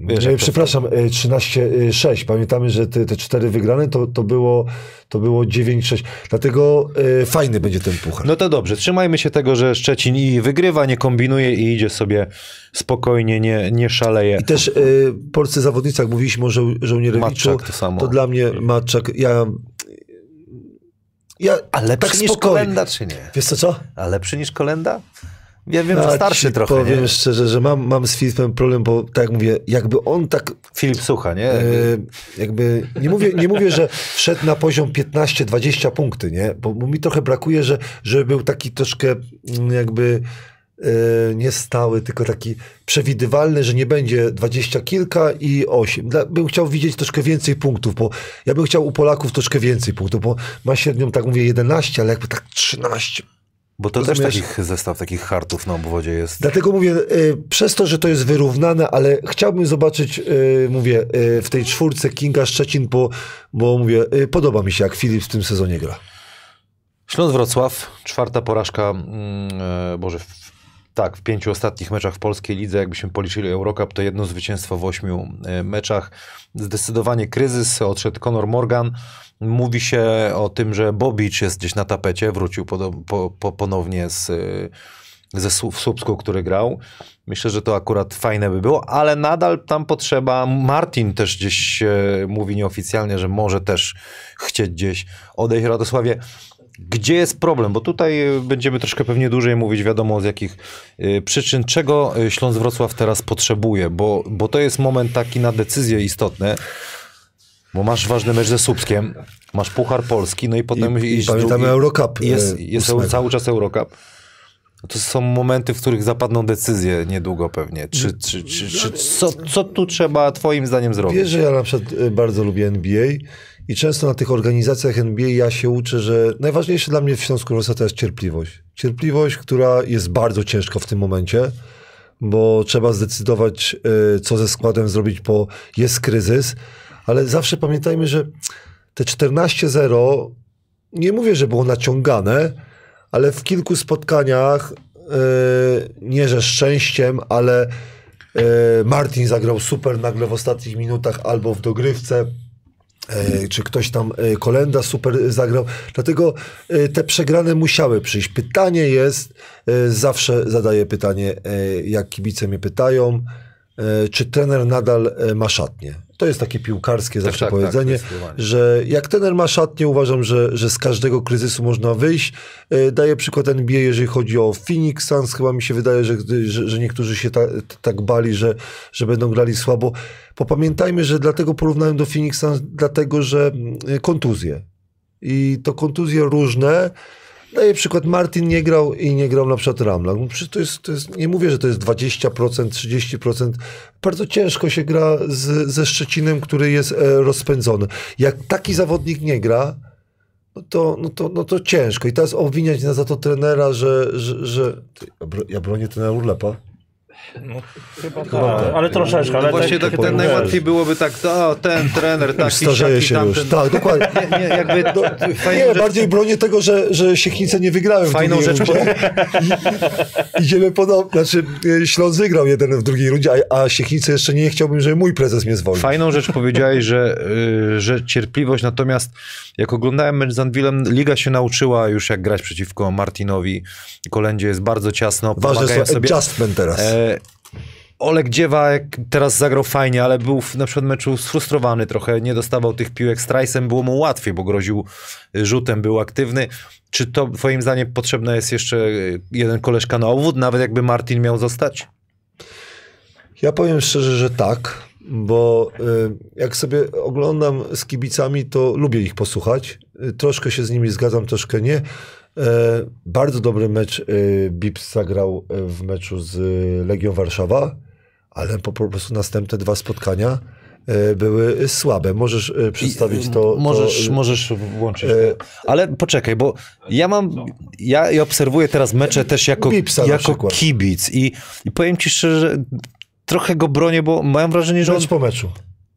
Wiesz, E, to- Przepraszam, e, 13-6. Pamiętamy, że te, te cztery wygrane to, to było, to było 9-6. Dlatego e, fajny będzie ten puchar. No to dobrze, trzymajmy się tego, że Szczecin i wygrywa, nie kombinuje i idzie sobie spokojnie, nie, nie szaleje. I też e, polscy zawodnicy, jak mówiliśmy o żo- żołnierewiczu, Matczak to samo. to dla mnie Matczak, ja... ja A lepszy tak niż. Kolenda, czy nie? Wiesz co, co? A lepszy niż Kolenda? Ja wiem, że starszy trochę, Powiem nie? szczerze, że mam, mam z Filipem problem, bo tak jak mówię, jakby on tak Filip Sucha, nie? E, jakby, nie mówię, nie mówię, że wszedł na poziom 15-20 punkty, nie? Bo, mi trochę brakuje, że, że był taki troszkę mm, jakby e, nie stały, tylko taki przewidywalny, że nie będzie 20 kilka i 8. Dla, bym chciał widzieć troszkę więcej punktów, bo ja bym chciał u Polaków troszkę więcej punktów, bo ma średnią, tak mówię, 11, ale jakby tak 13. Bo to rozumiesz? też takich zestaw takich hartów na obwodzie jest. Dlatego mówię, y, przez to, że to jest wyrównane, ale chciałbym zobaczyć, y, mówię, y, w tej czwórce Kinga Szczecin, bo, bo mówię, y, podoba mi się, jak Filip w tym sezonie gra. Śląsk Wrocław, czwarta porażka, e, Boże, w, tak, w pięciu ostatnich meczach w polskiej lidze, jakbyśmy policzyli Eurocup, to jedno zwycięstwo w ośmiu e, meczach. Zdecydowanie kryzys, odszedł Conor Morgan. Mówi się o tym, że Bobicz jest gdzieś na tapecie, wrócił po, po, po, ponownie z, e, ze Słupsku, który grał. Myślę, że to akurat fajne by było, ale nadal tam potrzeba. Martin też gdzieś e, mówi nieoficjalnie, że może też chcieć gdzieś odejść Radosławie. Gdzie jest problem? Bo tutaj y, będziemy troszkę pewnie dłużej mówić, wiadomo z jakich y, przyczyn, czego Śląsk Wrocław teraz potrzebuje, bo, bo to jest moment taki na decyzje istotne, bo masz ważny mecz ze Słupskiem, masz Puchar Polski, no i potem... I, i pamiętamy drugi- Eurocup. Jest, e, jest ósmego. cały czas Eurocup. To są momenty, w których zapadną decyzje niedługo pewnie. Czy, czy, czy, czy, co, co tu trzeba twoim zdaniem zrobić? Wiesz, że ja na przykład y, bardzo lubię NBA I często na tych organizacjach NBA ja się uczę, że najważniejsze dla mnie w Śląsku Rosa to jest cierpliwość. Cierpliwość, która jest bardzo ciężka w tym momencie, bo trzeba zdecydować, y, co ze składem zrobić, bo jest kryzys, ale zawsze pamiętajmy, że te 14-0, nie mówię, że było naciągane, ale w kilku spotkaniach, y, nie że szczęściem, ale y, Martin zagrał super nagle w ostatnich minutach albo w dogrywce. E, czy ktoś tam, Kolenda super zagrał. Dlatego te przegrane musiały przyjść. Pytanie jest, zawsze zadaję pytanie, jak kibice mnie pytają, czy trener nadal e, ma szatnię. To jest takie piłkarskie zawsze tak, tak, powiedzenie, zdecydowanie. że jak trener ma szatnię, uważam, że, że z każdego kryzysu można wyjść. E, Daję przykład NBA, jeżeli chodzi o Phoenix Suns. Chyba mi się wydaje, że, że, że niektórzy się ta, tak bali, że, że będą grali słabo. Popamiętajmy, że dlatego porównałem do Phoenix Suns, dlatego że mm, kontuzje. I to kontuzje różne. Daję przykład, Martin nie grał i nie grał na przykład Ramla. No to jest, to jest, nie mówię, że to jest 20%, 30%. Bardzo ciężko się gra z, ze Szczecinem, który jest e, rozpędzony. Jak taki zawodnik nie gra, no to, no, to, no to ciężko. I teraz obwiniać na za to trenera, że... że, że... Ja bronię trenera Urlepa. Chyba tak, ale troszeczkę. No Ale właśnie tak, tak, ten najłatwiej byłoby tak, o, ten trener, taki, Starzeje się już. Tak, dokładnie. Nie, nie, jakby No, nie, rzecz- bardziej bronię tego, że, że Siechnice nie wygrałem Fajną rzecz. I, idziemy podobnie. Znaczy, e, Śląsk wygrał jeden w drugiej rundzie, a, a Siechnice jeszcze nie chciałbym, żeby mój prezes mnie zwolnił. Fajną rzecz powiedziałeś, że, y, że cierpliwość, natomiast jak oglądałem mecz z Anwilem, Liga się nauczyła już jak grać przeciwko Martinowi. Kolendzie jest bardzo ciasno, Ważne jest sobie. adjustment teraz. E, Oleg Dziewa jak teraz zagrał fajnie, ale był w, na przykład meczu sfrustrowany trochę, nie dostawał tych piłek. Strajsem było mu łatwiej, bo groził rzutem, był aktywny. Czy to twoim zdaniem potrzebna jest jeszcze y, jeden koleżka na obwód, nawet jakby Martin miał zostać? Ja powiem szczerze, że tak, bo y, jak sobie oglądam z kibicami, to lubię ich posłuchać. Y, Troszkę się z nimi zgadzam, troszkę nie. E, Bardzo dobry mecz y, Bips zagrał y, w meczu z Legią Warszawa, ale po, po prostu następne dwa spotkania były słabe. Możesz przedstawić to. Możesz, to, możesz włączyć. e, to. Ale poczekaj, bo ja mam. Ja, ja obserwuję teraz mecze też jako, Bipsa jako kibic i, i powiem ci szczerze, trochę go bronię, bo mam wrażenie, że on. Mecz po meczu.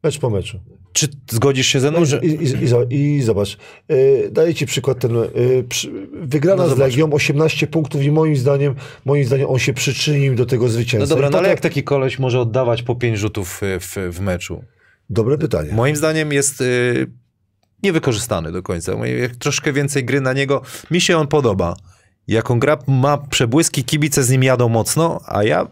Mecz po meczu. Czy zgodzisz się ze mną, że. I, i, i, zo- I zobacz, y, daję ci przykład ten, y, przy, wygrana No z. Legią, 18 punktów i moim zdaniem, moim zdaniem on się przyczynił do tego No zwycięstwa. dobra, I no ale potem- jak taki koleś może oddawać po pięć rzutów y, w, w meczu? Dobre pytanie. Moim zdaniem jest y, niewykorzystany do końca. Troszkę więcej gry na niego. Mi się on podoba. Jak on gra, ma przebłyski, kibice z nim jadą mocno, a ja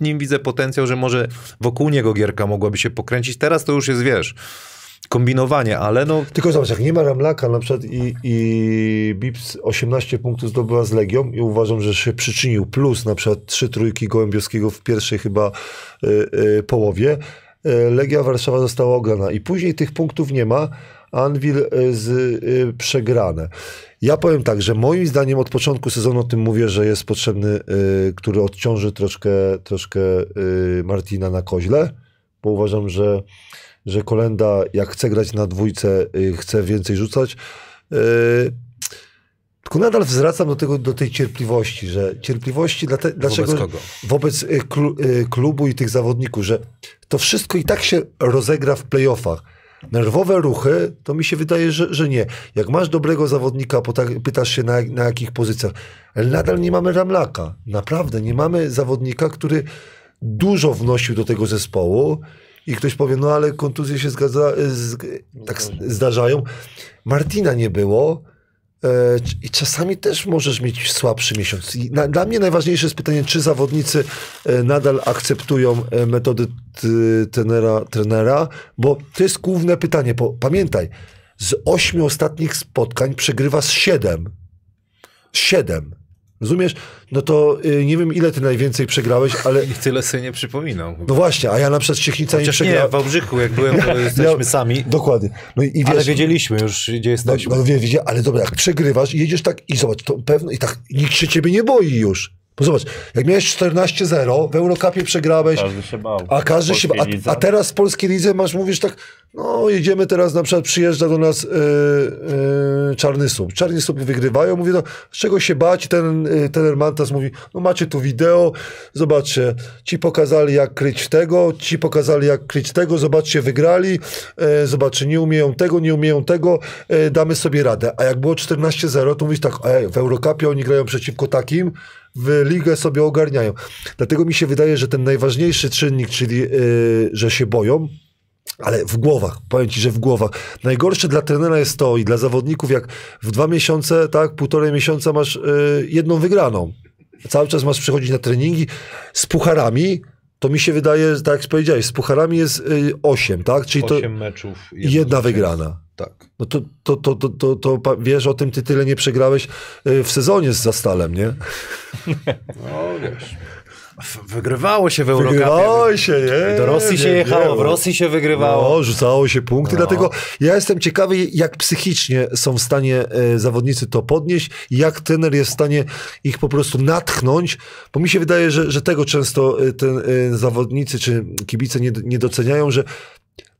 nim widzę potencjał, że może wokół niego gierka mogłaby się pokręcić. Teraz to już jest, wiesz, kombinowanie, ale no Tylko zobacz, jak nie ma Ramlaka na przykład i, i Bips 18 punktów zdobyła z Legią i uważam, że się przyczynił plus na przykład trzy trójki Gołębiowskiego w pierwszej chyba y, y, połowie, y, Legia Warszawa została ograna i później tych punktów nie ma, Anvil y, z, y, przegrane. Ja powiem tak, że moim zdaniem od początku sezonu o tym mówię, że jest potrzebny, y, który odciąży troszkę, troszkę Martina na koźle, bo uważam, że że Kolenda jak chce grać na dwójce, chce więcej rzucać. Tylko nadal zwracam do, tego, do tej cierpliwości, że cierpliwości dla te, dlaczego kogo? wobec klu, klubu i tych zawodników, że to wszystko i tak się rozegra w playoffach. Nerwowe ruchy, to mi się wydaje, że, że nie. Jak masz dobrego zawodnika, pytasz się na, na jakich pozycjach, ale nadal nie mamy Ramlaka. Naprawdę, nie mamy zawodnika, który dużo wnosił do tego zespołu i ktoś powie, no ale kontuzje się zgadza, z, tak zdarzają. Martina nie było i czasami też możesz mieć słabszy miesiąc. Na, dla mnie najważniejsze jest pytanie, czy zawodnicy e, nadal akceptują e, metody trenera, trenera, bo to jest główne pytanie. Bo pamiętaj, z ośmiu ostatnich spotkań przegrywa z siedem. Siedem. Rozumiesz? No to y, nie wiem, ile ty najwięcej przegrałeś, ale ich tyle sobie nie przypominam. no właśnie, a ja na przykład Ciechnica nie Chociaż nie, przegrałem. w Wałbrzychu jak byłem, to jesteśmy Ja- sami, Dokładnie. No i, i wiesz, ale wiedzieliśmy już, gdzie no, jesteśmy. no wie, wie, ale dobra, jak przegrywasz i jedziesz tak i zobacz, to pewno i tak nikt się ciebie nie boi już. Bo zobacz, jak miałeś 14-0, w Eurocupie przegrałeś, Każdy się bał. a każdy się. Polskiej A, a teraz w polskiej lidze masz, mówisz tak, no jedziemy teraz, na przykład przyjeżdża do nas yy, yy, Czarny Słup. Czarny Słup wygrywają, mówię, no z czego się bać? Ten yy, trener Mantas mówi, no macie tu wideo, zobaczcie, ci pokazali jak kryć tego, ci pokazali jak kryć tego, zobaczcie, wygrali, yy, zobaczcie, nie umieją tego, nie umieją tego, damy sobie radę. A jak było 14-0, to mówisz tak, ej, w Eurocupie oni grają przeciwko takim, w ligę sobie ogarniają. Dlatego mi się wydaje, że ten najważniejszy czynnik, czyli yy, że się boją, ale w głowach, powiem ci, że w głowach. Najgorsze dla trenera jest to i dla zawodników, jak w dwa miesiące, tak, półtorej miesiąca masz yy, jedną wygraną. Cały czas masz przychodzić na treningi z pucharami, to mi się wydaje, tak jak powiedziałeś, z pucharami jest yy, osiem, tak? Czyli to Osiem meczów. i jedna wygrana. Tak. No to, to, to, to, to, to wiesz o tym, ty tyle nie przegrałeś yy, w sezonie z Zastalem, nie? No wiesz. Wygrywało się w Eurocupie. Wygrywało się, nie? Do Rosji się Nie, jechało, nie, w Rosji się wygrywało. No, rzucało się punkty, No. dlatego ja jestem ciekawy, jak psychicznie są w stanie e, zawodnicy to podnieść i jak trener jest w stanie ich po prostu natchnąć, bo mi się wydaje, że, że tego często e, ten, e, zawodnicy czy kibice nie, nie doceniają, że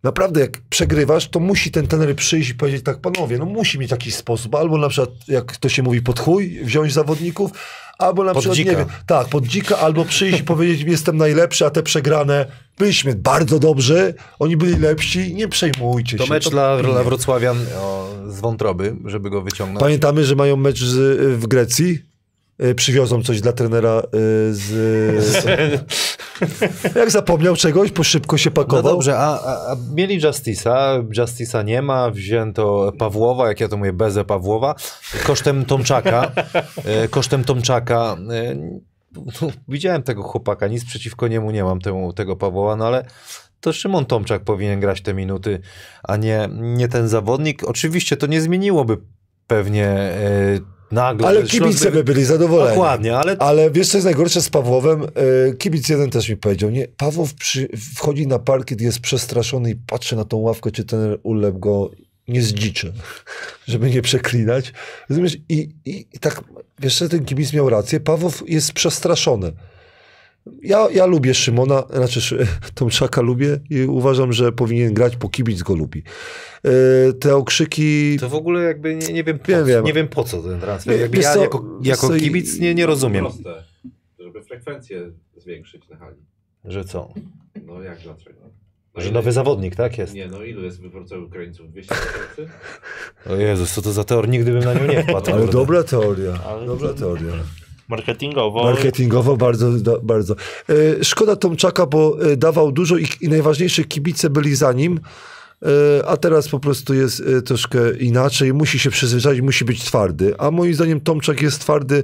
Naprawdę, jak przegrywasz, to musi ten trener przyjść i powiedzieć tak, panowie, no musi mieć jakiś sposób, albo na przykład, jak to się mówi, pod chuj, wziąć zawodników, albo na Pod przykład, dzika. nie wiem, tak, pod dzika, albo przyjść i powiedzieć, jestem najlepszy, a te przegrane, byliśmy bardzo dobrzy, oni byli lepsi, nie przejmujcie To się. mecz dla, dla Wrocławian o, z wątroby, żeby go wyciągnąć. Pamiętamy, że mają mecz z, w Grecji, przywiozą coś dla trenera y, z... Jak zapomniał czegoś, bo szybko się No pakował. dobrze, a, a, a mieli Justice'a, Justice'a nie ma, wzięto Pawłowa, jak ja to mówię, Bezę Pawłowa, kosztem Tomczaka, e, kosztem Tomczaka, no, widziałem tego chłopaka, nic przeciwko niemu nie mam, temu, tego Pawłowa, no ale to Szymon Tomczak powinien grać te minuty, a nie, nie ten zawodnik. Oczywiście to nie zmieniłoby pewnie nagle. Ale kibice by byli zadowoleni. Dokładnie, ale Ale wiesz, co jest najgorsze z Pawłowem? E, Kibic jeden też mi powiedział, nie, Pawłow przy, wchodzi na parkiet, jest przestraszony i patrzy na tą ławkę, czy ten ulep go nie zdziczy, żeby nie przeklinać. Rozumiesz? I, i, i tak, wiesz, że ten kibic miał rację, Pawłow jest przestraszony. Ja, ja lubię Szymona, znaczy Tomczaka lubię i uważam, że powinien grać, bo kibic go lubi. E, Te okrzyki... to w ogóle jakby nie, nie wiem, po, Wiem, wiem. nie wiem po co ten transfer. Wie- Jakby ja co, jako, jako co, kibic nie, nie rozumiem, Proste, żeby frekwencję zwiększyć na hali. że co? No jak dlaczego? No Że nowy zawodnik, tak jest? Nie, no ilu jest w Wrocławiu Ukraińców? 200 tysięcy? O Jezus, co to za teor? Nigdy bym na nią nie wpadł. Ale dobra teoria, Ale dobra to- teoria. Marketingowo. Marketingowo bardzo, bardzo. E, Szkoda Tomczaka, bo e, dawał dużo i, i najważniejsze kibice byli za nim, e, a teraz po prostu jest troszkę inaczej. Musi się przyzwyczaić, musi być twardy. A moim zdaniem Tomczak jest twardy,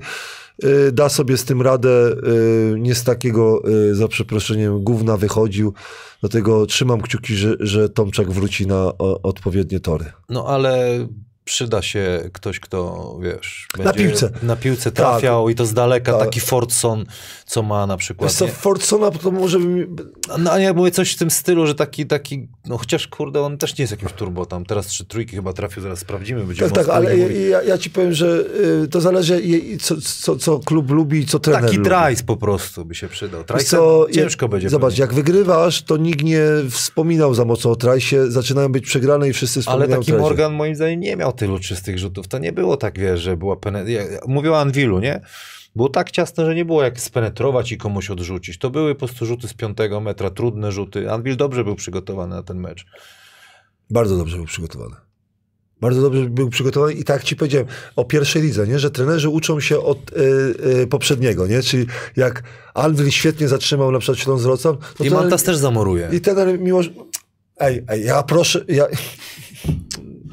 da sobie z tym radę, nie z takiego, za przeproszeniem, gówna wychodził. Dlatego trzymam kciuki, że, że Tomczak wróci na odpowiednie tory. No ale przyda się ktoś, kto, wiesz... Na piłce. Na piłce trafiał i to z daleka, Tak. taki Fordson, co ma na przykład. Wiesz co? Fordsona to może... mi- No a ja mówię coś w tym stylu, że taki, taki, no chociaż kurde, on też nie jest jakimś turbo tam. Teraz trzy trójki chyba trafił, zaraz sprawdzimy. Będziemy Tak, tak, ale ja, ja, ci powiem, że y, to zależy, i- co, co, co klub lubi i co trener Taki. Trice po prostu by się przydał. Co, ciężko jak- będzie. Zobacz, pewnie. jak wygrywasz, to nikt nie wspominał za mocno o Trajsie, zaczynają być przegrane i wszyscy Ale wspominają taki o Trajsie. Morgan moim zdaniem nie miał tylu czystych rzutów. To nie było tak, wiesz, że była penetracja. Mówił o Anwilu, nie? Było tak ciasne, że nie było jak spenetrować i komuś odrzucić. To były po prostu rzuty z piątego metra, trudne rzuty. Anwil dobrze był przygotowany na ten mecz. Bardzo dobrze był przygotowany. Bardzo dobrze był przygotowany i tak ci powiedziałem o pierwszej lidze, nie? że trenerzy uczą się od y, y, poprzedniego, nie? czyli jak Anwil świetnie zatrzymał na przykład Śląsk Wrocław, to I Mantas też zamoruje. i trener mimo, Ej, ej, ja proszę, ja,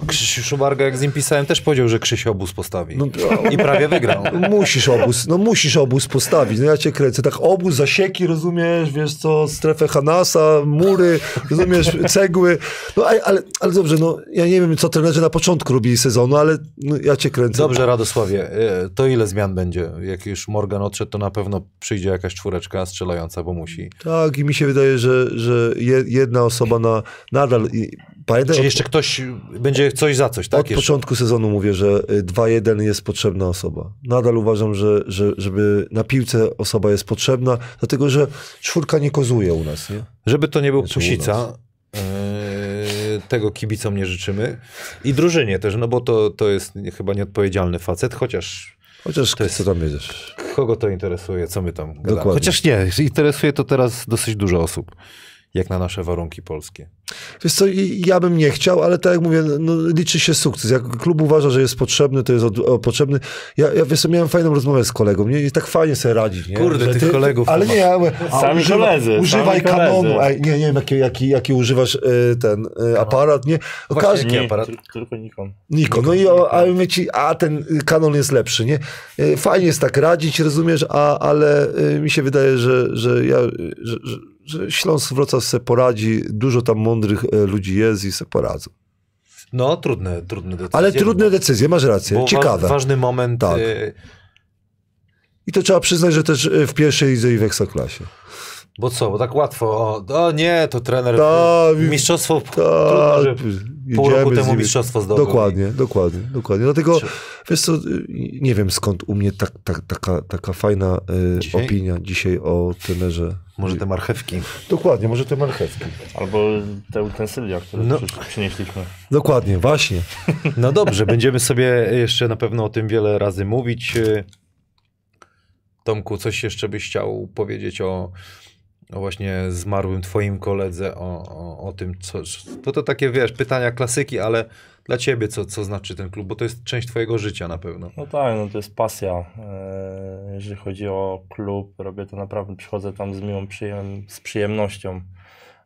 Krzysiu Szubarga, jak z nim pisałem, też powiedział, że Krzysiu obóz postawi. no, I prawie wygrał. No musisz obóz, no musisz obóz postawić, no ja cię kręcę, tak obóz, zasieki, rozumiesz, wiesz co, strefę Hanasa, mury, rozumiesz, cegły, no ale, ale, dobrze, no ja nie wiem, co trenerzy na początku robili sezonu, ale no, ja cię kręcę. Dobrze, Radosławie, e, to ile zmian będzie? Jak już Morgan odszedł, to na pewno przyjdzie jakaś czwóreczka strzelająca, bo musi. Tak, i mi się wydaje, że, że je- jedna osoba na, nadal, pamiętaj, Czy od, jeszcze ktoś będzie coś za coś, tak? od Jeszcze. początku sezonu mówię, że y, 2-1 jest potrzebna osoba. Nadal uważam, że, że żeby na piłce osoba jest potrzebna, dlatego że czwórka nie kozuje u nas, nie? Żeby to nie był Znaczy Pusica, yy, tego kibicom nie życzymy. I drużynie też, no bo to, to jest chyba nieodpowiedzialny facet, chociaż Chociaż To jest- co tam wiedziesz. kogo to interesuje, co my tam gadamy. Dokładnie. Chociaż nie, interesuje to teraz dosyć dużo osób, jak na nasze warunki polskie. Wiesz co, ja bym nie chciał, ale tak jak mówię, no, liczy się sukces. Jak klub uważa, że jest potrzebny, to jest od, o, potrzebny. Ja, ja wiesz co, miałem fajną rozmowę z kolegą, nie? I tak fajnie sobie radzić, nie? Kurde, Że tych kolegów Ale nie, ja mówię, a Sami używa, koledzy, Używaj sami kanonu. koledzy. Ej, nie, nie wiem, jaki, jaki, jaki używasz y, ten y, aparat, nie? O, Właśnie, każdy, Nie, aparat? tyl- tylko Nikon. Nikon. No i o, a my ci, a ten kanon jest lepszy, nie? Y, Fajnie jest tak radzić, rozumiesz, a, ale y, mi się wydaje, że, że ja, że, że, że Śląsk Wrocław se poradzi, dużo tam mądrych y, ludzi jest i se poradzą. No, trudne, trudne decyzje. Ale trudne decyzje, masz rację, wa- ciekawe. ważny moment. Tak. y, I to trzeba przyznać, że też y, w pierwszej lidze i w Ekstraklasie. Bo co, bo tak łatwo. O, o nie, to trener. Tak, mistrzostwo. Tak, Trudno, że pół roku z temu mistrzostwo zdobył. Dokładnie, dokładnie, dokładnie. Dlatego, Czy- wiesz co, y, nie wiem skąd u mnie tak, tak, taka, taka fajna y, Dzisiaj? opinia dzisiaj o trenerze. Może te marchewki. Dokładnie, może te marchewki. Albo te utensylia, które No. przynieśliśmy. Dokładnie, właśnie. No dobrze, będziemy sobie jeszcze na pewno o tym wiele razy mówić. Y, Tomku, coś jeszcze byś chciał powiedzieć o, o właśnie zmarłym twoim koledze, o, o, o tym, co... To to takie, wiesz, pytania klasyki, ale dla ciebie co, co znaczy ten klub, bo to jest część twojego życia na pewno. No tak, no to jest pasja. E, Jeżeli chodzi o klub, robię to naprawdę, przychodzę tam z miłą przyjem z przyjemnością.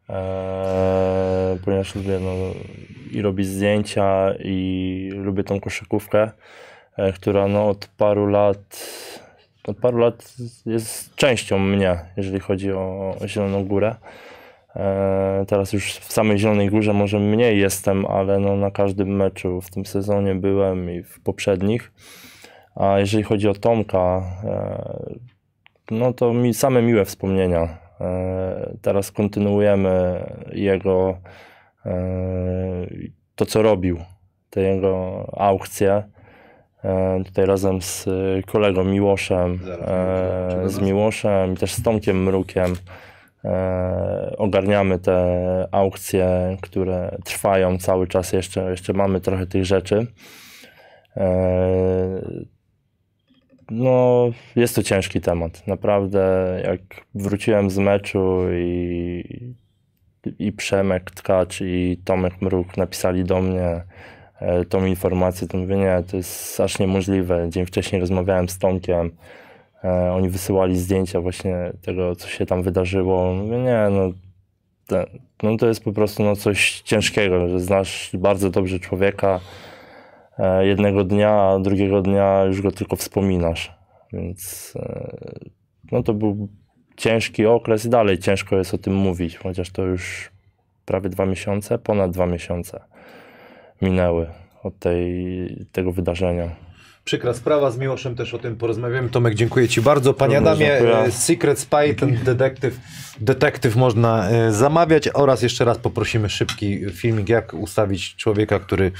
E, ponieważ lubię no, i robić zdjęcia i lubię tą koszykówkę, e, która no, od paru lat od paru lat jest częścią mnie, jeżeli chodzi o Zieloną Górę. E, Teraz już w samej Zielonej Górze może mniej jestem, ale no na każdym meczu w tym sezonie byłem i w poprzednich. A jeżeli chodzi o Tomka, e, no to mi same miłe wspomnienia. E, Teraz kontynuujemy jego to, co robił, te jego aukcje. E, Tutaj razem z e, kolegą Miłoszem, e, z Miłoszem i też z Tomkiem Mrukiem ogarniamy te aukcje, które trwają cały czas. Jeszcze, jeszcze mamy trochę tych rzeczy. No, jest to ciężki temat. Naprawdę, jak wróciłem z meczu i, i Przemek Tkacz i Tomek Mruk napisali do mnie tą informację, to mówię, nie, to jest aż niemożliwe. Dzień wcześniej rozmawiałem z Tomkiem, e, oni wysyłali zdjęcia właśnie tego, co się tam wydarzyło. Mówię, nie, no, no to jest po prostu no, coś ciężkiego, że znasz bardzo dobrze człowieka, e, jednego dnia, a drugiego dnia już go tylko wspominasz. Więc e, no to był ciężki okres i dalej ciężko jest o tym mówić, chociaż to już prawie dwa miesiące, ponad dwa miesiące minęły od tej, tego wydarzenia. Przykra sprawa, z Miłoszem też o tym porozmawiamy. Tomek, dziękuję Ci bardzo. Panie Adamie, dziękuję. e, Secret Spy, ten detektyw, detektyw można e, zamawiać oraz jeszcze raz poprosimy szybki filmik, jak ustawić człowieka, który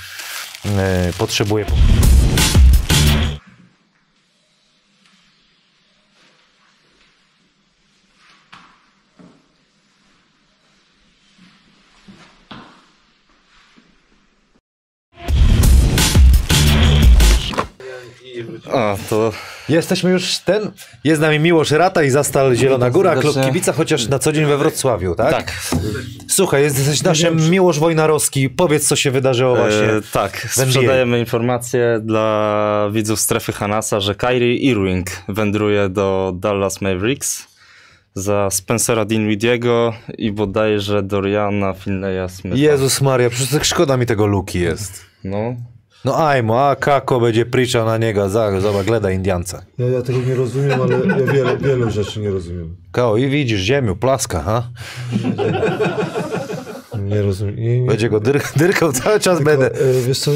e, A, to Jesteśmy już ten. Jest z nami Miłosz Rata i Zastal Zielona Góra, klub kibica, chociaż na co dzień we Wrocławiu, tak? tak. Słuchaj, jesteś naszym Miłosz Wojnarowski. Powiedz, co się wydarzyło właśnie. E, tak, sprzedajemy informację dla widzów strefy Hanasa, że Kyrie Irving wędruje do Dallas Mavericks za Spencera Dinwidiego i bodajże Doriana Finleya Smitha. Jezus Maria, przecież tak szkoda mi tego Luki jest. No, No ajmo, a Kako będzie pričał na niego, za- zobacz, gleda Indianca. Ja, ja tego nie rozumiem, ale ja wiele, wielu rzeczy nie rozumiem. Kao, i widzisz, ziemiu, plaska, ha? Nie rozumiem. Nie, nie, Będzie go dyr dyrkał cały czas tylko, będę. e, wiesz co, e,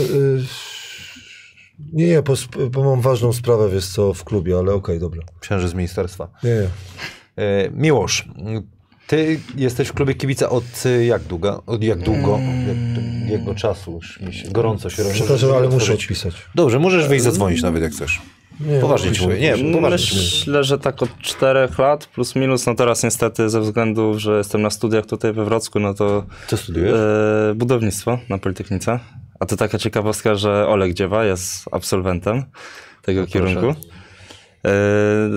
nie, nie, bo, bo mam ważną sprawę, wiesz co, w klubie, ale okej, dobra. Księży z ministerstwa. Nie, nie. E, Miłosz, ty jesteś w klubie kibica od jak długo? Od jak długo? Jak, jego czasu. Już mi się, gorąco się robi. Przepraszam, ale muszę odpisać. Dobrze, możesz wyjść zadzwonić nawet jak chcesz. Nie, Poważnie ci mówię. Nie, poważnie. Myślę, że tak od czterech lat plus minus, no teraz niestety ze względu, że jestem na studiach tutaj we Wrocku, no to Co studiujesz? e, budownictwo na Politechnice. A to taka ciekawostka, że Olek Dziewa jest absolwentem tego kierunku. E,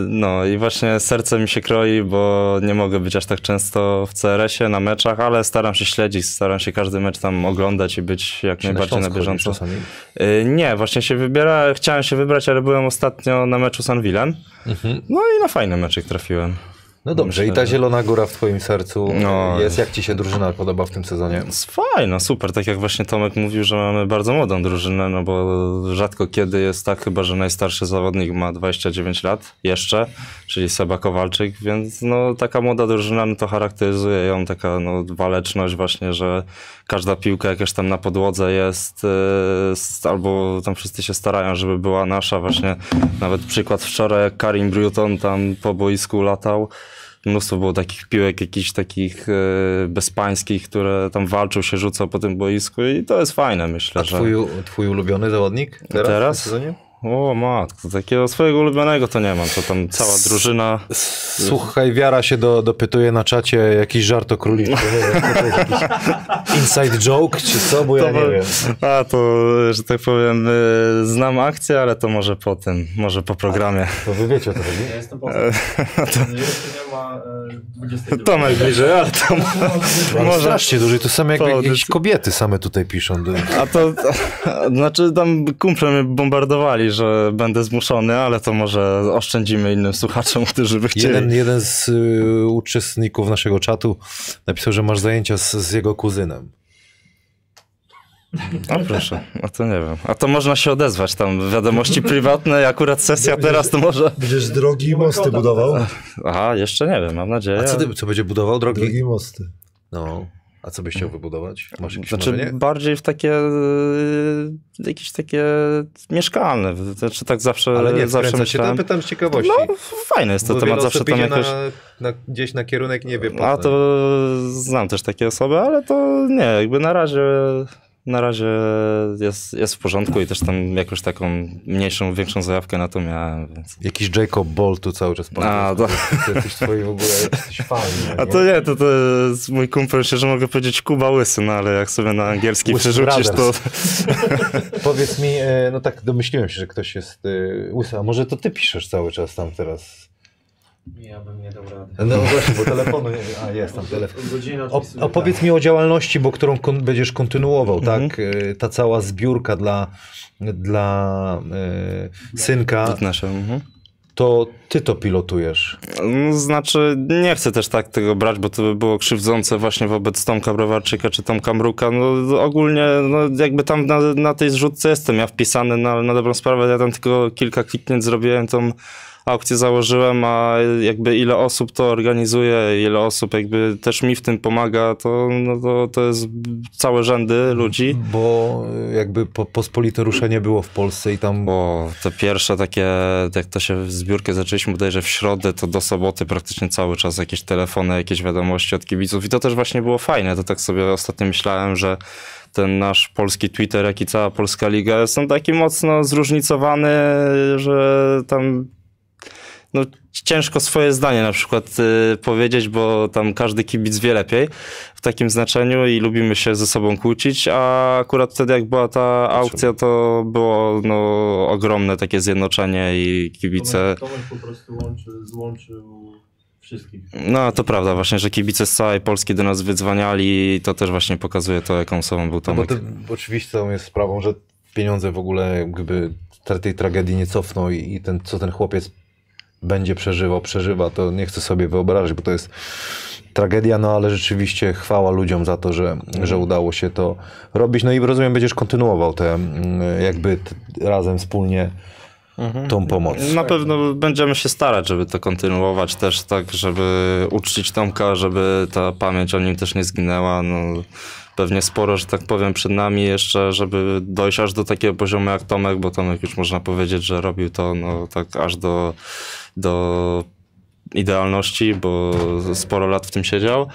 No i właśnie serce mi się kroi, bo nie mogę być aż tak często w CRS-ie na meczach, ale staram się śledzić, staram się każdy mecz tam oglądać i być jak Czy najbardziej na, chodzisz bieżąco. Y, Nie, właśnie się wybiera, chciałem się wybrać, ale byłem ostatnio na meczu z Anwilem. No i na fajny meczek trafiłem. No dobrze, Myślę, i ta Zielona Góra w twoim sercu No. jest. Jak ci się drużyna podoba w tym sezonie? Jest Fajno, super. Tak jak właśnie Tomek mówił, że mamy bardzo młodą drużynę, no bo rzadko kiedy jest tak, chyba że najstarszy zawodnik ma 29 lat jeszcze, czyli Seba Kowalczyk, więc no taka młoda drużyna, no to charakteryzuje ją taka no, waleczność właśnie, że każda piłka jakaś tam na podłodze jest, s- albo tam wszyscy się starają, żeby była nasza właśnie. Nawet przykład wczoraj, jak Karim Bruton tam po boisku latał, Mnóstwo było takich piłek, jakichś takich e, bezpańskich, które tam walczył, się rzucał po tym boisku i to jest fajne, myślę, A że... twój, twój ulubiony zawodnik teraz? Teraz? W sezonie? O matko, takiego swojego ulubionego to nie mam, to tam cała drużyna... Słuchaj, Wiara się do, dopytuje na czacie jakiś żart o króliczku. To jakiś inside joke czy co, bo ja nie wiem. A to, że tak powiem, e, znam akcję, ale to może po tym, może po programie. To wy wiecie o co chodzi? Ja jestem nie ma e, 22. Tomek bliżej, ale to Ale może... strasznie dużo. To same jakby To- jakieś kobiety same tutaj piszą. Do... A to, znaczy tam kumple mnie bombardowali, że będę zmuszony, ale to może oszczędzimy innym słuchaczom, którzy by chcieli. Jeden, jeden z y, uczestników naszego czatu napisał, że masz zajęcia z, z jego kuzynem. A proszę, a to nie wiem. A to można się odezwać tam, wiadomości prywatne, akurat sesja teraz to może... Będziesz drogi i mosty budował? Aha, jeszcze nie wiem, mam nadzieję. A co, ty, co będzie budował, drogi? Drogi i mosty. No. A co byś chciał wybudować? Masz jakieś Znaczy marzenie? bardziej w takie, y, jakieś takie mieszkalne, znaczy tak zawsze, Ale nie, zawsze wkręca się, myślałem. pytam z ciekawości. No, fajny jest to Bo temat, zawsze tam jakoś... na, na, gdzieś na kierunek nie wie po A to znam też takie osoby, ale to nie, jakby na razie na razie jest, jest w porządku i też tam jakąś taką mniejszą, większą zajawkę na to miałem, więc... Jakiś Jacob Ball tu cały czas A, to- To jesteś w ogóle, jesteś fan. A to nie, to, to jest mój kumpel, się, że mogę powiedzieć Kuba Łysy, no ale jak sobie na angielski Łysy przerzucisz, to... Brothers. Powiedz mi, e, no tak domyśliłem się, że ktoś jest e, łysy, a może to ty piszesz cały czas tam teraz? Ja bym nie dał rady. No właśnie, bo telefonu nie A, jest tam telefon. O, opowiedz tak. mi o działalności, bo którą kon, będziesz kontynuował, Mhm. tak? E, Ta cała zbiórka dla, dla e, synka, Fitnessie, mhm. to ty to pilotujesz. No, znaczy, nie chcę też tak tego brać, bo to by było krzywdzące właśnie wobec Tomka Browarczyka czy Tomka Mruka. No, ogólnie, no, jakby tam na, na tej zrzutce jestem ja wpisany na, na dobrą sprawę. Ja tam tylko kilka kliknięć zrobiłem, tą aukcję założyłem, a jakby ile osób to organizuje, ile osób jakby też mi w tym pomaga, to, no, to, to jest całe rzędy ludzi. Bo jakby po, pospolite ruszenie było w Polsce i tam O, te pierwsze takie, jak to się w zbiórkę zaczęliśmy bodajże w środę, to do soboty praktycznie cały czas jakieś telefony, jakieś wiadomości od kibiców i to też właśnie było fajne, to tak sobie ostatnio myślałem, że ten nasz polski Twitter, jak i cała polska liga są taki mocno zróżnicowany, że tam no, ciężko swoje zdanie na przykład y, powiedzieć, bo tam każdy kibic wie lepiej w takim znaczeniu i lubimy się ze sobą kłócić, a akurat wtedy jak była ta aukcja, to było no, ogromne takie zjednoczenie i kibice... Tomek, Tomek po prostu łączy, złączył wszystkich. No to prawda właśnie, że kibice z całej Polski do nas wydzwaniali i to też właśnie pokazuje to, jaką osobą był No bo Tomek. to oczywistą jest sprawą, że pieniądze w ogóle jakby tej tragedii nie cofną i, i ten, co ten chłopiec będzie przeżywał, przeżywa, to nie chcę sobie wyobrazić, bo to jest tragedia, no ale rzeczywiście chwała ludziom za to, że, że udało się to robić. No i rozumiem, będziesz kontynuował te mm, jakby razem wspólnie tą pomoc. Na pewno będziemy się starać, żeby to kontynuować też tak, żeby uczcić Tomka, żeby ta pamięć o nim też nie zginęła. No, pewnie sporo, że tak powiem, przed nami jeszcze, żeby dojść aż do takiego poziomu jak Tomek, bo Tomek już można powiedzieć, że robił to no, tak aż do, do idealności, bo sporo lat w tym siedział.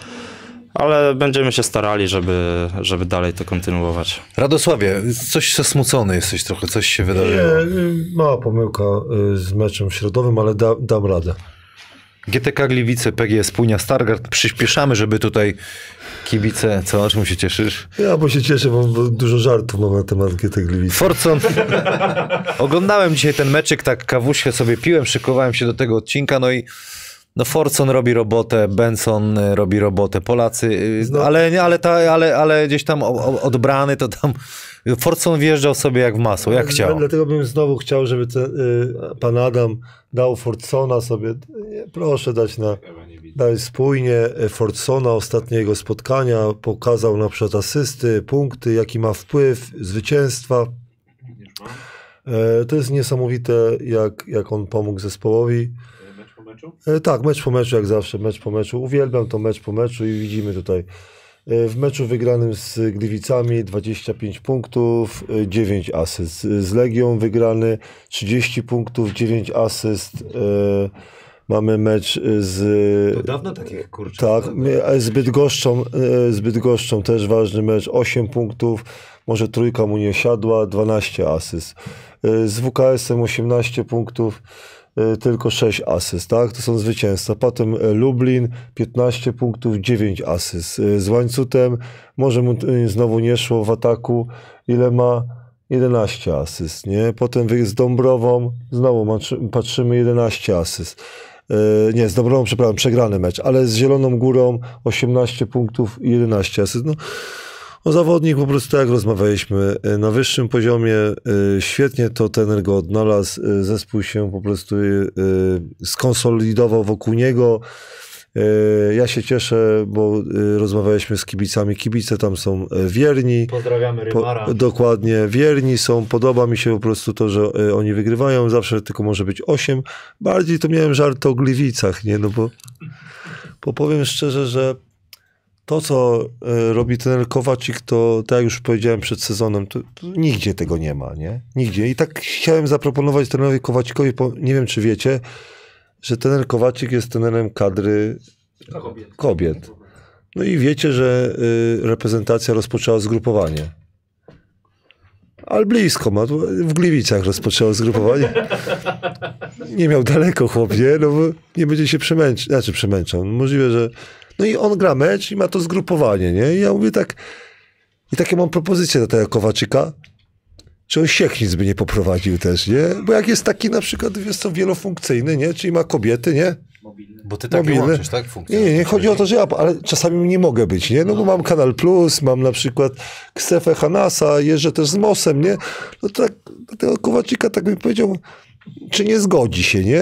ale będziemy się starali, żeby, żeby dalej to kontynuować. Radosławie, coś zasmucony jesteś trochę, coś się wydarzyło. Nie, y, mała pomyłka y, z meczem środowym, ale da, dam radę. GTK Gliwice, PGS Płynia Stargard. Przyspieszamy, żeby tutaj kibice... Co, o czym się cieszysz? Ja bo się cieszę, bo, dużo żartów mam na temat GT Gliwice. Forcon. Oglądałem dzisiaj ten meczyk, tak kawuśkę sobie piłem, szykowałem się do tego odcinka, no i no Forcon robi robotę, Benson y, robi robotę, Polacy, y, No. ale, ale, ta, ale, ale gdzieś tam odbrany to tam Forcon wjeżdżał sobie jak w masło, jak chciał. Dlatego bym znowu chciał, żeby ten, y, pan Adam dał Fordsona sobie. Nie, proszę dać na. Dać spójnie y, Fordsona ostatniego spotkania. Pokazał na przykład asysty, punkty, jaki ma wpływ, zwycięstwa. Mam. E, To jest niesamowite, jak, jak on pomógł zespołowi. E, Mecz po meczu? E, Tak, mecz po meczu, jak zawsze, mecz po meczu. Uwielbiam to mecz po meczu i widzimy tutaj w meczu wygranym z Gliwicami 25 punktów, e, 9 asyst. Z Legią wygrany 30 punktów, 9 asyst. E, Mamy mecz z... dawno takich kurczę. Tak, z Bydgoszczą, e, z Bydgoszczą też ważny mecz, 8 punktów, może trójka mu nie siadła, 12 asyst. E, Z WKS-em 18 punktów, e, tylko 6 asyst, tak? To są zwycięzca. Potem e, Lublin, 15 punktów, 9 asyst. E, Z Łańcutem, może mu znowu nie szło w ataku, ile ma? 11 asyst, nie? Potem z Dąbrową, znowu patrzymy 11 asyst. Nie, z Dąbrową, przepraszam, przegrany mecz, ale z Zieloną Górą 18 punktów i 11 asyst. No, no zawodnik po prostu, tak jak rozmawialiśmy, e, na wyższym poziomie, e, świetnie to tener go odnalazł, e, zespół się po prostu skonsolidował wokół niego. Ja się cieszę, bo rozmawialiśmy z kibicami. Kibice tam są wierni. Pozdrawiamy Po, dokładnie, wierni są. Podoba mi się po prostu to, że oni wygrywają. Zawsze tylko może być 8. Bardziej to miałem żart o Gliwicach, nie? No bo, bo powiem szczerze, że to, co e, robi ten Kowacik, to tak jak już powiedziałem przed sezonem, to, to nigdzie tego nie ma, nie? Nigdzie. I tak chciałem zaproponować trenerowi Kowacikowi, bo nie wiem, czy wiecie, że trener Kowacik jest trenerem kadry kobiet. No i wiecie, że y, reprezentacja rozpoczęła zgrupowanie. Ale blisko ma, w Gliwicach rozpoczęło zgrupowanie. Nie miał daleko chłop, nie? No bo nie będzie się przemęczył, znaczy przemęczał. Możliwe, że... No i on gra mecz i ma to zgrupowanie, nie? I ja mówię tak... I takie mam propozycję do tego Kowaczyka, czy on siechnic by nie poprowadził też, nie? Bo jak jest taki na przykład, wiesz co, wielofunkcyjny, nie? Czyli ma kobiety, nie? Bo ty tak Mobilny. łączysz, tak? Funkcję. Nie, nie, nie chodzi o to, że ja, ale czasami nie mogę być, nie? No bo mam Kanal Plus, mam na przykład Ksefę Hanasa, jeżdżę też z Mosem, nie? No to tak, tego Kowacika tak bym powiedział, czy nie zgodzi się, nie?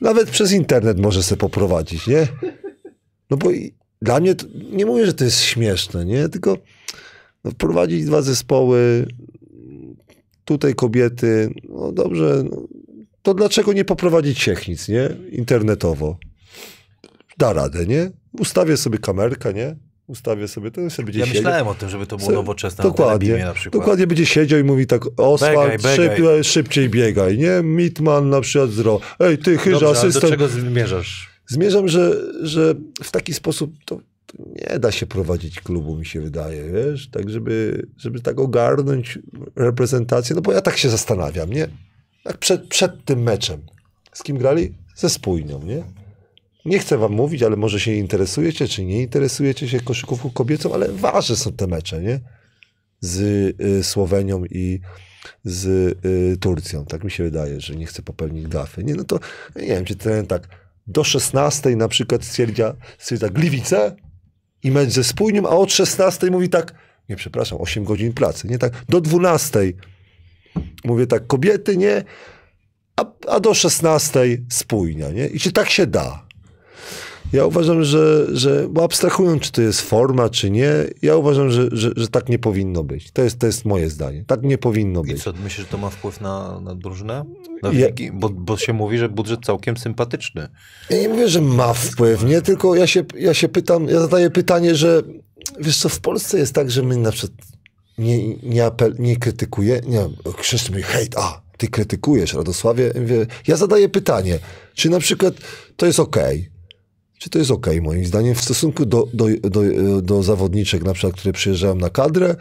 Nawet przez internet może sobie poprowadzić, nie? No bo dla mnie, to, nie mówię, że to jest śmieszne, nie? Tylko no, wprowadzić dwa zespoły, tutaj kobiety, no dobrze, no, to dlaczego nie poprowadzić siechnic, nie? Internetowo da radę, nie? Ustawię sobie kamerkę, nie? Ustawię sobie, to sobie będzie Ja siedział. myślałem o tym, żeby to było nowoczesne Dokładnie, na przykład. dokładnie będzie siedział i mówi tak, Oswald, Biegaj, szyb, biegaj. szybciej biegaj, nie? Mitman na przykład zro. Ej, ty chyża, Dobrze, ale do asystent. czego zmierzasz? Zmierzam, że, że w taki sposób to nie da się prowadzić klubu, mi się wydaje, wiesz? Tak, żeby, żeby tak ogarnąć reprezentację, no bo ja tak się zastanawiam, nie? Tak przed, przed tym meczem. Z kim grali? Ze Spójnią, nie? Nie chcę wam mówić, ale może się interesujecie, czy nie interesujecie się koszykówką kobiecą, ale ważne są te mecze, nie? Z y, Słowenią i z y, Turcją. Tak mi się wydaje, że nie chcę popełnić gafy. Nie, no to nie wiem, czy ten tak do 16 na przykład stwierdza, stwierdza Gliwice i mecz ze Spójnią, a od 16 mówi tak, nie przepraszam, 8 godzin pracy, nie tak, do 12 mówię tak, kobiety, nie, a, a do 16 spójnia, nie? I czy tak się da? Ja uważam, że, że bo abstrahując, czy to jest forma, czy nie, ja uważam, że, że, że tak nie powinno być. To jest, to jest moje zdanie. Tak nie powinno I być. co, myślisz, że to ma wpływ na, na drużynę? Na Ja-? Bo, bo się mówi, że budżet całkiem sympatyczny. Ja nie mówię, że ma wpływ, nie? Tylko ja się, ja się pytam, ja zadaję pytanie, że wiesz co, w Polsce jest tak, że my na przykład nie, nie, apel, nie krytykuje, nie, Krzysztof mówi, hejt, a, ty krytykujesz, Radosławie. Ja mówię, Ja zadaję pytanie, czy na przykład to jest okej? Czy to jest ok moim zdaniem w stosunku do, do, do, do zawodniczek na przykład, które przyjeżdżają na kadrę,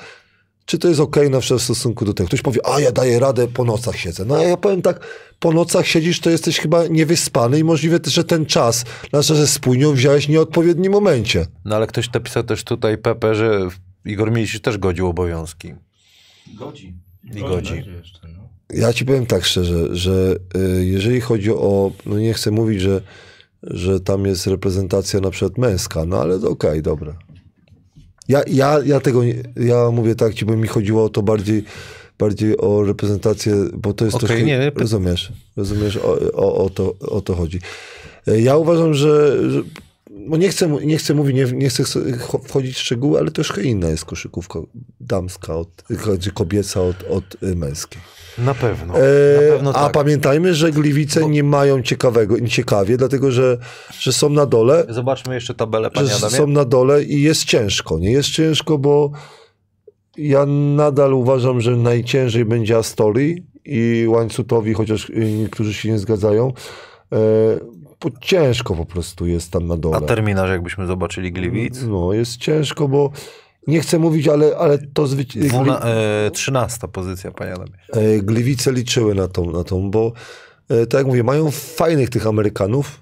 czy to jest ok na przykład w stosunku do tego. Ktoś powie, a ja daję radę, po nocach siedzę. No a ja powiem tak, po nocach siedzisz, to jesteś chyba niewyspany i możliwe też, że ten czas, na że spójnią wziąłeś w nieodpowiednim momencie. No ale ktoś napisał też tutaj, Pepe, że Igor Milicic też godził obowiązki. Godzi. I godzi. Ja ci powiem tak szczerze, że y, jeżeli chodzi o, no nie chcę mówić, że, że tam jest reprezentacja na przykład męska, no ale okej, dobra. Ja, ja, ja tego, nie, ja mówię tak ci, bo mi chodziło o to bardziej, bardziej o reprezentację, bo to jest Okej, troszkę, nie, rozumiesz, rozumiesz, o, o, o, to, o to chodzi. E, Ja uważam, że, że no nie, chcę, nie chcę mówić, nie, nie chcę cho- wchodzić w szczegóły, ale troszkę inna jest koszykówka damska, od, kobieca od, od y, męskiej. Na pewno. E, Na pewno a tak. pamiętajmy, że Gliwice nie mają ciekawego, ciekawie, dlatego że, że są na dole, Zobaczmy jeszcze tabelę, panie Adamie. są na dole i jest ciężko. Nie jest ciężko, bo ja nadal uważam, że najciężej będzie Astori i Łańcutowi, chociaż y, niektórzy się nie zgadzają. E, bo ciężko po prostu jest tam na dole. A terminarz, jakbyśmy zobaczyli Gliwic? No, jest ciężko, bo nie chcę mówić, ale, ale to zwyci- Dwuna, e, 13 pozycja, panie Adamie. E, Gliwice liczyły na tą, na tą bo e, tak jak mówię, mają fajnych tych Amerykanów.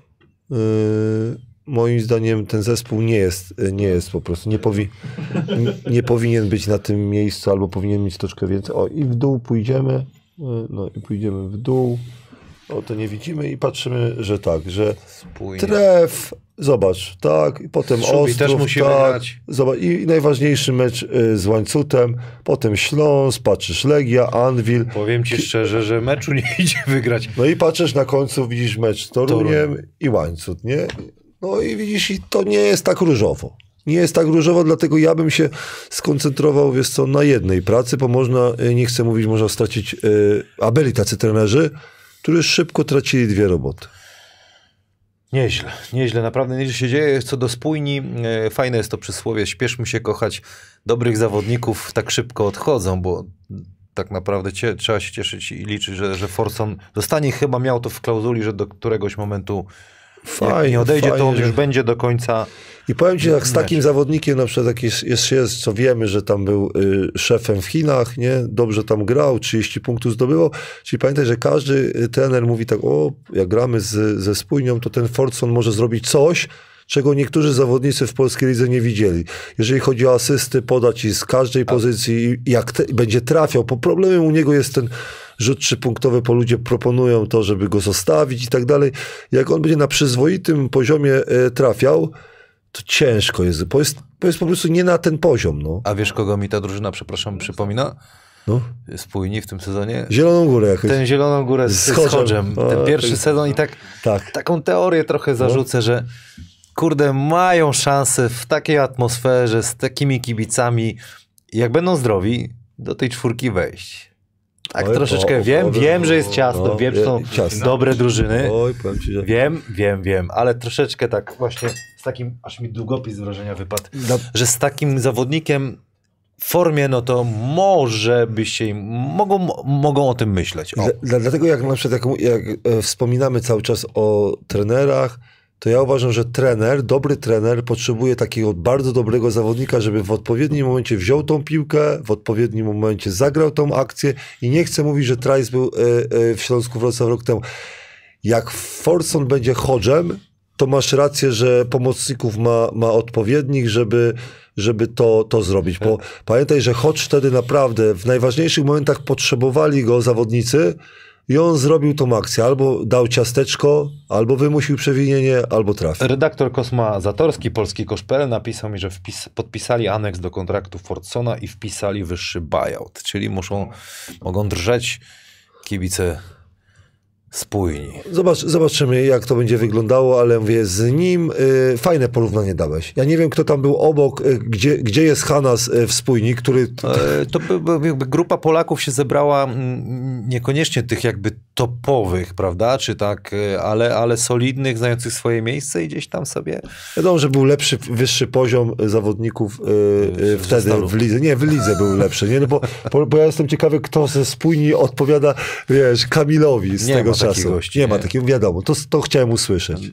E, Moim zdaniem ten zespół nie jest, e, nie jest po prostu, nie, powi, nie, nie powinien być na tym miejscu, albo powinien mieć troszkę więcej. O, i w dół pójdziemy, e, no i pójdziemy w dół. O, to nie widzimy i patrzymy, że tak, że Spójnie. tref, zobacz, tak, i potem Szubi Ostrów, też musi tak. Zobacz, i najważniejszy mecz y, z Łańcutem, potem Śląsk, patrzysz Legia, Anwil, Powiem ci szczerze, że meczu nie idzie wygrać. no i patrzysz na końcu, widzisz mecz z Toruniem Toruń. i Łańcut, nie? No i widzisz, i to nie jest tak różowo. Nie jest tak różowo, dlatego ja bym się skoncentrował, wiesz co, na jednej pracy, bo można, y, nie chcę mówić, można stracić, y, a byli tacy trenerzy, którzy szybko tracili dwie roboty. Nieźle, nieźle, naprawdę nieźle się dzieje. Co do spójni, e, fajne jest to przysłowie, śpieszmy się kochać, dobrych zawodników tak szybko odchodzą, bo tak naprawdę cie, trzeba się cieszyć i liczyć, że, że Forson zostanie, chyba miał to w klauzuli, że do któregoś momentu jak Fajnie, nie odejdzie, to on fajnie, już że- będzie do końca. I powiem ci, jak z takim zawodnikiem, na przykład jak jest, jest, jest co wiemy, że tam był y, szefem w Chinach, nie? Dobrze tam grał, 30 punktów zdobywał. Czyli pamiętaj, że każdy y, trener mówi tak, o, jak gramy z, ze spójnią, to ten Forson może zrobić coś, czego niektórzy zawodnicy w polskiej lidze nie widzieli. Jeżeli chodzi o asysty, podać i z każdej pozycji, i jak te, będzie trafiał, bo problemem u niego jest ten rzut trzypunktowy, bo ludzie proponują to, żeby go zostawić i tak dalej. Jak on będzie na przyzwoitym poziomie e, trafiał, to ciężko jest, bo jest, bo jest po prostu nie na ten poziom. No. A wiesz, kogo mi ta drużyna, przepraszam, przypomina? No. Spójni w tym sezonie? Zieloną górę jakoś. Ten Zieloną Górę z, Z. Ten pierwszy tak. sezon i tak Tak. taką teorię trochę zarzucę, że kurde, mają szansę w takiej atmosferze, z takimi kibicami, jak będą zdrowi, do tej czwórki wejść. Tak Oj, troszeczkę o, wiem, o, wiem, że jest ciasno, no, wiem, że są je- ciasno. dobre drużyny. Oj, powiem ci, że... Wiem, wiem, wiem, ale troszeczkę tak właśnie z takim, aż mi długopis z wrażenia wypadł, Na, że z takim zawodnikiem w formie, no to może by się, im- mogą, mogą o tym myśleć. O. Dla, dla, dlatego jak na przykład jak, jak e, wspominamy cały czas o trenerach, to ja uważam, że trener, dobry trener potrzebuje takiego bardzo dobrego zawodnika, żeby w odpowiednim momencie wziął tą piłkę, w odpowiednim momencie zagrał tą akcję i nie chcę mówić, że Trice był e, e, w Śląsku Wrocław rok temu. Jak Forson będzie chodżem, to masz rację, że pomocników ma, ma odpowiednich, żeby, żeby to, to zrobić. Bo pamiętaj, że Hodge wtedy naprawdę w najważniejszych momentach potrzebowali go zawodnicy i on zrobił tą akcję. Albo dał ciasteczko, albo wymusił przewinienie, albo trafił. Redaktor Kosma Zatorski, Polski Koszpel, napisał mi, że wpis, podpisali aneks do kontraktu Fordsona i wpisali wyższy buyout, czyli muszą, mogą drżeć kibice spójni. Zobacz, zobaczymy, jak to będzie wyglądało, ale mówię, z nim y, fajne porównanie dałeś. Ja nie wiem, kto tam był obok, y, gdzie, gdzie jest Hanas y, w spójni, który... E, To by, by, jakby grupa Polaków się zebrała, mm, niekoniecznie tych jakby topowych, prawda, czy tak, e, ale, ale solidnych, znających swoje miejsce i gdzieś tam sobie Wiadomo, że był lepszy, wyższy poziom y, zawodników y, y, wtedy w lidze. Nie, w lidze był lepszy, nie? No bo, bo, bo ja jestem ciekawy, kto ze spójni odpowiada, wiesz, Kamilowi z Nie tego takich czasu. gości, nie, nie. ma takiego, wiadomo. To, to chciałem usłyszeć.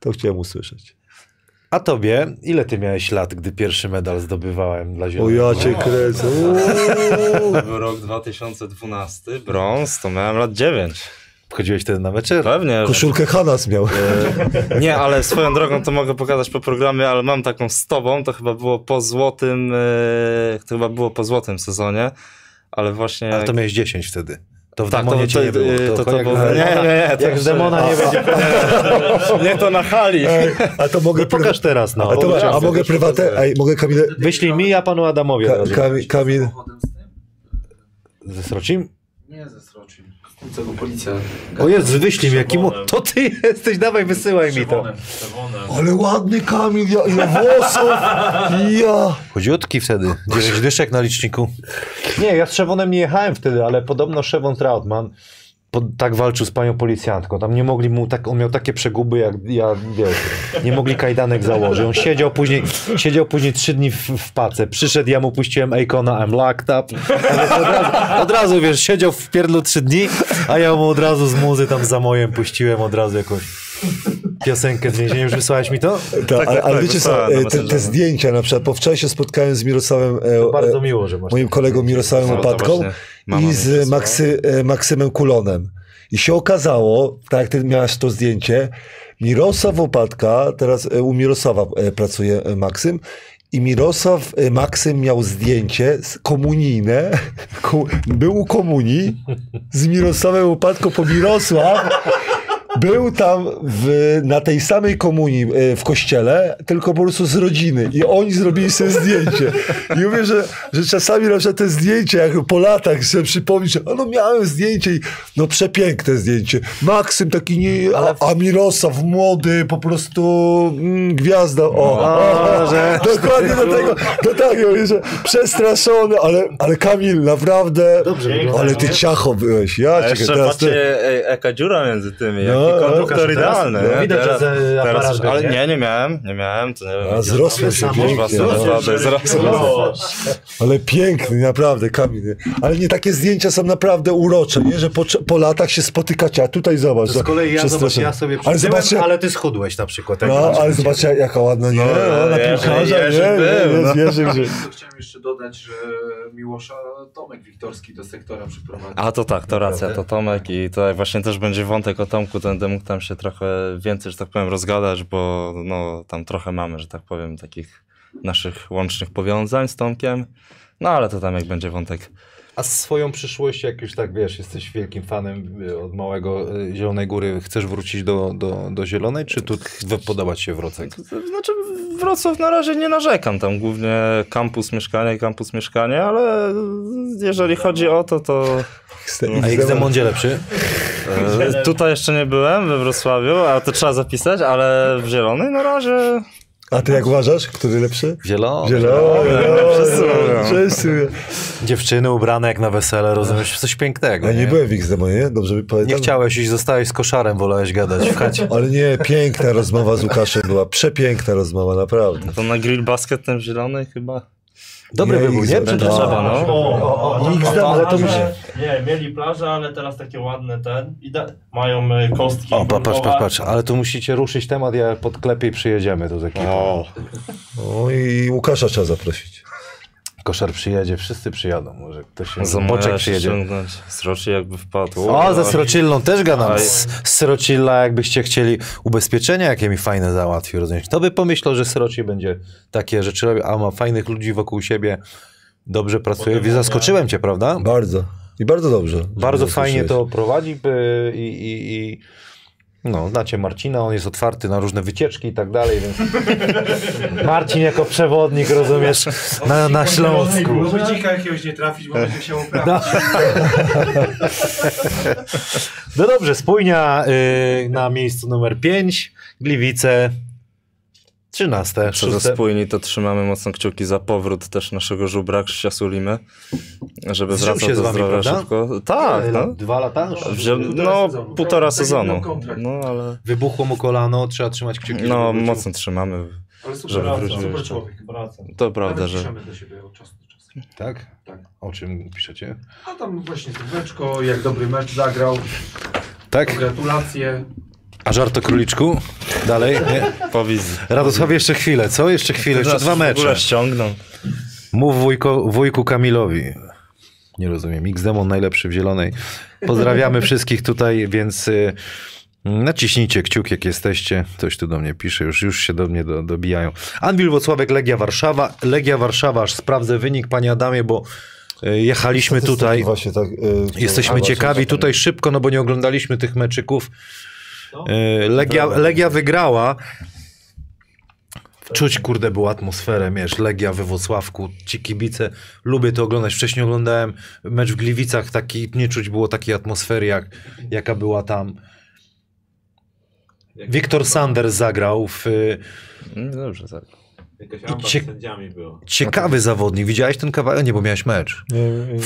To chciałem usłyszeć. A tobie, ile ty miałeś lat, gdy pierwszy medal zdobywałem dla O Zielonego? ja cię kręcę. To był rok 2012, brąz, to miałem lat 9. Wchodziłeś wtedy na mecz? Pewnie. Koszulkę Hanas miał. E, Nie, ale swoją drogą to mogę pokazać po programie, ale mam taką z tobą, to chyba było po złotym, e, to chyba było po złotym sezonie, ale właśnie... Ale to miałeś 10 wtedy. To w Tak, demonie to- to- nie było. to- to- to było- z demona- nie, nie, nie, to Jak z jeszcze- demona nie będzie. Nie, to na hali. Ej, a to mogę... No pokaż teraz, no. A, to, a mogę prywatę? Ej, mogę Kamilę... Wyślij mi, a panu Adamowi. Kamil... Ze Srocim? Nie ze Srocim. Co go policja... O Jezu, wyślij mi, jaki mu... To ty jesteś, dawaj, wysyłaj mi to. Ale ładny Kamil, ja, ile włosów! Ja... Chudziutki wtedy, 9 dyszek na liczniku. Nie, ja z Szewonem nie jechałem wtedy, ale podobno Szewon Trautmann tak walczył z panią policjantką. Tam nie mogli mu, tak, on miał takie przeguby jak ja, wiesz, nie mogli kajdanek założyć. On siedział później, siedział później trzy dni w, w pace. Przyszedł, ja mu puściłem Akona, I'm locked up. Od razu, od razu, wiesz, siedział w pierdlu trzy dni, a ja mu od razu z muzy tam za mojem puściłem od razu jakąś piosenkę z więzienia. Już wysłałeś mi to? Ta, tak, ale, ale tak, wiecie co, e, te, te zdjęcia na przykład, po wczoraj się spotkałem z Mirosławem, e, Bardzo e, miło, że masz. moim kolegą Mirosławem No, mama i z. Maksy, e, Maksymem Kulonem. I się okazało, tak jak ty miałeś to zdjęcie, Mirosław Opatka, teraz e, u Mirosława e, pracuje e, Maksym, i Mirosław e, Maksym miał zdjęcie komunijne, ko, był u komunii z Mirosławem Opatką, po Mirosław był tam w, na tej samej komunii e, w kościele, tylko po prostu z rodziny. I oni zrobili sobie zdjęcie. I mówię, że, że czasami na przykład te zdjęcie, jak po latach sobie przypomnieć, a no miałem zdjęcie i no przepiękne zdjęcie. Maksym taki nie, a, a Mirosław młody, po prostu mm, gwiazda. O, o, że- dokładnie do tego, do tego, mówię, że przestraszony, ale, ale Kamil, naprawdę, ale ty ciacho byłeś. Ja A cię jeszcze teraz... patrzcie, ej, jaka dziura między tymi, No, no, konduktor pokaż teraz. No, nie? widać, że aparat już- był, Ale nie? nie, nie miałem, nie miałem. To nie wiem, A zrosły się pięknie, No, no. naprawdę, zrosły. Ale piękny, naprawdę, Kamil. nie? Ale nie takie zdjęcia są naprawdę urocze, nie? że po, po latach się spotykacie, a tutaj zobacz. Z kolei ja, zobacz, ja sobie Ale zobaczcie, ale ty schudłeś na przykład. no, ale zobaczcie, jaka ładna, nie? No, No, na Jerzy- piłkarza, nie? nie, no. nie, Jerzy, że... To chciałem jeszcze dodać, że Miłosza Tomek Wiktorski do sektora przyprowadził. A to tak, to racja, to Tomek i tutaj właśnie też będzie wątek o Tomku, to będę mógł tam się trochę więcej, że tak powiem, rozgadać, bo no tam trochę mamy, że tak powiem, takich naszych łącznych powiązań z Tomkiem. No ale to tam jak będzie wątek. A swoją przyszłość, jak już tak wiesz, jesteś wielkim fanem y, od małego y, Zielonej Góry, chcesz wrócić do, do, do Zielonej, czy tu podoba ci się Wrocek? Znaczy Wrocław na razie nie narzekam, tam głównie kampus mieszkania i kampus mieszkania, ale jeżeli chodzi o to, to A X-Demondzie lepszy? e, tutaj jeszcze nie byłem we Wrocławiu, a to trzeba zapisać, ale w Zielonej na razie A ty jak uważasz, który lepszy? Zielony. Zielony, wszyscy no, mówią. Dziewczyny ubrane jak na wesele, rozumiesz? Coś pięknego. Ja nie, nie byłem w X-Demo, nie? Dobrze mi pamiętam? Nie chciałeś iść, zostałeś z koszarem, wolałeś gadać w chacie. Ale nie, piękna rozmowa z Łukaszem była, przepiękna rozmowa, naprawdę. to na grill basket ten w Zielonej chyba. Dobry Nie, wybór, nie? Przecież No. Trzeba, no. O, X-Demo, ale to musi... Nie, mieli plażę, ale teraz takie ładne ten. I da, mają e, kostki. O, pa- patrz, patrz, patrz, ale tu musicie ruszyć temat, ja podklepię i przyjedziemy tu z ekipą. O, i Łukasza trzeba zaprosić. Koszar przyjedzie, wszyscy przyjadą, może ktoś się... Boczek przyjedzie. ściągnąć z Roczy jakby wpadł. O, ze Srocillą też gadam. Srocilla, jakbyście chcieli ubezpieczenia, jakie mi fajne załatwił, rozumiesz? Kto by pomyślał, że Sroci będzie takie rzeczy robił, a ma fajnych ludzi wokół siebie, dobrze pracuje. Zaskoczyłem cię, prawda? Bardzo. I bardzo dobrze. Bardzo fajnie to prowadzi i, i, i no, znacie Marcina, on jest otwarty na różne wycieczki i tak dalej, więc Marcin jako przewodnik, rozumiesz, na, na Śląsku. Żeby dzika jakiegoś nie trafić, bo będzie No. uprawić. no dobrze, spójnia y, na miejscu numer 5, Gliwice 13, Co do 6. spójni, to trzymamy mocno kciuki za powrót też naszego żubra Krzysia Sulimy, żeby Zżył wracał do zdrowia prawda? szybko. Tak, no. Dwa lata? Półtora No, sezonu. półtora Tak, sezonu. taki kontrakt. No, ale Wybuchło mu kolano, trzeba trzymać kciuki. no, mocno trzymamy. Ale super, Żeby wraca, wrócił super człowiek. Wracam. To prawda, że... piszemy do siebie od czasu do czasu. Tak? Tak. O czym piszecie? A tam właśnie słóweczko, jak dobry mecz zagrał, Tak? gratulacje. A żart o króliczku? Dalej? Nie? Po wizji. Radosław, jeszcze chwilę, co? Jeszcze chwilę, jeszcze dwa W ogóle mecze. ściągną. Mów wujko, wujku Kamilowi. Nie rozumiem. X-Demon najlepszy w zielonej. Pozdrawiamy wszystkich tutaj, więc y, naciśnijcie kciuk, jak jesteście. Ktoś tu do mnie pisze, już, już się do mnie do, dobijają. Anwil Wocławek, Legia Warszawa. Legia Warszawa, aż sprawdzę wynik, panie Adamie, bo y, jechaliśmy tutaj. Właśnie tak, e, Jesteśmy ciekawi tutaj szybko, no bo nie oglądaliśmy tych meczyków. Y, Legia, Legia wygrała. Czuć, kurde, była atmosferę, wiesz, Legia we Włocławku, ci kibice, lubię to oglądać. Wcześniej oglądałem mecz w Gliwicach, taki, nie czuć było takiej atmosfery, jak, jaka była tam. Wiktor Sanders zagrał w No Dobrze, tak. Jakaś amba Cie- z sędziami było. ciekawy zawodnik. Widziałeś ten kawałek? Nie, bo miałeś mecz. Nie, nie, nie, nie.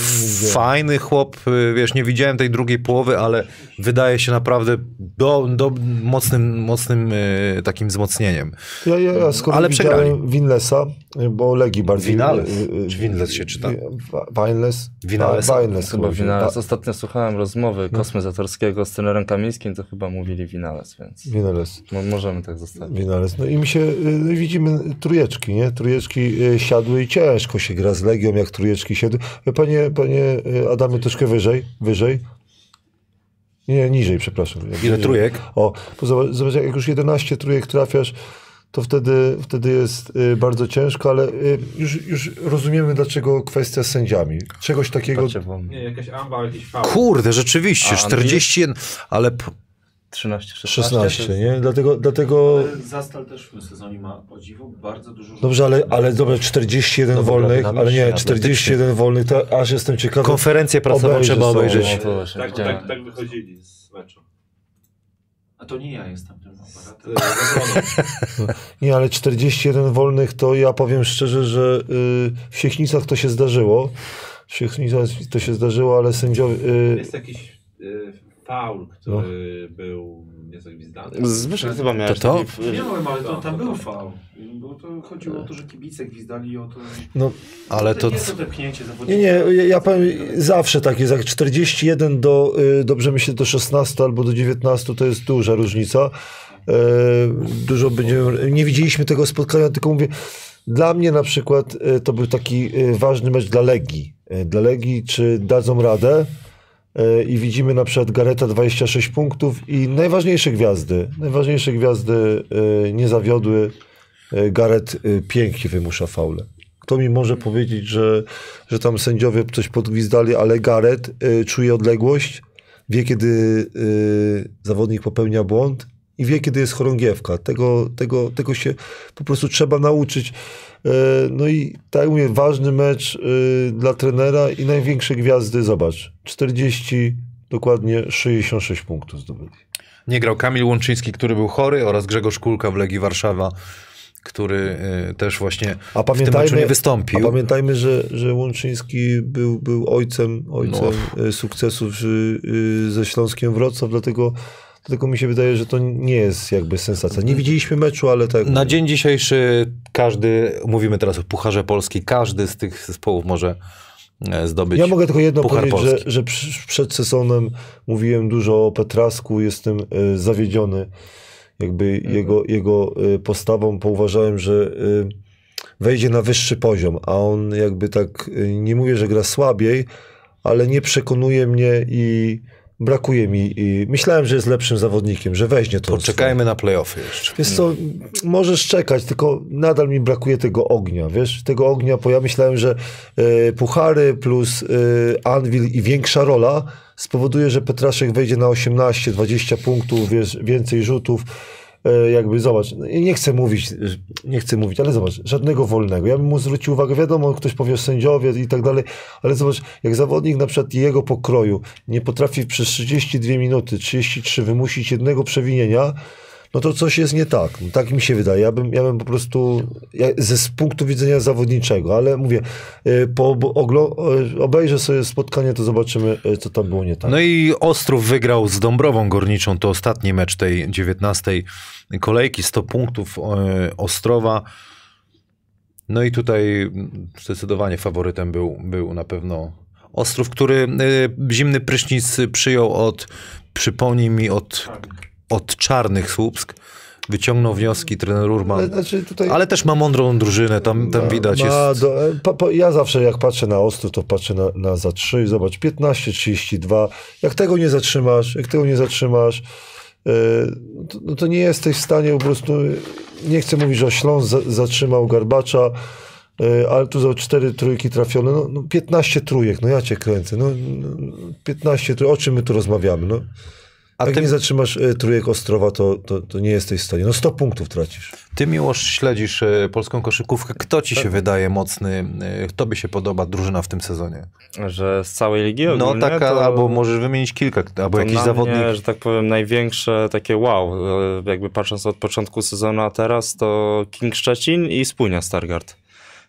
Fajny chłop, y, wiesz, nie widziałem tej drugiej połowy, ale wydaje się naprawdę do, do mocnym, mocnym y, takim wzmocnieniem. Ja, ja, ja skoro Ale przegrali. Winlesa, bo Legii bardziej... Winales. y, y, Czy Winles się czyta? Wi- Winles? Winales? Wi- Winles Chyba. Winales. Ta- Ostatnio słuchałem rozmowy Kosmy Zatorskiego z trenerem Kamińskim, to chyba mówili Winales, więc Winales. mo- możemy tak zostawić. Winales. No i mi się, y, widzimy trójeczki, nie? Trójeczki y, siadły i ciężko się gra z Legią, jak trójeczki siadły. Panie, panie y, Adamie, troszkę wyżej, wyżej. Nie, niżej, przepraszam. Ile Niżej. trójek? O, bo zobacz, zobacz, jak już 11 trójek trafiasz, to wtedy, wtedy jest y, bardzo ciężko, ale y, już, już rozumiemy, dlaczego kwestia z sędziami. Czegoś takiego... Nie, jakaś amba, jakiś faul. Kurde, rzeczywiście, A 41, ale p- 13, 16. 16, to jest- nie? Dlatego, dlatego Zastal też w tym sezonie ma o dziwo bardzo dużo Dobrze, ale, ale dobra, 41 Dobra, wolnych, ale nie, atletycznie. 41 wolnych, to aż jestem ciekawy. konferencję prasową trzeba obejrzeć. No to właśnie Tak, tak, tak wychodzili z meczu. A to nie ja jestem tym aparatem. Nie, ale 41 wolnych to ja powiem szczerze, że y, w Siechnicach to się zdarzyło. W Siechnicach to się zdarzyło, ale sędziowie... Y, Jest jakiś y, faul, który był niezagwizdany. Zbyszek chyba miałeś To to? taki Miałem, ale to, To, tam to, był to. faul. Bo to chodziło o to, że kibice gwizdali o to. no, Ale to... Nie to tepchnięcie nie, zawodnika. nie, ja, ja powiem, zawsze tak jest, jak 41 do, y, dobrze myślę, do 16 albo do 19 to jest duża różnica. E, dużo będziemy, nie widzieliśmy tego spotkania, tylko mówię, dla mnie na przykład e, to był taki ważny mecz dla Legii. Dla Legii, czy dadzą radę i widzimy na przykład Gareta 26 punktów i najważniejsze gwiazdy, najważniejsze gwiazdy e, nie zawiodły. E, Garet e, pięknie wymusza faule. Kto mi może powiedzieć, że, że tam sędziowie coś podgwizdali, ale Garet e, czuje odległość, wie kiedy e, zawodnik popełnia błąd i wie kiedy jest chorągiewka. Tego, tego, tego się po prostu trzeba nauczyć. E, No i tak mówię, ważny mecz e, dla trenera i największe gwiazdy, zobacz, 40, dokładnie 66 punktów zdobyli. Nie grał Kamil Łączyński, który był chory oraz Grzegorz Kulka w Legii Warszawa, który y, też właśnie A w tym meczu nie a wystąpił. pamiętajmy że, że Łączyński był, był ojcem, ojcem No. e, sukcesów ze Śląskiem Wrocław, dlatego, dlatego mi się wydaje, że to nie jest jakby sensacja. Nie widzieliśmy meczu, ale tak. Na dzień dzisiejszy każdy, mówimy teraz o Pucharze Polski, każdy z tych zespołów może e, zdobyć. Ja mogę tylko jedno Puchar powiedzieć, że, Polski. że przy, przed sezonem mówiłem dużo o Petrasku, jestem e, zawiedziony jakby Mhm. jego, jego e, postawą, bo uważałem, że wejdzie na wyższy poziom, a on jakby tak, nie mówię, że gra słabiej, ale nie przekonuje mnie i brakuje mi. I myślałem, że jest lepszym zawodnikiem, że weźmie to. Poczekajmy na playoffy jeszcze. Wiesz co, możesz czekać, tylko nadal mi brakuje tego ognia, wiesz, tego ognia, bo ja myślałem, że e, puchary plus e, Anvil i większa rola spowoduje, że Petraszek wejdzie na 18-20 punktów, wiesz, więcej rzutów, jakby zobacz, no nie chcę mówić, e, nie chcę mówić, ale zobacz, żadnego wolnego. Ja bym mu zwrócił uwagę, wiadomo, ktoś powie sędziowie i tak dalej, ale zobacz, jak zawodnik na przykład jego pokroju nie potrafi przez 32 minuty, 33 wymusić jednego przewinienia, no to coś jest nie tak. No, tak mi się wydaje. Ja bym, ja bym po prostu ja, ze z punktu widzenia zawodniczego, ale mówię, y, po bo- oglo, y, obejrzę sobie spotkanie, to zobaczymy, y, co tam było nie tak. No i Ostrów wygrał z Dąbrową Górniczą, to ostatni mecz tej 19 kolejki, 100 punktów Ostrowa. No i tutaj zdecydowanie faworytem był, był na pewno Ostrów, który zimny prysznic przyjął od, przypomnij mi, od od czarnych Słupsk. Wyciągnął wnioski trener Urban. Ale, znaczy tutaj Ale też ma mądrą drużynę, tam, tam widać ma jest... do, e, pa, pa, ja zawsze jak patrzę na Ostrów, to patrzę na, na za 3, zobacz, 15, 32. Jak tego nie zatrzymasz, jak tego nie zatrzymasz, e, no to, no to nie jesteś w stanie po prostu, nie chcę mówić, że Śląsk za, zatrzymał Garbacza, e, ale tu za cztery trójki trafione, no, no 15 trójek, no ja cię kręcę, no, no 15 trójek, o czym my tu rozmawiamy, no. A Jak ty, nie zatrzymasz e, trójek Ostrowa, to, to, to nie jesteś w stanie. No 100 punktów tracisz. ty Miłosz śledzisz e, polską koszykówkę. Kto ci się wydaje mocny, e, kto by się podoba drużyna w tym sezonie? Że z całej ligi No ogólnie, taka, to... albo możesz wymienić kilka, albo To jakiś na zawodnik. Mnie, że tak powiem, największe takie wow, jakby patrząc od początku sezonu, a teraz to King Szczecin i Spójnia Stargard.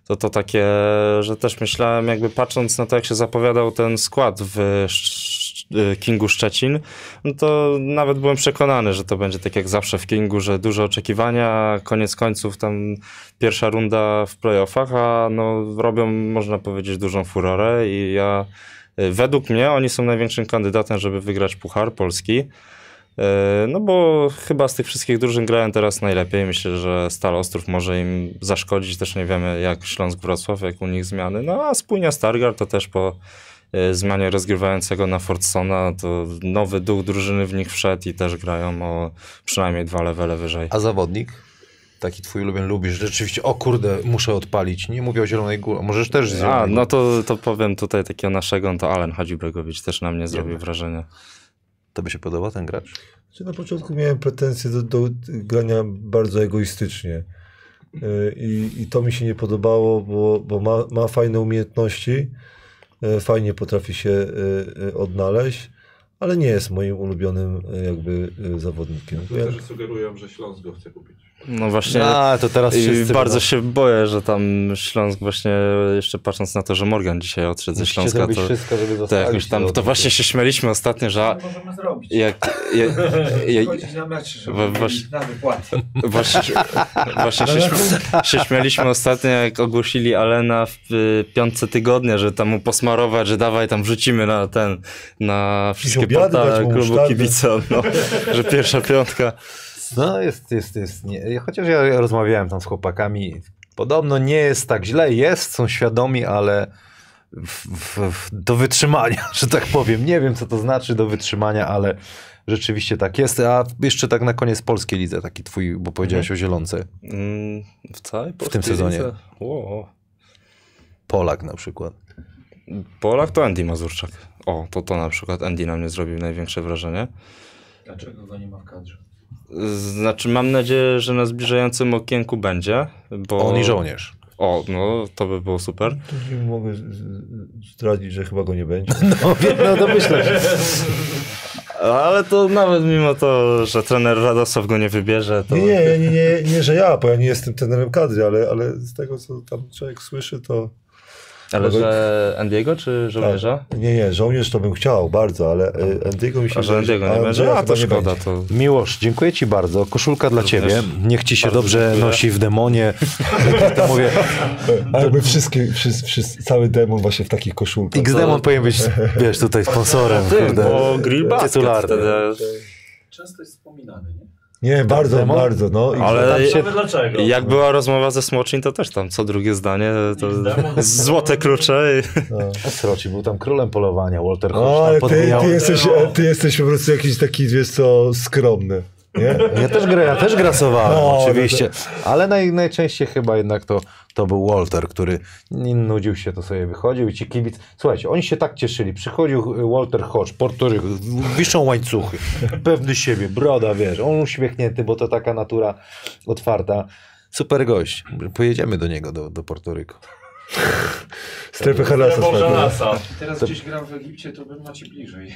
To to takie, że też myślałem, jakby patrząc na to, jak się zapowiadał ten skład w Kingu Szczecin, no to nawet byłem przekonany, że to będzie tak jak zawsze w Kingu, że duże oczekiwania, koniec końców tam pierwsza runda w playoffach, a no robią, można powiedzieć, dużą furorę i ja e, Według mnie oni są największym kandydatem, żeby wygrać Puchar Polski. E, No bo chyba z tych wszystkich drużyn grają teraz najlepiej. Myślę, że Stal Ostrów może im zaszkodzić. Też nie wiemy jak Śląsk Wrocław, jak u nich zmiany. No a Spójnia Stargard to też po e, zmianie rozgrywającego na Fordsona to nowy duch drużyny w nich wszedł i też grają o przynajmniej dwa levele wyżej. A zawodnik? Taki twój ulubiony lubisz, że rzeczywiście, o kurde, muszę odpalić. Nie mówię o Zielonej Górze, możesz też z Zielonej A, no to, to powiem tutaj takiego naszego, to Alen Hadzibregowicz też na mnie zrobił wrażenie. Tobie się podoba ten gracz? Czy na początku miałem pretensje do, do grania bardzo egoistycznie. Yy, I, I to mi się nie podobało, bo, bo ma, ma fajne umiejętności, yy, fajnie potrafi się yy, yy, odnaleźć, ale nie jest moim ulubionym jakby zawodnikiem. Ja, Niektórzy sugerują, że Śląsk go chce kupić. No właśnie. A, to teraz wszyscy bardzo będą- się boję, że tam Śląsk właśnie, jeszcze patrząc na to, że Morgan dzisiaj odszedł ze Musicie Śląska, zrobić to, wszystko, żeby to, jakoś tam, to właśnie się śmialiśmy ostatnio, że Co możemy zrobić? jak, jak, jak, Chodzić na mecz, żeby właśnie- na wypłaty. Właśnie, się- właśnie się, śm- się śmialiśmy ostatnio, jak ogłosili Alena w y, piątce tygodnia, że tam mu posmarować, że dawaj tam wrzucimy na ten, na wszystkie portale klubu kibica, no, że pierwsza piątka. No jest, jest, jest. Nie. Chociaż ja rozmawiałem tam z chłopakami, podobno nie jest tak źle, jest, są świadomi, ale w, w, w, do wytrzymania, że tak powiem. Nie wiem, co to znaczy do wytrzymania, ale rzeczywiście tak jest. A jeszcze tak na koniec polskiej lidze, taki twój, bo powiedziałeś o Zielonce. Mm, W całej W tym sezonie. Wow. Polak na przykład. Polak to Andy Mazurczak. O, to to na przykład Andy na mnie zrobił największe wrażenie. Dlaczego go nie ma w kadrze? Znaczy, mam nadzieję, że na zbliżającym okienku będzie, bo... On i żołnierz. O, no, to by było super. tu mogę zdradzić, że chyba go nie będzie. No, wiem, no domyślam się. Ale to nawet mimo to, że trener Radosław go nie wybierze, to... Nie, nie, nie, nie, nie, nie, że ja, bo ja nie jestem trenerem kadry, ale, ale z tego, co tam człowiek słyszy, to... Ale że Andiego czy żołnierza? Tak. Nie, nie, żołnierz to bym chciał bardzo, ale y, Andiego mi się A że Andiego nie będzie? A to szkoda, to... Miłosz, dziękuję ci bardzo. Koszulka dla Również ciebie. Niech ci się dobrze dziękuję. nosi w demonie. To mówię, A jakby wszystkie, wszyscy, wszyscy, cały demon właśnie w takich koszulkach. X-Demon powinien być, wiesz, tutaj sponsorem. kurde. Bo grill basket wtedy... Często jest wspominany, nie? Nie, bardzo, Demon? bardzo, no. I Ale tam się- dlaczego. jak była rozmowa ze Smoczyn, to też tam co drugie zdanie, to złote klucze i... No. Sroci był tam królem polowania, Walter Hodge O, tam ale ty, ty, jesteś, ty jesteś po prostu jakiś taki, wiesz co, skromny, nie? Ja też, gra, ja też grasowałem, No, oczywiście, ale naj, najczęściej chyba jednak to, to był Walter, który nudził się, to sobie wychodził i ci kibic... Słuchajcie, oni się tak cieszyli. Przychodził Walter Hodge, Portoryk, wiszą łańcuchy, pewny siebie, broda, wiesz, on uśmiechnięty, bo to taka natura otwarta. Super gość. Pojedziemy do niego, do, do Portoryku. Strefę Halasa. Boże spadła. lasa. Teraz To- gdzieś gram w Egipcie, to bym macie bliżej.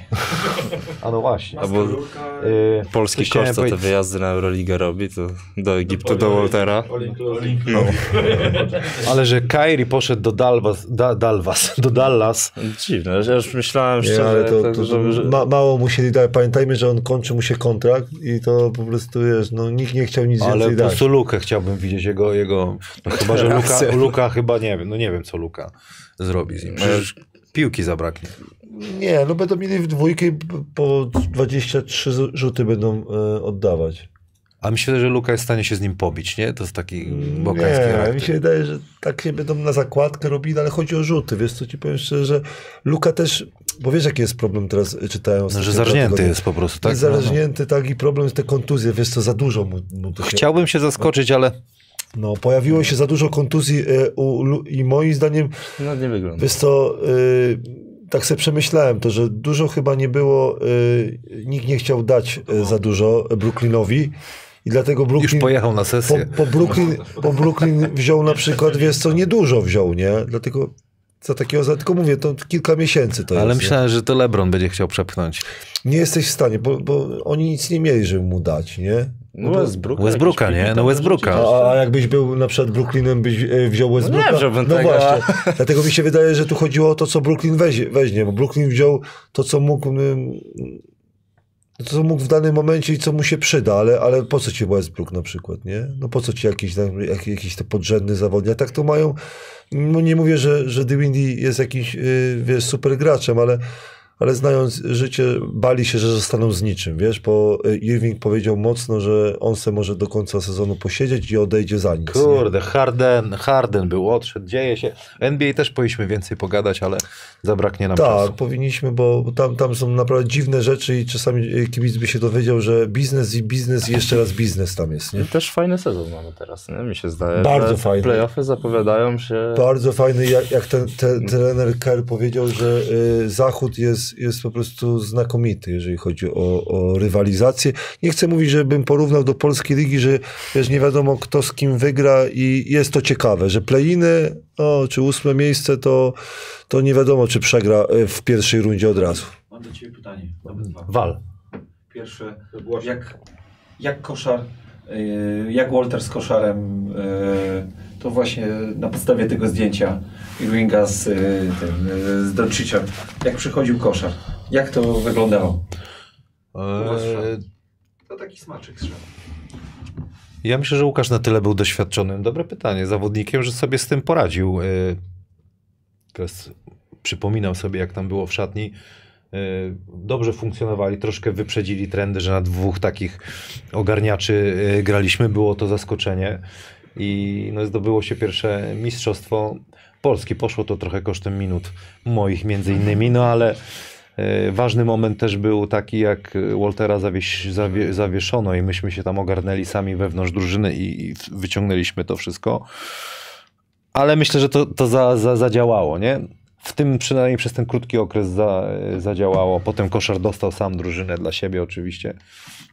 A no właśnie. Albo Yy, polski chciałem kosz, co te wyjazdy na Euroligę robi, to do Egiptu, do Waltera. All inclusive. No. Ale że Kairi poszedł do Dalwas, da, Dalwas, do Dallas, Dziwne, że już myślałem Nie, szczerze, ale to, tak, to, że, że... ma, mało musieli dać. Pamiętajmy, że on kończy mu się kontrakt i to po prostu, wiesz, no nikt nie chciał nic ale więcej po dać. prostu Lukę chciałbym widzieć, jego, jego no chyba, że Luka. Luka chyba nie wiem, no nie wiem co Luka zrobi z nim, przecież piłki zabraknie. Nie, no będą mieli w dwójkę po 23 z- rzuty będą e, oddawać. A myślę, że Luka jest w stanie się z nim pobić, nie? To jest taki bokański Nie, mi charakter. się wydaje, że tak się będą na zakładkę robili, ale chodzi o rzuty. Wiesz co, ci powiem szczerze, że Luka też, bo wiesz jaki jest problem teraz, e, czytałem No, że dwa zarżnięty tygodnie. jest po prostu, tak? Jest No, no. tak, i problem jest te kontuzje, wiesz co, za dużo mu, mu. Chciałbym się zaskoczyć, ale No, pojawiło się za dużo kontuzji e, u, i moim zdaniem No nie wygląda. Wiesz co, y, tak sobie przemyślałem to, że dużo chyba nie było, y, nikt nie chciał dać y, za dużo Brooklynowi i dlatego już Brooklyn, pojechał na po, sesję. po, Brooklyn, po Brooklyn wziął na przykład, wiesz co, niedużo wziął, nie? Dlatego za takiego, za, tylko mówię, to kilka miesięcy to Ale jest. myślałem, że to LeBron będzie chciał przepchnąć. Nie? nie jesteś w stanie, bo, bo oni nic nie mieli, żeby mu dać, nie? No Westbrook. Westbrooka, jakiś nie? No Westbrooka. A, a jakbyś był na przykład Brooklynem, byś e, wziął Westbrooka? nie wziąłbym no tego, właśnie. Dlatego mi się wydaje, że tu chodziło o to, co Brooklyn weźmie, weźmie bo Brooklyn wziął to, co mógł, to, co mógł w danym momencie i co mu się przyda, ale, ale po co ci Westbrook na przykład, nie? No po co ci jakiś, tam, jak, jakiś te podrzędny zawodnik? A tak to mają, no nie mówię, że, że Dewindy jest jakimś, yy, wiesz, super graczem, ale ale znając życie, bali się, że zostaną z niczym, wiesz, bo y, Irving powiedział mocno, że on se może do końca sezonu posiedzieć i odejdzie za nic. nie? Kurde, Harden, Harden był, odszedł, dzieje się. NBA też powinniśmy więcej pogadać, ale zabraknie nam Tak, czasu. powinniśmy, bo tam, tam są naprawdę dziwne rzeczy i czasami y, kibic by się dowiedział, że biznes i biznes i jeszcze raz biznes tam jest, nie? I też fajny sezon mamy teraz, nie? Mi się zdaje. Bardzo fajny. Playoffy zapowiadają się. Bardzo fajny, jak, jak ten, ten trener Kerr powiedział, że y, Zachód jest, jest po prostu znakomity, jeżeli chodzi o, o rywalizację. Nie chcę mówić, żebym porównał do polskiej ligi, że wiesz, nie wiadomo kto z kim wygra i jest to ciekawe, że play-iny, no, czy ósme miejsce, to, to nie wiadomo, czy przegra y, w pierwszej rundzie od razu. Mam do Ciebie pytanie. Wal. Pierwsze, jak, jak koszar, yy, jak Walter z koszarem, yy, to właśnie na podstawie tego zdjęcia Irvinga z, yy, tym, yy, z jak przychodził koszar, jak to wyglądało? Eee, To taki smaczek strzał. Ja myślę, że Łukasz na tyle był doświadczonym, dobre pytanie, zawodnikiem, że sobie z tym poradził. Yy, Teraz przypominam sobie, jak tam było w szatni. Yy, Dobrze funkcjonowali, troszkę wyprzedzili trendy, że na dwóch takich ogarniaczy yy, graliśmy. Było to zaskoczenie i no, zdobyło się pierwsze mistrzostwo Polski. Poszło to trochę kosztem minut moich między innymi, no ale E, Ważny moment też był taki, jak Waltera zawie, zawieszono i myśmy się tam ogarnęli sami wewnątrz drużyny i, i wyciągnęliśmy to wszystko. Ale myślę, że to, to za, za, zadziałało, nie? W tym przynajmniej przez ten krótki okres za, zadziałało. Potem koszar dostał sam drużynę dla siebie oczywiście.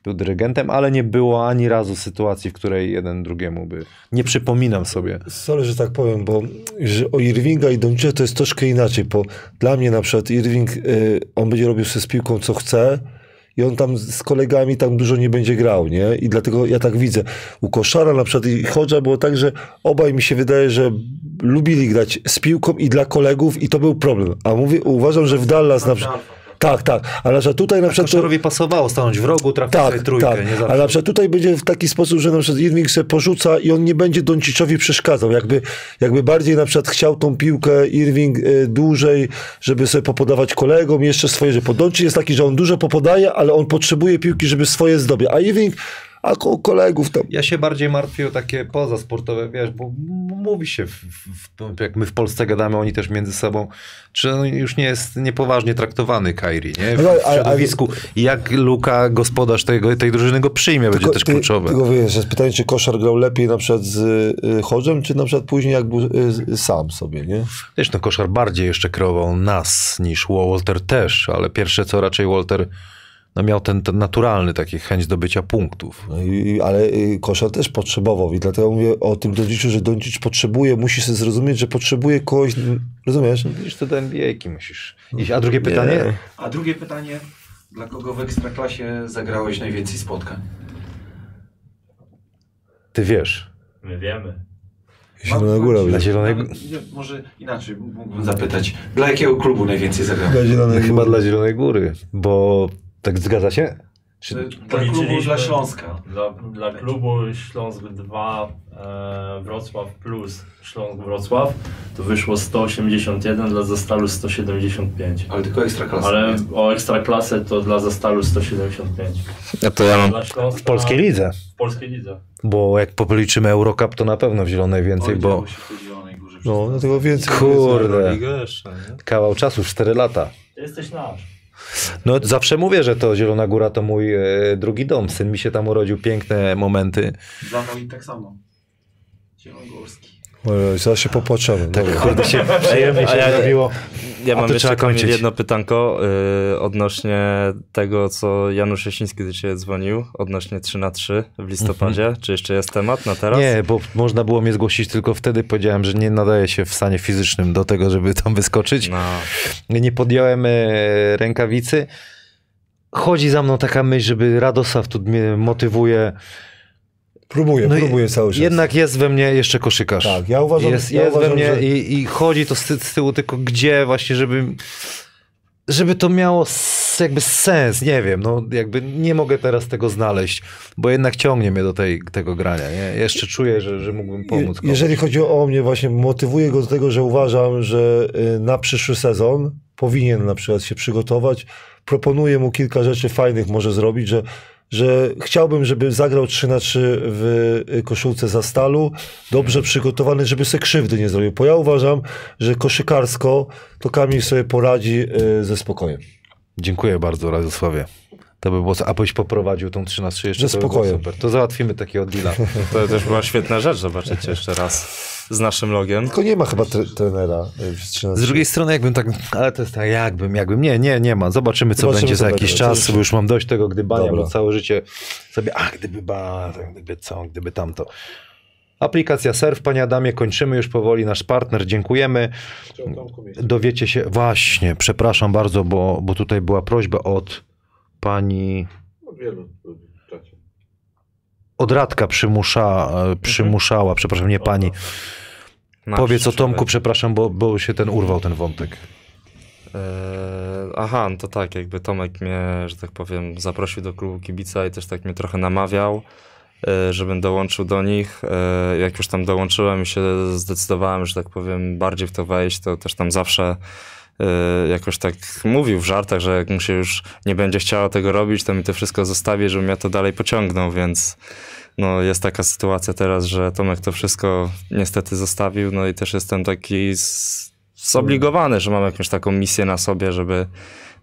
Był dyrygentem, ale nie było ani razu sytuacji, w której jeden drugiemu by... Nie przypominam sobie. Sorry, że tak powiem, bo że o Irvinga i Doncicza to jest troszkę inaczej, bo dla mnie na przykład Irving, y, on będzie robił sobie z piłką co chce i on tam z kolegami tam dużo nie będzie grał, nie? I dlatego ja tak widzę. U Koszara na przykład i Chodża było tak, że obaj mi się wydaje, że lubili grać z piłką i dla kolegów i to był problem. A mówię, uważam, że w Dallas na przykład... Tak, tak. Ale że tutaj na przykład... to- Koszarowi pasowało stanąć w rogu, trafić tak, trójkę. tak. Nie. Ale na przykład tutaj będzie w taki sposób, że na przykład Irving sobie porzuca i on nie będzie Donciczowi przeszkadzał. Jakby, jakby bardziej na przykład chciał tą piłkę Irving y, dłużej, żeby sobie popodawać kolegom jeszcze swoje, że Doncic jest taki, że on dużo popodaje, ale on potrzebuje piłki, żeby swoje zdobyć. A Irving, a ko- kolegów tam. Ja się bardziej martwię o takie pozasportowe, wiesz, bo mówi się, w, w, w, jak my w Polsce gadamy, oni też między sobą, czy on już nie jest niepoważnie traktowany Kairi, nie? W, No, w ale- środowisku. Jak Luka, gospodarz tego, tej drużyny go przyjmie, będzie też ty, kluczowe. Tylko wiesz, jest pytanie, czy Koszar grał lepiej na przykład z y, czy na przykład później jak był y, sam sobie, nie? Wiesz, no koszar bardziej jeszcze kreował nas niż Walter też, ale pierwsze co raczej Walter no miał ten, ten naturalny taki chęć do bycia punktów. No i, ale y, Koszar też potrzebował i dlatego mówię o tym Donciczu, że Doncic potrzebuje, musi sobie zrozumieć, że potrzebuje kogoś, rozumiesz? Widzisz, to do NBA-ki musisz iść. A drugie pytanie? A drugie pytanie, dla kogo w Ekstraklasie zagrałeś najwięcej spotkań? Ty wiesz. My wiemy. Zielona Góra. Dla Dla nie, Może inaczej mógłbym zapytać. Dla jakiego klubu najwięcej zagrałeś? Zielonej Chyba dla Zielonej Góry, bo tak zgadza się? Czy... Dla klubu dla Śląska. Dla, dla klubu Śląsk 2 e, Wrocław plus Śląsk Wrocław, to wyszło 181, dla Zastalu 175. Ale tylko ekstra klasa. Ale o ekstraklasę to dla Zastalu 175. Ja to ja mam W polskiej lidze. W polskiej lidze. Bo jak policzymy Eurocup, to na pewno w Zielonej więcej, bo No, dlatego więcej. kurde, ligę jeszcze, nie? kawał czasu, 4 lata. Ty jesteś nasz. No zawsze mówię, że to Zielona Góra to mój e, drugi dom. Syn mi się tam urodził, piękne momenty. Dla moich tak samo. Zielonogórski. Zaraz się popłaczemy. Tak Dobra. kurde się przyjemnie się ja- zrobiło. Ja A mam jeszcze Kamil, kończyć. jedno pytanko y, odnośnie tego, co Janusz Jasiński do Ciebie dzwonił, odnośnie 3 na 3 w listopadzie. Czy jeszcze jest temat na teraz? Nie, bo można było mnie zgłosić tylko wtedy. Powiedziałem, że nie nadaje się w stanie fizycznym do tego, żeby tam wyskoczyć. No, Nie podjąłem e, rękawicy. Chodzi za mną taka myśl, żeby Radosław tu mnie motywuje. Próbuję, No próbuję cały czas. Jednak jest we mnie jeszcze koszykarz. Tak, ja uważam, jest ja jest uważam we mnie że... i, i chodzi to z, ty- z tyłu tylko gdzie właśnie, żeby, żeby to miało jakby sens, nie wiem, no jakby nie mogę teraz tego znaleźć, bo jednak ciągnie mnie do tej, tego grania, nie? Jeszcze czuję, że, że mógłbym pomóc komuś. Jeżeli chodzi o mnie, właśnie motywuję go do tego, że uważam, że y, na przyszły sezon powinien na przykład się przygotować. Proponuję mu kilka rzeczy fajnych może zrobić, że, że chciałbym, żeby zagrał 3 na 3 w y, koszulce za stalu, dobrze przygotowany, żeby sobie krzywdy nie zrobił. Bo ja uważam, że koszykarsko to Kamil sobie poradzi y, ze spokojem. Dziękuję bardzo Radosławie. To by było, abyś poprowadził tą 13 jeszcze, Ze to by było spokojem. super. To załatwimy takiego deala. to też była świetna rzecz, zobaczycie jeszcze raz z naszym logiem. Tylko nie ma chyba tre- trenera w 3 na Z 3. drugiej strony jakbym tak, ale to jest tak jakbym, jakbym, nie, nie, nie ma. Zobaczymy co Zobaczymy, będzie co za jakiś będzie. czas, bo już mam dość tego gdybania, Dobra. bo całe życie sobie, a gdyby ba, gdyby co, gdyby tamto. Aplikacja Surf, panie Adamie, kończymy już powoli nasz partner, dziękujemy. Dowiecie się, właśnie, przepraszam bardzo, bo, bo tutaj była prośba od pani, Od wielu ludzi. Od Radka przymusza, e, przymuszała, przepraszam, nie pani. Powiedz o. Tomku, przepraszam, bo, bo się ten urwał ten wątek. Eee, aha, no to tak, jakby Tomek mnie, że tak powiem, zaprosił do klubu kibica i też tak mnie trochę namawiał, e, żebym dołączył do nich. E, Jak już tam dołączyłem i się zdecydowałem, że tak powiem, bardziej w to wejść, to też tam zawsze jakoś tak mówił w żartach, że jak mu się już nie będzie chciało tego robić, to mi to wszystko zostawi, żebym ja to dalej pociągnął, więc no jest taka sytuacja teraz, że Tomek to wszystko niestety zostawił, no i też jestem taki zobligowany, że mam jakąś taką misję na sobie, żeby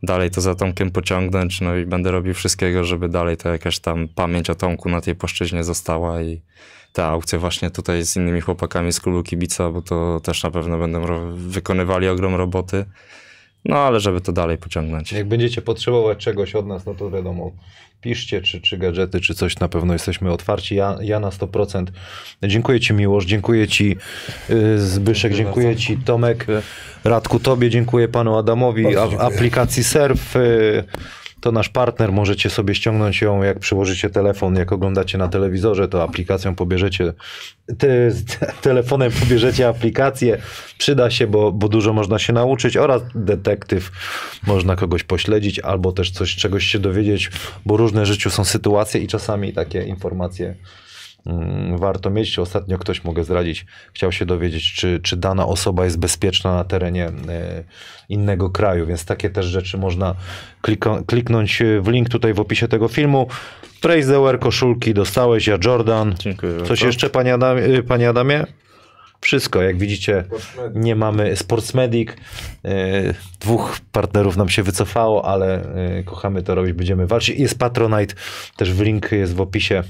dalej to za Tomkiem pociągnąć, no i będę robił wszystkiego, żeby dalej to jakaś tam pamięć o Tomku na tej płaszczyźnie została i te aukcje właśnie tutaj z innymi chłopakami z klubu kibica, bo to też na pewno będą ro- wykonywali ogrom roboty, no ale żeby to dalej pociągnąć. Jak będziecie potrzebować czegoś od nas, no to wiadomo, piszcie, czy, czy gadżety, czy coś, na pewno jesteśmy otwarci. Ja, ja na 100%. Dziękuję Ci Miłosz, dziękuję Ci y, Zbyszek, dziękuję Ci Tomek, Radku Tobie, dziękuję Panu Adamowi, dziękuję. aplikacji Surf. To nasz partner, możecie sobie ściągnąć ją, jak przyłożycie telefon, jak oglądacie na telewizorze, to aplikacją pobierzecie, te, telefonem pobierzecie aplikację, przyda się, bo, bo dużo można się nauczyć. Oraz detektyw, można kogoś pośledzić albo też coś, czegoś się dowiedzieć, bo różne w życiu są sytuacje i czasami takie informacje warto mieć. Ostatnio ktoś, mogę zdradzić, chciał się dowiedzieć, czy, czy dana osoba jest bezpieczna na terenie e, innego kraju, więc takie też rzeczy można kliknąć w link tutaj w opisie tego filmu. The wear, koszulki dostałeś, ja Jordan. Dziękuję Coś bardzo. jeszcze, panie Adamie? Panie Adamie? Wszystko, jak widzicie, nie mamy Sportsmedic. y, Dwóch partnerów nam się wycofało, ale kochamy to robić, będziemy walczyć. Jest Patronite, też w link jest w opisie.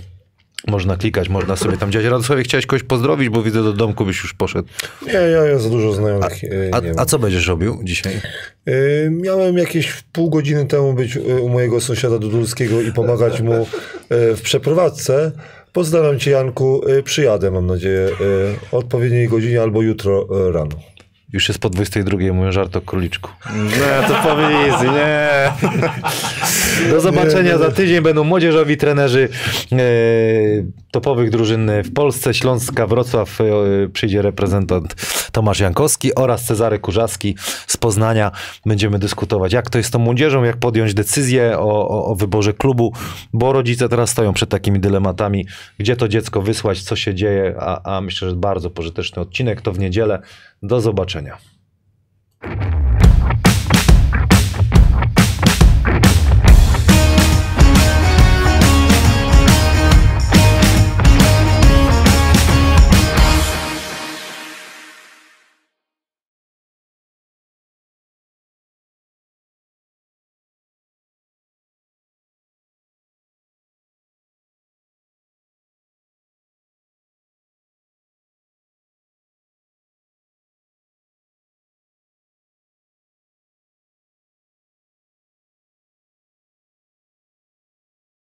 Można klikać, można sobie tam działać. Radosławie, chciałeś kogoś pozdrowić, bo widzę do domku byś już poszedł. Nie, ja, ja za dużo znajomych A, nie a mam. co będziesz robił dzisiaj? Y, Miałem jakieś pół godziny temu być y, u mojego sąsiada Dudulskiego i pomagać mu w przeprowadzce. Pozdrawiam cię Janku, przyjadę mam nadzieję o odpowiedniej godzinie albo jutro rano. Już jest po 22, mówię żart o króliczku. Nie, to powiedz, nie. Do zobaczenia za tydzień. Będą młodzieżowi trenerzy. E, topowych drużyn w Polsce. Śląska Wrocław e, przyjdzie reprezentant Tomasz Jankowski oraz Cezary Kurzaski z Poznania. Będziemy dyskutować, jak to jest z tą młodzieżą, jak podjąć decyzję o, o, o wyborze klubu, bo rodzice teraz stoją przed takimi dylematami, gdzie to dziecko wysłać, co się dzieje, a, a myślę, że bardzo pożyteczny odcinek to w niedzielę. Do zobaczenia.